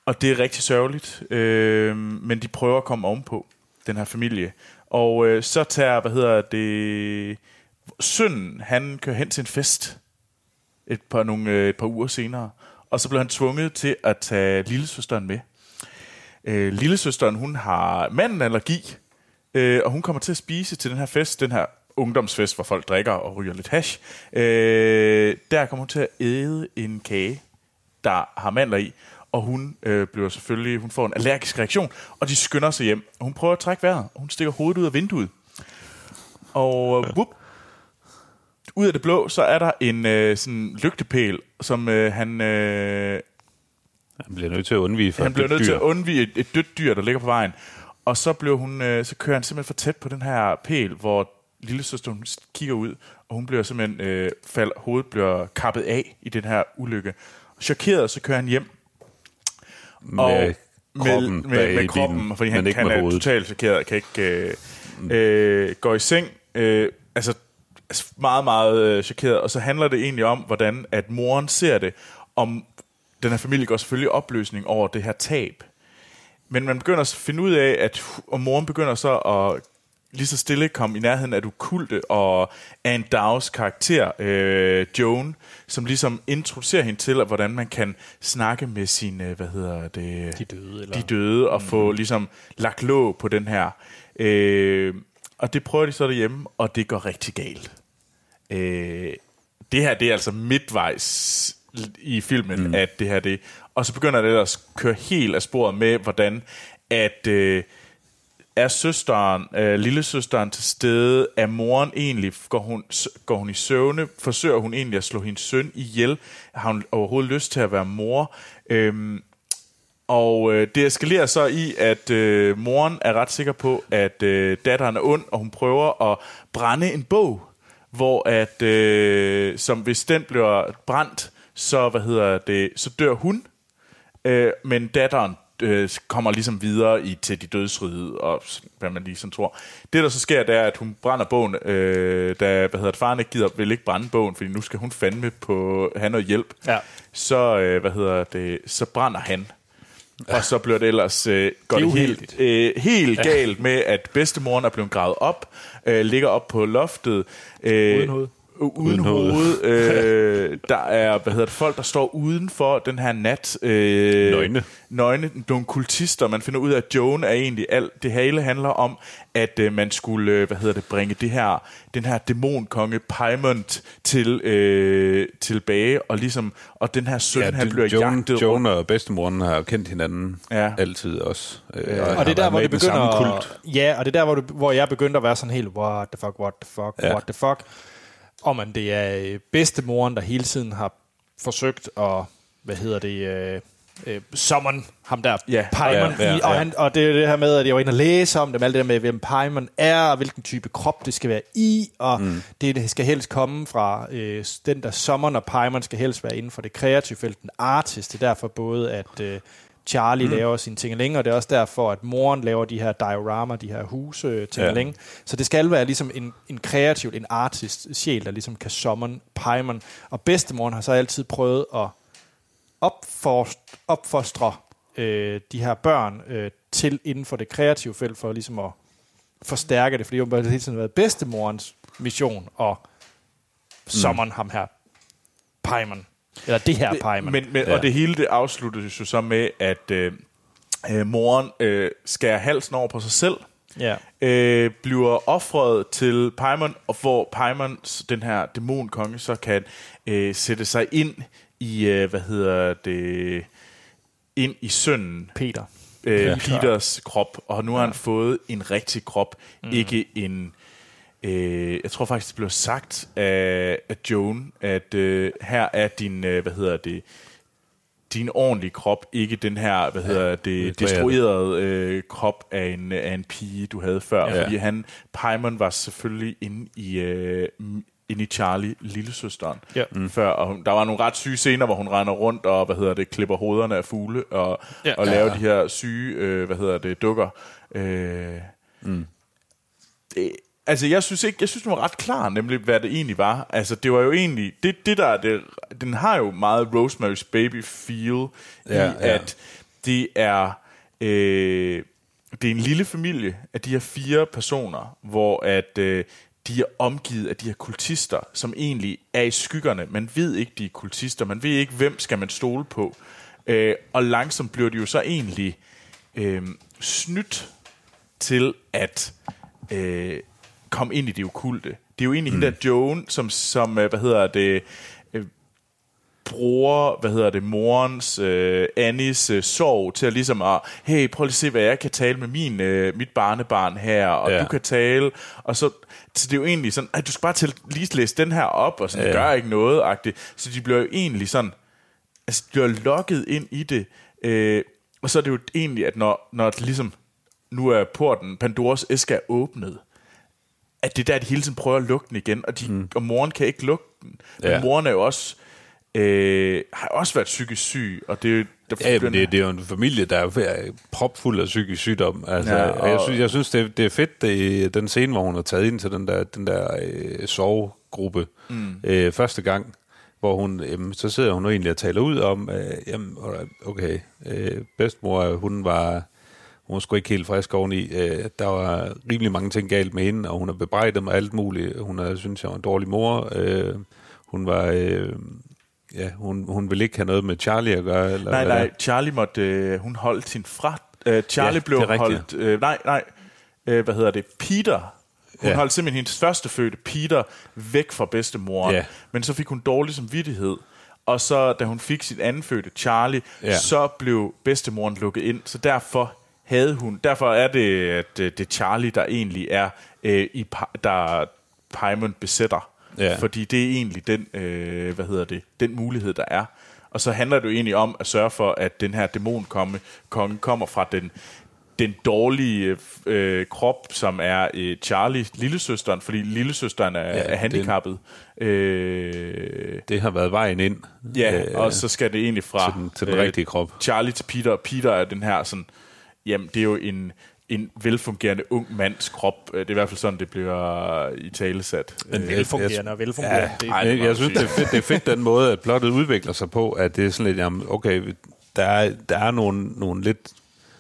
Og det er rigtig sørgeligt, øh, men de prøver at komme ovenpå, den her familie. Og øh, så tager, hvad hedder det... Sønnen, han kører hen til en fest et par, nogle, øh, et par uger senere. Og så bliver han tvunget til at tage lillesøsteren med. Øh, lillesøsteren, hun har mandenallergi, øh, og hun kommer til at spise til den her fest, den her ungdomsfest, hvor folk drikker og ryger lidt hash. Øh, der kommer hun til at æde en kage, der har mandler i, og hun øh, bliver selvfølgelig, hun får en allergisk reaktion, og de skynder sig hjem. Og hun prøver at trække vejret, og hun stikker hovedet ud af vinduet. Og øh, whoop, ud af det blå, så er der en øh, sådan lygtepæl, som øh, han, øh,
Han bliver nødt til at undvige for
han
et
bliver nødt
dyr.
til at undvige et, et dødt dyr, der ligger på vejen. Og så, blev hun, øh, så kører han simpelthen for tæt på den her pæl, hvor lille søster hun kigger ud, og hun bliver simpelthen, øh, fald, hovedet bliver kappet af i den her ulykke. Chokeret, så kører han hjem.
Med kroppen
med, med, med kroppen,
bilen,
fordi han,
ikke
han
med
er
hovedet.
totalt chokeret, kan ikke øh, øh, gå i seng. Øh, altså, altså meget, meget øh, chokeret. Og så handler det egentlig om, hvordan at moren ser det. Om den her familie går selvfølgelig opløsning over det her tab. Men man begynder at finde ud af, at og moren begynder så at lige så stille komme i nærheden af det okulte, og Anne Dow's karakter, øh, Joan, som ligesom introducerer hende til, hvordan man kan snakke med sine, hvad hedder det?
De døde, eller?
De døde, og mm. få ligesom lagt låg på den her. Øh, og det prøver de så derhjemme, og det går rigtig galt. Øh, det her, det er altså midtvejs i filmen, mm. at det her det. Og så begynder det ellers at køre helt af sporet med, hvordan at øh, er søsteren, øh, lillesøsteren til stede, er moren egentlig, går hun, går hun i søvne, forsøger hun egentlig at slå hendes søn ihjel, har hun overhovedet lyst til at være mor, øhm, og øh, det eskalerer så i, at øh, moren er ret sikker på, at øh, datteren er ond, og hun prøver at brænde en bog, hvor at, øh, som hvis den bliver brændt, så, hvad hedder det, så dør hun, øh, men datteren øh, kommer ligesom videre i, til de dødsrige, og hvad man lige sådan tror. Det, der så sker, det er, at hun brænder bogen, øh, da hvad hedder det, faren ikke gider, vil ikke brænde bogen, fordi nu skal hun fandme på have noget hjælp.
Ja.
Så, øh, hvad hedder det, så brænder han. Og så bliver det ellers øh, går
Det
det helt, øh, helt galt med, at bedstemoren er blevet gravet op, øh, ligger op på loftet. Øh,
Uden hoved.
Uden, uden hoved. [laughs] øh, der er hvad hedder det, folk, der står uden for den her nat. Øh,
Nøgne.
Nøgne. Nogle kultister. Man finder ud af, at Joan er egentlig alt. Det hele handler om, at øh, man skulle øh, hvad hedder det, bringe det her, den her dæmonkonge Paimon til, øh, tilbage. Og, ligesom, og den her søn, ja, han bliver
Joan,
jagtet
Joan og bedstemoren har kendt hinanden
Ja.
altid også. Øh,
Og
har
det er der, hvor det begynder...
Kult.
Ja, og det er der, hvor, det, hvor jeg begyndte at være sådan helt, what the fuck, what the fuck,
Ja.
what the fuck. Om man det er øh, bedstemoren, der hele tiden har forsøgt at, hvad hedder det, øh, øh, ham der,
Ja.
Paimon,
Ja, ja,
og, han, og det er det her med, at jeg var inde og læse om dem, alt det der med, hvem Paimon er, og hvilken type krop det skal være i, og mm. det, det skal helst komme fra øh, den der summon, og Paimon skal helst være inden for det kreative felt, den artist. Det er derfor både, at øh, Charlie mm. laver sine ting og det er også derfor, at moren laver de her diorama, de her huse ting ja. Så det skal være ligesom en, en kreativ, en artist sjæl, der ligesom kan summon Paimon. Og bedstemoren har så altid prøvet at opforst, opfostre øh, de her børn øh, til inden for det kreative felt, for ligesom at forstærke det, fordi det har hele tiden været bedstemorens mission at summon mm. ham her Paimon. Eller det her Paimon.
Men, men,
Ja.
Og det hele det afsluttes jo så med, at øh, øh, moren øh, skærer halsen over på sig selv,
ja.
øh, bliver offret til Paimon, og hvor Paimon, den her dæmonkonge, så kan øh, sætte sig ind i, øh, hvad hedder det, ind i sønnen,
Peter.
øh,
Ja.
Peters krop, og nu har han fået en rigtig krop, mm. ikke en... Øh, jeg tror faktisk, det blev sagt af, af Joan, at øh, her er din, øh, hvad hedder det, din ordentlige krop, ikke den her, hvad hedder det,
det er
destruerede øh, krop af en, af en pige, du havde før.
Ja.
Fordi han, Paimon var selvfølgelig inde i, øh, inde i Charlie, lillesøsteren,
Ja.
mm. før. Og der var nogle ret syge scener, hvor hun render rundt og, hvad hedder det, klipper hovederne af fugle og,
Ja.
ja. og laver de her syge, øh, hvad hedder det, dukker. Øh, mm. det, altså, jeg synes ikke, jeg synes, den var ret klar, nemlig hvad det egentlig var. Altså, det var jo egentlig, det, det der, det, den har jo meget Rosemary's Baby feel
Ja,
i,
ja.
at det er, øh, det er en lille familie af de her fire personer, hvor at øh, de er omgivet af de her kultister, som egentlig er i skyggerne. Man ved ikke, de er kultister. Man ved ikke, hvem skal man stole på. Øh, og langsomt bliver de jo så egentlig øh, snydt til at øh, komme ind i det okulte. Det er jo egentlig mm. hende der Joan, som, som øh, hvad hedder det, øh, bruger, hvad hedder det, morens, øh, Annis øh, sorg til at ligesom at, hey, prøv lige at se, hvad jeg kan tale med min, øh, mit barnebarn her, og ja. Du kan tale, og så, så det er jo egentlig sådan, at du skal bare til, lige læse den her op, og sådan, ja. det gør ikke noget, agtigt. så de bliver jo egentlig sådan, altså, de bliver lokket ind i det, øh, og så er det jo egentlig, at når, når det ligesom, nu er porten, Pandoras æske er åbnet, at det er der, de hele tiden prøver at lukke den igen, og, de, mm. og moren kan ikke lukke den. Men
Ja.
moren er jo også, øh, har også været psykisk syg, og det er jo... Der
Ja, men det, det er jo en familie, der er propfuld af psykisk sygdom. Altså,
Ja, og-
jeg synes, jeg synes det, det er fedt, det, den scene, hvor hun har taget ind til den der, den der øh, sovegruppe mm. øh, første gang, hvor hun, jamen, så sidder hun egentlig og taler ud om, øh, jamen, okay, øh, bedstemor, hun var, hun var sgu ikke helt frisk oveni. Øh, der var rimelig mange ting galt med hende, og hun har bebrejdet mig alt muligt. Hun har synes jeg var en dårlig mor. Øh, hun var... Øh, ja, hun, hun ville ikke have noget med Charlie at gøre. Eller,
Nej, nej, Charlie måtte, øh, hun holdt sin fra. Øh, Charlie
Ja,
blev
er
holdt, øh, nej, nej, øh, hvad hedder det, Peter. Hun
Ja.
holdt simpelthen hendes første fødte, Peter, væk fra bedstemoren.
Ja.
Men så fik hun dårlig samvittighed. Og så, da hun fik sit anden fødte, Charlie,
Ja.
så blev bedstemoren lukket ind. Så derfor havde hun, derfor er det, at øh, det er Charlie, der egentlig er, øh, i, der Paimon besætter.
Ja.
Fordi det er egentlig den, øh, hvad hedder det, den mulighed, der er. Og så handler det jo egentlig om at sørge for, at den her dæmonkonge konge kommer fra den, den dårlige øh, krop, som er øh, Charlie, lillesøsteren, fordi lillesøsteren er, ja, er
den-
handicappet. Øh,
Det har været vejen ind.
ja,
øh,
og så skal det egentlig fra
til den- til den rigtige krop.
Charlie til Peter, og Peter er den her sådan, jamen det er jo en, en velfungerende ung mands krop. Øh, Det er i hvert fald sådan, det bliver i talesat.
Men
Øh,
Velfungerende og velfungerende.
Ja,
det,
ej,
jeg,
det
jeg synes, det er, fedt, det er fedt den måde, at plottet udvikler sig på, at det er sådan lidt, jamen, okay, der er, der er nogle, nogle lidt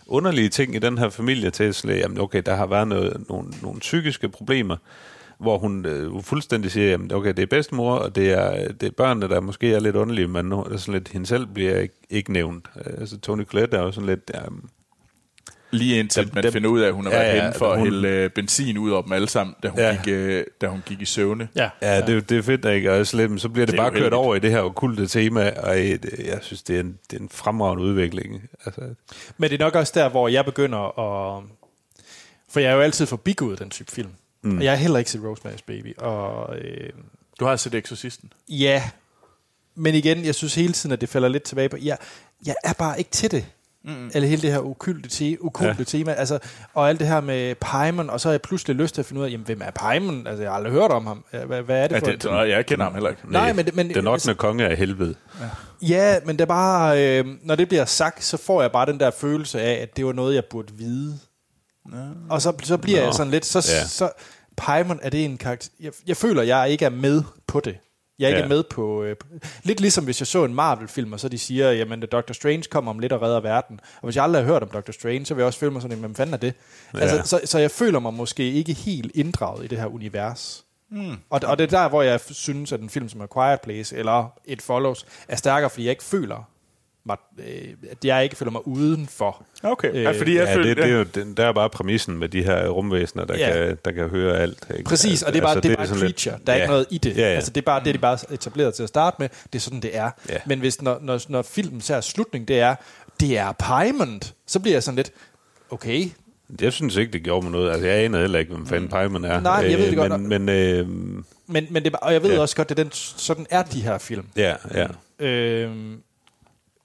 underlige ting i den her familie til, sådan jamen, okay, der har været noget, nogle, nogle psykiske problemer, hvor hun øh, fuldstændig siger, jamen, okay, det er bedstemor, og det er, det er børnene, der måske er lidt underlige, men nu er sådan lidt, hende selv bliver ikke, ikke nævnt. Øh, Altså, Tony Collette er jo sådan lidt, jamen,
Lige indtil
Dem-
man
dem-
finder ud af, at hun har
Ja,
været
ja,
henne for at
hun-
hælde øh, benzin ud over dem alle sammen, da hun,
Ja.
gik, øh, da hun gik i søvne.
ja.
Ja, det, er- det er fedt, ikke? Og så, bliver det,
Det
bare kørt over i det her okulte tema, og øh, det- jeg synes, det er en, det er en fremragende udvikling. Altså,
Men det er nok også der, hvor jeg begynder at... For jeg er jo altid forbigået den type film. Mm. Og jeg har heller ikke set Rosemary's Baby. Og øh,
Du har set Exorcisten.
ja, men igen, jeg synes hele tiden, at det falder lidt tilbage på... Jeg, jeg er bare ikke til det. Mm. Eller hele det her okulte, te, okulte ja. tema. Altså, og alt det her med Paimon, og så har jeg pludselig lyst til at finde ud af, jamen, hvem er Paimon? Altså, jeg har aldrig hørt om ham. Hvad, hvad er det
Ja,
for...
det, nej, jeg kender ham heller ikke.
Nej, men det- men-
den 8. konge af helvede.
Ja, men det er bare, øh, når det bliver sagt, så får jeg bare den der følelse af, at det var noget, jeg burde vide. Og så, så bliver
Nå.
jeg sådan lidt, så,
Ja.
ja. så Paimon, er det en karakter? Jeg, jeg føler, jeg ikke er med på det. Jeg er ikke
Ja.
ja. med på... Øh, lidt ligesom hvis jeg så en Marvel-film, og så de siger, jamen Doctor Strange kommer om lidt og redder verden. Og hvis jeg aldrig har hørt om Doctor Strange, så vil jeg også føle mig sådan, hvem fanden er det?
Ja.
Altså, så, så jeg føler mig måske ikke helt inddraget i det her univers. Mm. Og, og det er der, hvor jeg synes, at en film som A Quiet Place eller It Follows er stærkere, fordi jeg ikke føler mig, øh, at jeg ikke føler mig udenfor.
Okay,
Øh,
ja, fordi jeg
Ja,
følte,
det, det er jo, den, der er bare præmissen med de her rumvæsener, der,
Ja.
kan, der kan høre alt. Ikke?
Præcis, og det er bare, altså, det er bare
sådan
creature. Der er
ja.
ikke noget i det.
Ja, ja.
Altså, det er bare det, de bare er etableret til at starte med. Det er sådan, det er.
Ja.
Men hvis når, når, når filmen ser slutning, det er, det er Paimon, så bliver jeg sådan lidt, okay,
Jeg synes ikke, det gjorde mig noget. Altså, jeg anede heller ikke, hvem fanden Paimon er.
Nej, jeg ved det
Øh,
godt.
Men, men øh,
men, men det, er bare- og jeg ved
Ja.
også godt, at den, sådan er de her film.
ja, ja.
Øhm,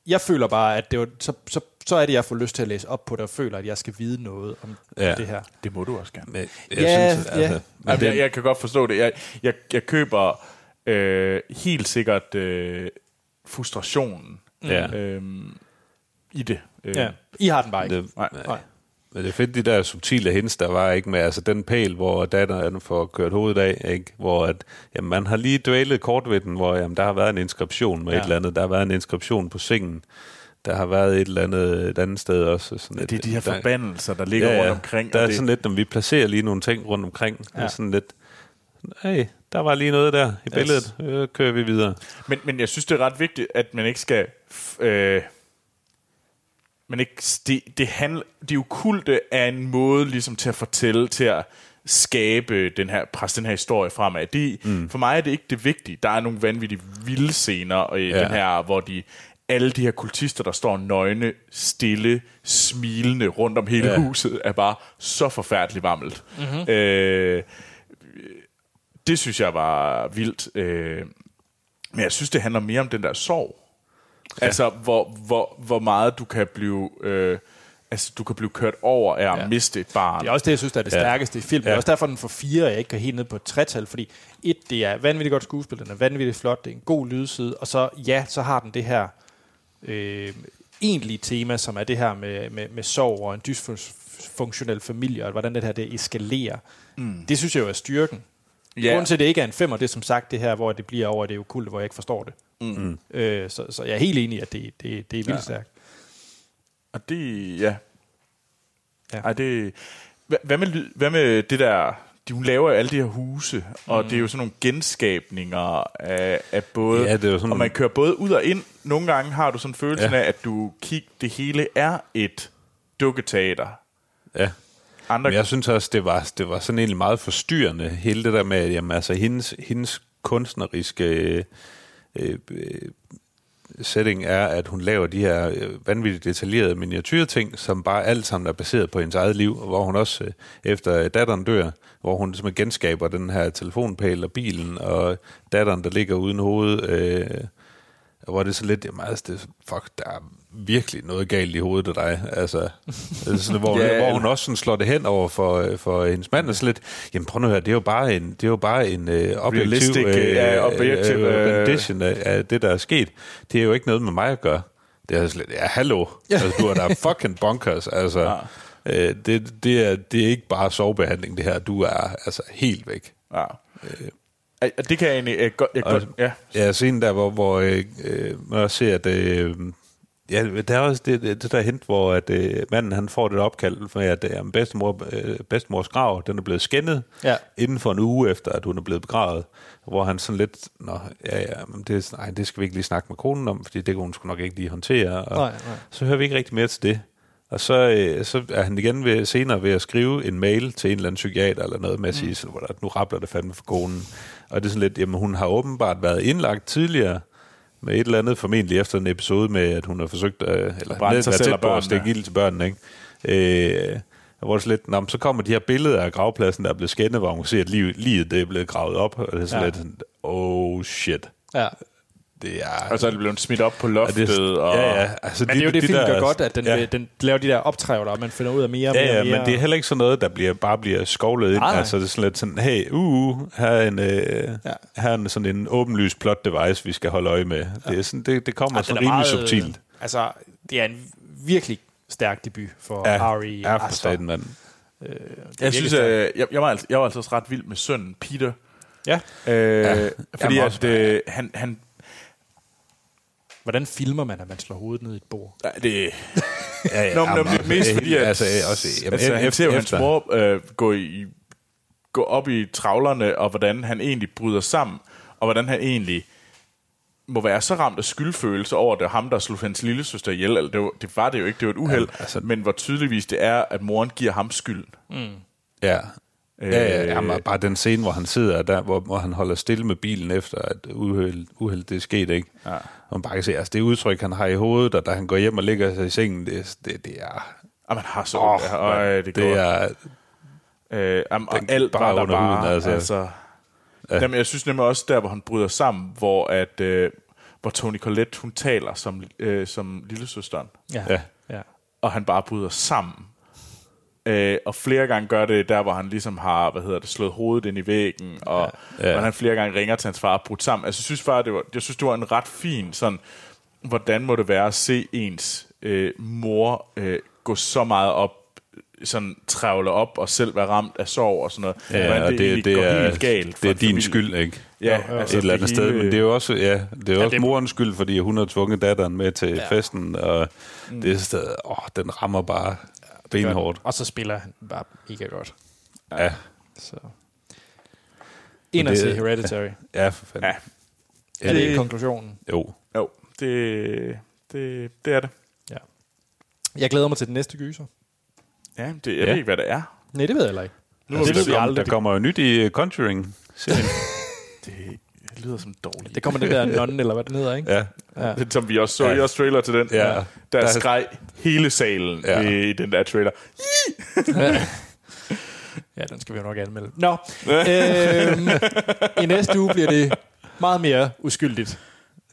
jeg føler bare, at det var, så, så, så er det, jeg får lyst til at læse op på det, og føler, at jeg skal vide noget om
Ja.
det her.
det må du også gerne.
Men, jeg
Ja,
synes,
ja.
altså, men
Jamen, jeg, jeg kan godt forstå det. Jeg, jeg, jeg køber øh, helt sikkert øh, frustrationen
Ja.
øh, i det. Øh,
Ja. I har den bare ikke.
det,
Nej.
Nej.
Men det er fedt, de der subtile hints, der var ikke med, altså den pæl, hvor datteren får kørt hovedet af, ikke? hvor at, jamen, man har lige dvælet kort ved den, hvor jamen, der har været en inskription med ja.
Ja.
et eller andet, der har været en inskription på sengen, der har været et eller andet et andet sted også. Sådan
Det er
lidt-
de her
der-
forbandelser, der ligger rundt omkring.
Der er
det,
sådan lidt, når vi placerer lige nogle ting rundt omkring, ja.
Ja.
sådan lidt, hey, der var lige noget der i billedet, øh, kører vi videre.
Men, men jeg synes, det er ret vigtigt, at man ikke skal... f- Øh, men ikke, det, det, handler, det okulte er en måde ligesom til at fortælle, til at skabe den her, presse den her historie fremad. Det, mm. For mig er det ikke det vigtige. Der er nogle vanvittige vilde scener i
Ja.
den her, hvor de alle de her kultister, der står nøgne, stille, smilende rundt om hele
Ja.
huset, er bare så forfærdeligt vammelt. Mm-hmm. Øh, det synes jeg var vildt. Øh, men jeg synes, det handler mere om den der sorg. Ja. Altså, hvor, hvor, hvor meget du kan blive... Øh, altså, du kan blive kørt over af at ja. Miste et barn.
Det er også det, jeg synes, der er det
Ja.
stærkeste i filmen. Det
Ja.
er også derfor, den får fire, og jeg ikke kan helt ned på et tretal, fordi et, det er vanvittigt godt skuespil, den er vanvittigt flot, det er en god lydside, og så, ja, så har den det her øh, egentlige tema, som er det her med, med, med sorg og en dysfunktionel familie, og hvordan det her det eskalerer. Mm. Det synes jeg jo er styrken. Ja. Grunden til, at det ikke er en femmer, det er som sagt det her, hvor det bliver over det okulte, hvor jeg ikke forstår det. Mm. Øh, så, så jeg er helt enig i, at det, det, det er vildt ja. stærkt.
Og det, ja.
Ja.
Ej, det, hvad, med, lyd- hvad med det der, de, hun laver jo alle de her huse, og det er jo sådan nogle genskabninger af, af både,
Ja, det er sådan-
og man kører både ud og ind. Nogle gange har du sådan følelsen
Ja.
af, at du kig, det hele er et dukketeater.
Ja.
Andre,
Men jeg synes også, det var, det var sådan egentlig meget forstyrrende, hele det der med, at jamen, altså, hendes, hendes kunstneriske Øh, øh, setting er, at hun laver de her øh, vanvittigt detaljerede miniatyrting, som bare alt sammen er baseret på hendes eget liv, og hvor hun også, øh, efter datteren dør, hvor hun simpelthen genskaber den her telefonpæl og bilen, og datteren, der ligger uden hoved, øh, og hvor det er så lidt, jamen, altså, det, fuck, der er virkelig noget galt i hovedet af dig. Altså, [laughs] sådan, hvor,
Ja,
hvor hun også sådan slår det hen over for, øh, for hendes mand, og så lidt, jamen prøv nu at høre, det er jo bare en, det er jo bare en øh, objektiv,
Realistic, øh, ja, objektiv, øh,
rendition af, af, det, der er sket. Det er jo ikke noget med mig at gøre. Det er slet, ja, hallo, altså, du er da fucking bonkers, altså. Ja. Øh, det, det, er, det er ikke bare sovebehandling, det her. Du er altså helt væk.
ja. Og det kan jeg egentlig øh, godt, jeg
Og-
godt, ja.
Ja, scenen der, hvor, hvor øh, øh, man også ser, at... Øh, ja, der er også det, det, det der hint, hvor at, øh, manden han får det opkald for, at øh, bedstemor, øh, bedstemors grav, den er blevet skændet
Ja.
inden for en uge efter, at hun er blevet begravet. Hvor han sådan lidt, nå, ja, ja, men det, nej, det skal vi ikke lige snakke med konen om, fordi det kunne hun sgu nok ikke lige håndtere. Og
Nej, nej.
Så hører vi ikke rigtig mere til det. Og så, øh, så er han igen ved, senere ved at skrive en mail til en eller anden psykiater eller noget med at sige, sådan, at nu rappler det fandme for konen. Og det er sådan lidt, jamen hun har åbenbart været indlagt tidligere med et eller andet, formentlig efter en episode med, at hun har forsøgt, øh, eller
brænde sig selv
tæt på at stikke ild til børnene, ikke? Øh, hvor det lidt, nå, så kommer de her billeder af gravpladsen, der er blevet skændet, hvor man kan se, at livet, livet det er blevet gravet op, og det er sådan
Ja.
lidt oh shit.
Ja.
Det er...
Og så er det blevet smidt op på loftet.
det,
og,
ja, ja. Altså,
Men det er jo det, filmen gør
der-
godt, at den,
ja.
ja. den laver de der optrævler, og man finder ud af mere og mere
Ja, ja,
og mere.
men det er heller ikke sådan noget, der bliver, bare bliver skovlet ind. Altså, det er sådan lidt sådan, hey, uh, her er en, øh,
Ja.
ja. her er en, sådan en åbenlys plot device, vi skal holde øje med. Ja. Det, er sådan, det, det kommer
Ej,
sådan rimelig
meget,
subtilt.
Altså, det er en virkelig stærk debut for
Ja,
Ari
ja, for staten, mand.
Jeg synes, at jeg, jeg, var altså, jeg var altså også ret vild med sønnen, Peter.
Ja.
Øh, ja, fordi
Jamen
at, øh, han, han
Hvordan filmer man, at man slår hovedet ned i et bord?
ja, det, [laughs]
Ja, ja,
Nå, men
jamen,
det mest fordi, at
altså, øh, også, jamen,
altså, han ser jo hans mor øh, gå, i, gå op i travlerne, og hvordan han egentlig bryder sammen, og hvordan han egentlig må være så ramt af skyldfølelse over, at det er ham, der slog hans lille søster ihjel. Eller det, var, det var det jo ikke, det var et uheld,
Jamen, altså-
men hvor tydeligvis det er, at moren giver ham skylden.
Ja.
Øh,
Ja, ja, jamen, bare den scene, hvor han sidder der, hvor, hvor han holder stille med bilen efter, at uheld, uheld det er sket, ikke?
Ja.
Og man bare kan se, altså det udtryk, han har i hovedet, og da han går hjem og ligger sig i sengen, det, det, det er...
Og man har så. Oh, det,
det,
går.
er...
Øh, am, og alt
bare
var der bare.
huden, altså.
altså. Ja. Jamen, jeg synes nemlig også der, hvor han bryder sammen, hvor, at, øh, hvor Tony Collette, hun taler som, øh, som lillesøsteren,
Ja.
Ja.
ja.
og han bare bryder sammen. Øh, og flere gange gør det der, hvor han ligesom har, hvad hedder det, slået hovedet ind i væggen, og ja.
Ja.
han flere gange ringer til hans far og brudt sammen. Altså, jeg synes bare, det var, jeg synes, det var en ret fin sådan, hvordan må det være at se ens øh, mor øh, gå så meget op, sådan travle op og selv være ramt af sorg og sådan noget.
Ja,
Hvordan
og det,
egentlig
det,
går
er,
helt galt.
det er din
familie.
skyld, ikke?
Ja,
jo.
altså
et eller andet
det
sted, men det er jo også, ja, det er jo også
det-
morens skyld, fordi hun har tvunget datteren med til ja. festen, og mm. det er sted, åh, den rammer bare benhårdt.
Og så spiller han bare mega godt.
Ja,
Så. Ind og
det-
se Hereditary. [laughs]
ja, for fanden.
Ja,
Er det
det-
konklusionen?
Jo.
jo, det, det, det er det.
Ja. Jeg glæder mig til den næste gyser.
Ja, det, jeg
Ja.
ved ikke, hvad det er.
Nej, det ved jeg heller ikke.
Nu
det
det,
ved vi
der,
aldrig.
der kommer jo nyt i uh, Conjuring. [laughs]
det, det lyder som dårligt.
Det kommer den der non, eller hvad den hedder, ikke?
ja,
Ja.
Det, som vi også så
Ja.
i også trailer til den.
Ja.
Der,
Der-
skreg hele salen
Ja.
ja. i den der trailer. [laughs]
Ja, den skal vi jo nok anmelde. Nå, øhm, i næste uge bliver det meget mere uskyldigt.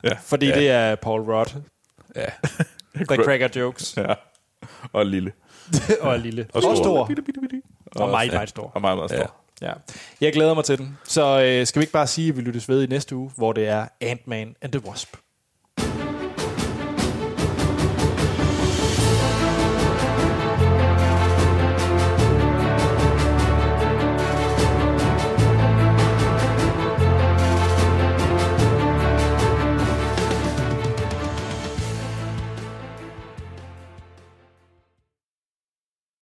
Ja.
Fordi
Ja.
det er Paul Rudd,
ja.
der cracker jokes,
Ja. Og lille. [laughs]
og lille.
Og stor.
Og stor.
Bitte, bitte, bitte.
Og meget, meget stor.
Og meget, meget stor.
Ja.
Ja. Jeg glæder mig til den. Så øh, skal vi ikke bare sige, at vi lyttes ved i næste uge, hvor det er Ant-Man and the Wasp.